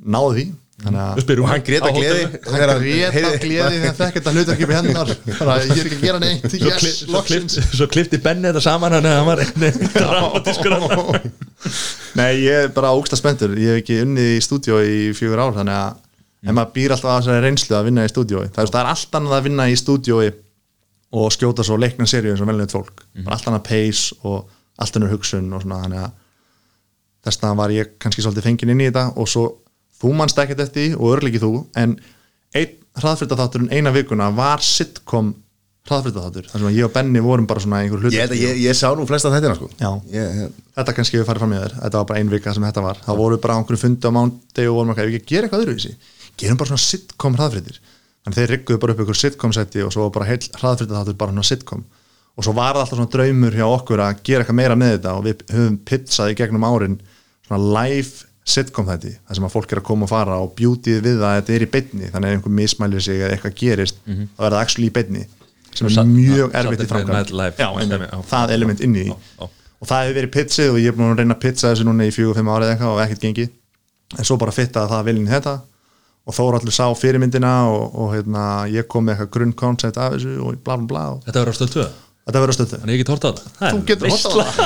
náði því þannig að hann grét að gleði? Hann rétt af gleði þegar fekk þetta með hennar. Bara ég er ekki að gera neitt svo, yes, svo, klift, svo klifti Benni þetta saman hann eða hann var einni dramatískur nei ég er bara ógsta spenntur. Ég hef ekki unnið í stúdíó í fjögur ár þannig að en maður býr alltaf að þessari reynslu að vinna í stúdíói það, er- það er allt annað að vinna í stúdíói og skjóta svo leikna serju eins og velnið fólk. Bara allt annað pace og allt annað hugsun og svona þannig að þess vegna var ég kannski svolítið fenginn inn í þetta og svo þú mannst ekkert eftir og örlíki þú en einn hraðfyrtaþátturinn eina vikuna var sitcom hraðfyrtaþáttur sem að ég og Benni vorum bara svona einhver hlut Ég, ég, ég sá nú flesta þættina sko. Já. ég, þetta kannski við farið fram í þér þetta var bara ein vika sem þetta var. Þá vorum við bara á einhverju fundi á mándi og vorum ekki að gera eitthvað öðruvísi gerum bara svona sitcom hraðfrittir þannig þeir rigguðu bara upp ykkur sitcom seti og svo bara heil hraðfrittir þáttur bara svona sitcom. Og svo var það alltaf svona draumur hjá okkur að gera eitthvað meira með þetta og við höfum pizzað í gegnum árin svona live sitcom þetta þar sem að fólk er að koma og fara og beautyð við það að þetta er í beinni þannig að einhver mismælir sig eða eitthvað gerist þá er það actually í beinni sem er mjög erfitt í framkvæmd. það element inn í. Og það hefur verið pizzið og ég er búin að reyna að pizza þessu núna í fjögur, fimm árið eitthvað og ekkert gengið. En svo bara fittaði það viljinn þetta og þó allir sá fyrirmyndina og, og hérna, ég kom með eitthvað grunnkoncept af þessu og bla bla bla og Þetta verður á stöð 2 þetta verður stöðu Þannig ég get horta á það. Þú getur horft á það.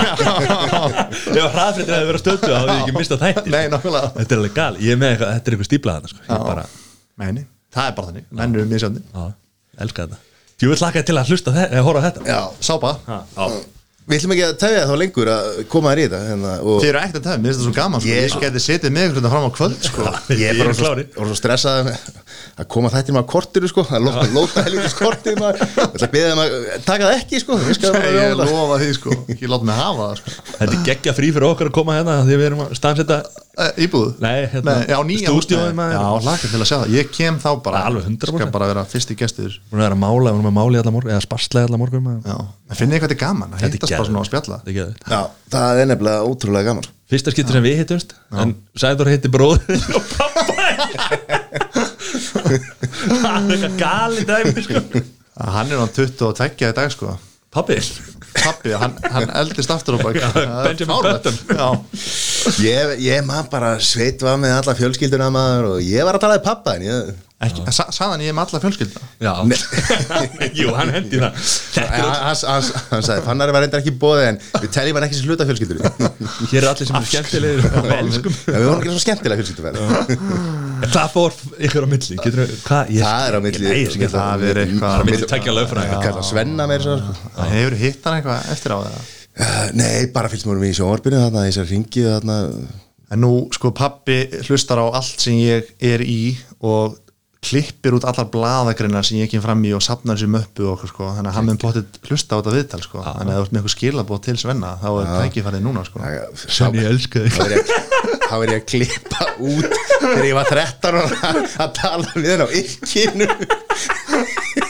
Ef hraðfréttir hefði verið á stöð 2 þá hefði ég ekki mistað þætti Nei, nákvæmlega. Þetta er alveg gal, ég er með eitthvað, þetta er eitthvað stíplað sko. Ég bara, Meini, það er bara þannig, menn eru misjandi já, elska þetta. Ég vil hlaka til að hlusta þetta, eða horfa þetta. Já, Sápa, Já, Við ætlum ekki að tefja þá lengur að koma þér í þetta hérna, og þið eru ekkert að það, mér finnst þetta svo gaman sko. Ég- Ég geti setið með ykkur þetta fram á kvöld sko. ég er Ég bara er svo, klári. og svo stressað með að koma þættir maður kortiru sko að lóta, kortið maður Ég ætla að beða maður að taka það ekki sko Ég Ég lofa því, sko. ekki láta mig hafa það sko. Þetta er geggja frí fyrir okkar að koma hérna Því við erum að stansetta Eh, Íbúð? Nei, hérna, já, nýja stúdíóið, húsnæði. maður. Já, hlaka til að sjá það Ég kem þá bara Alveg 100%. Skal bara vera fyrsti gestur Við erum að mála, við erum að mála í alla morgun Eða sparsla í alla morgun maður. Já, en finnið eitthvað þetta er gaman að er bara svona geðveikt. spjalla. Er. Já, það er nefnilega ótrúlega gaman. Fyrsta skipti sem við hittumst En Sæður hitti bróður og pappa Það er eitthvað gali dæmi sko. Hann er á 22 í dag sko. Pappi Pappi, hann, hann eldist aftur á bak. Benjamin Button. Já, Ég, ég maður bara sveit var með alla fjölskylduna maður og ég var að tala í pappa en ég ekki, sa, sagði hann ég er með alla fjölskylda Já. Jú, hann hendi það. Hann, sagði, fannari var reyndar ekki bóðið en við teljum hann ekki sem hluta fjölskyldur Hér er allir sem er skemmtilegir og við elskum við vorum ekki svo skemmtilega fjölskyldur Hvað fór ykkur á milli? Það er á milli. Það Það er eitthvað Það Svenna meir sko. Það hefur hitt hann eitthvað eftir á það Uh, Nei, bara fylgst mér í sjónvarpinu þarna, í þessar ringi þarna. En nú, sko, pappi hlustar á allt sem ég er í og klippir út allar blaðagreinar sem ég kem fram í og sapnar þessi möppu og okkur, sko, þannig að hann mun potið hlusta á þetta viðtal, sko, þannig að ef þú ert með eitthvað skilabóð til Svenna, þá er tækifærið núna, sko. Svenni, ég elska þig. Þá er ég, er að klippa út þegar ég var 13 ára að tala við hann á ykkinu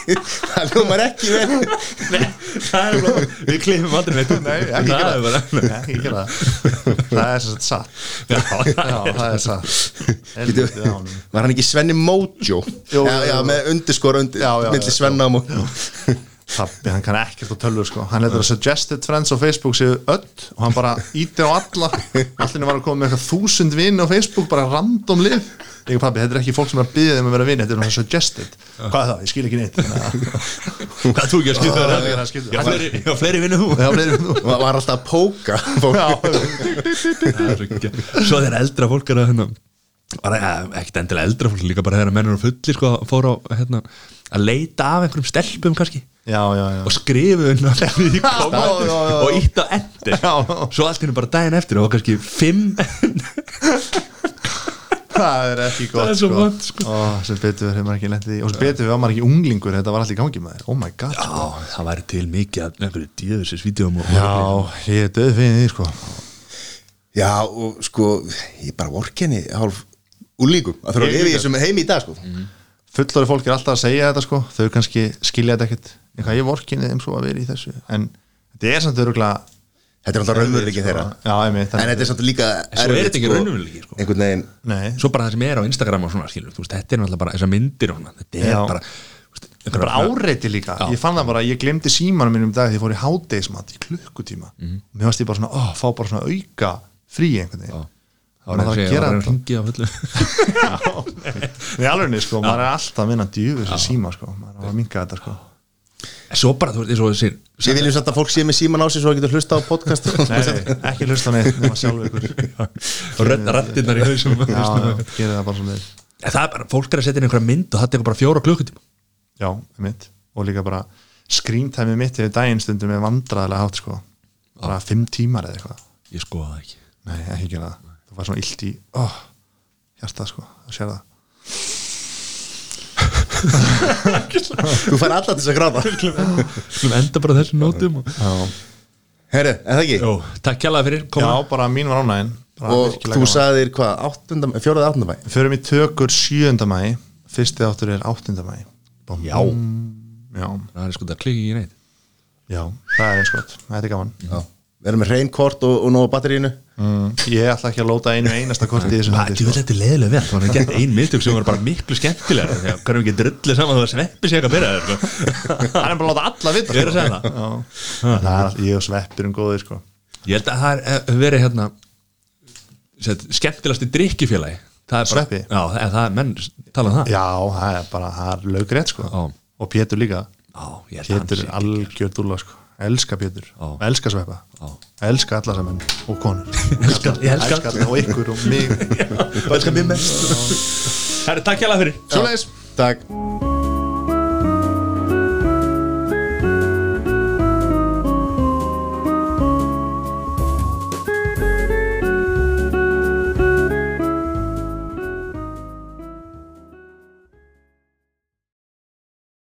það lúmar ekki vel. Það er bara, við klippum aldrei neitt Nei, ekki Það gera er bara. Nei, ekki gera það. Það er svo satt. Já, Já, það er satt. Var hann ekki Svenni Mojo? Já, já, með undirskor undir, Já, já, milli já, Svenna og Mojo Pappi, hann kann ekkert á tölvu sko. Hann letur að suggested friends á Facebook séu öll og hann bara íti á alla. Allir var að koma með eitthvað þúsund vinn á Facebook bara random lið. Ég pappi, þetta er ekki fólk sem er að byggja þeim að vera vinn þetta er náttúrulega suggested. Hvað er það, ég skil ekki neitt. Hvað þú ekki að skilja það? já, skilja. Já, fleiri- vinnu þú. Já, fleiri en þú. var, var alltaf að póka er svo þegar eldra fólk er að hérna, ekkert endilega eldra fólk líka bara þegar menn eru fullir sko, fór á hérna, að leita af einhverjum stelpum kannski já, já, já og skrifu já. og ítt á endur Já, já. svo allt henni bara daginn eftir og kannski fimm það er ekki gott Það er svo sko. vont, sko. Ó, sem betur maður og sem betur var maður ekki unglingur þetta var allt í gangi með þér oh my god sko. Já, það væri til mikið af einhverju djöfisins vídeum og já, ég er döð fyrir því sko já, og sko ég er bara vorkenni hálf úlíkum að þurfa að lifa í þessum heimi í dag sko. fullori fólk er alltaf að segja þetta sko þau kannski skilja þetta ekkert eitthvað ég vorkinni þeim svo að vera í þessu. En þetta er samt öruglega þetta er alltaf raunveruleikin þeirra. Já, einmitt, en þetta er samt líka svo er þetta ekki raunveruleiki, sko. nei, svo bara það sem er á Instagram og svona skilur þú veist, þetta er náttúrulega bara þessar myndir og svona þetta er Já. bara þú veist, þetta er bara áreiti líka. Ég fann það bara, ég glemdi símanum mínum í dag því ég fór í hádeismat í klukkutíma. Mér varst ég bara svona, ó, fá bara svona auka frí einhvern veginn. Það var að gera að þetta. ringi á fullu Nei, alveg sko, maður er alltaf að vinna djúfis í síma sko, maður er að minka þetta sko svo bara, þú veist, eins og þessir Við viljum samt að fólk sé með síman á sig svo að getur hlusta á podcast. Nei, ekki hlusta neitt nema sjálf ykkur. Og rættirnar í hausum Já, já, gerir það bara svona það er bara, fólk er að setja inn einhverja mynd og það tekur bara fjóra klukkutíma. Já, mitt og líka bara, skrýntæmi mitt yfir daginn stundum er vandræðilega hátt sko. Bara fimm tímar eða eitthvað. Ég skoða það ekki. Nei, ekki gera það, það var svona illt í oh, hjartað sko, það Þú fær alltaf þess að gráta. Skulum enda bara þessu nótum og... Herru, er það ekki? Jó, takk kjærlega fyrir já, koma bara mín var ánægin. Og þú sagðir hvað, fjóraði áttunda mæ við förum í tökur 7. mæ fyrsti áttur er 8. mæ Bom. Já, já, það er sko það klikki ekki neitt. Já, það er eins gott. Þetta er gaman. Já Erum með reyn kort og, og nóg batterínu mm. ég ætla ekki að lóta einu einasta korti í þessum Það hætti, er sko. þetta leðilega vel Það var gett ein miðtök sem var bara miklu skemmtilega Þegar hverjum ekki drullið saman þú að sveppi sig eitthvað byrjaði sko. hann er bara að láta alla vita Ég er að segja það það er ég og sveppir um góðir sko. Ég held að það er hefur verið hérna set, skemmtilegasti drikkifélagi Það er bara- Sveppi? Já, það er, það er menn tala um það já, það er bara, það er lögrétt sko. Já. og Pétur líka að Pétur sé er algjör dúlla sko. Elska Pétur, Já. elska sveppa. Já. elska alla sem enn og konur. Elska- ég elska elska alla og ykkur og mig. Elskar mér mest. Herri, takk kjærlega fyrir. Svoleiðis. Takk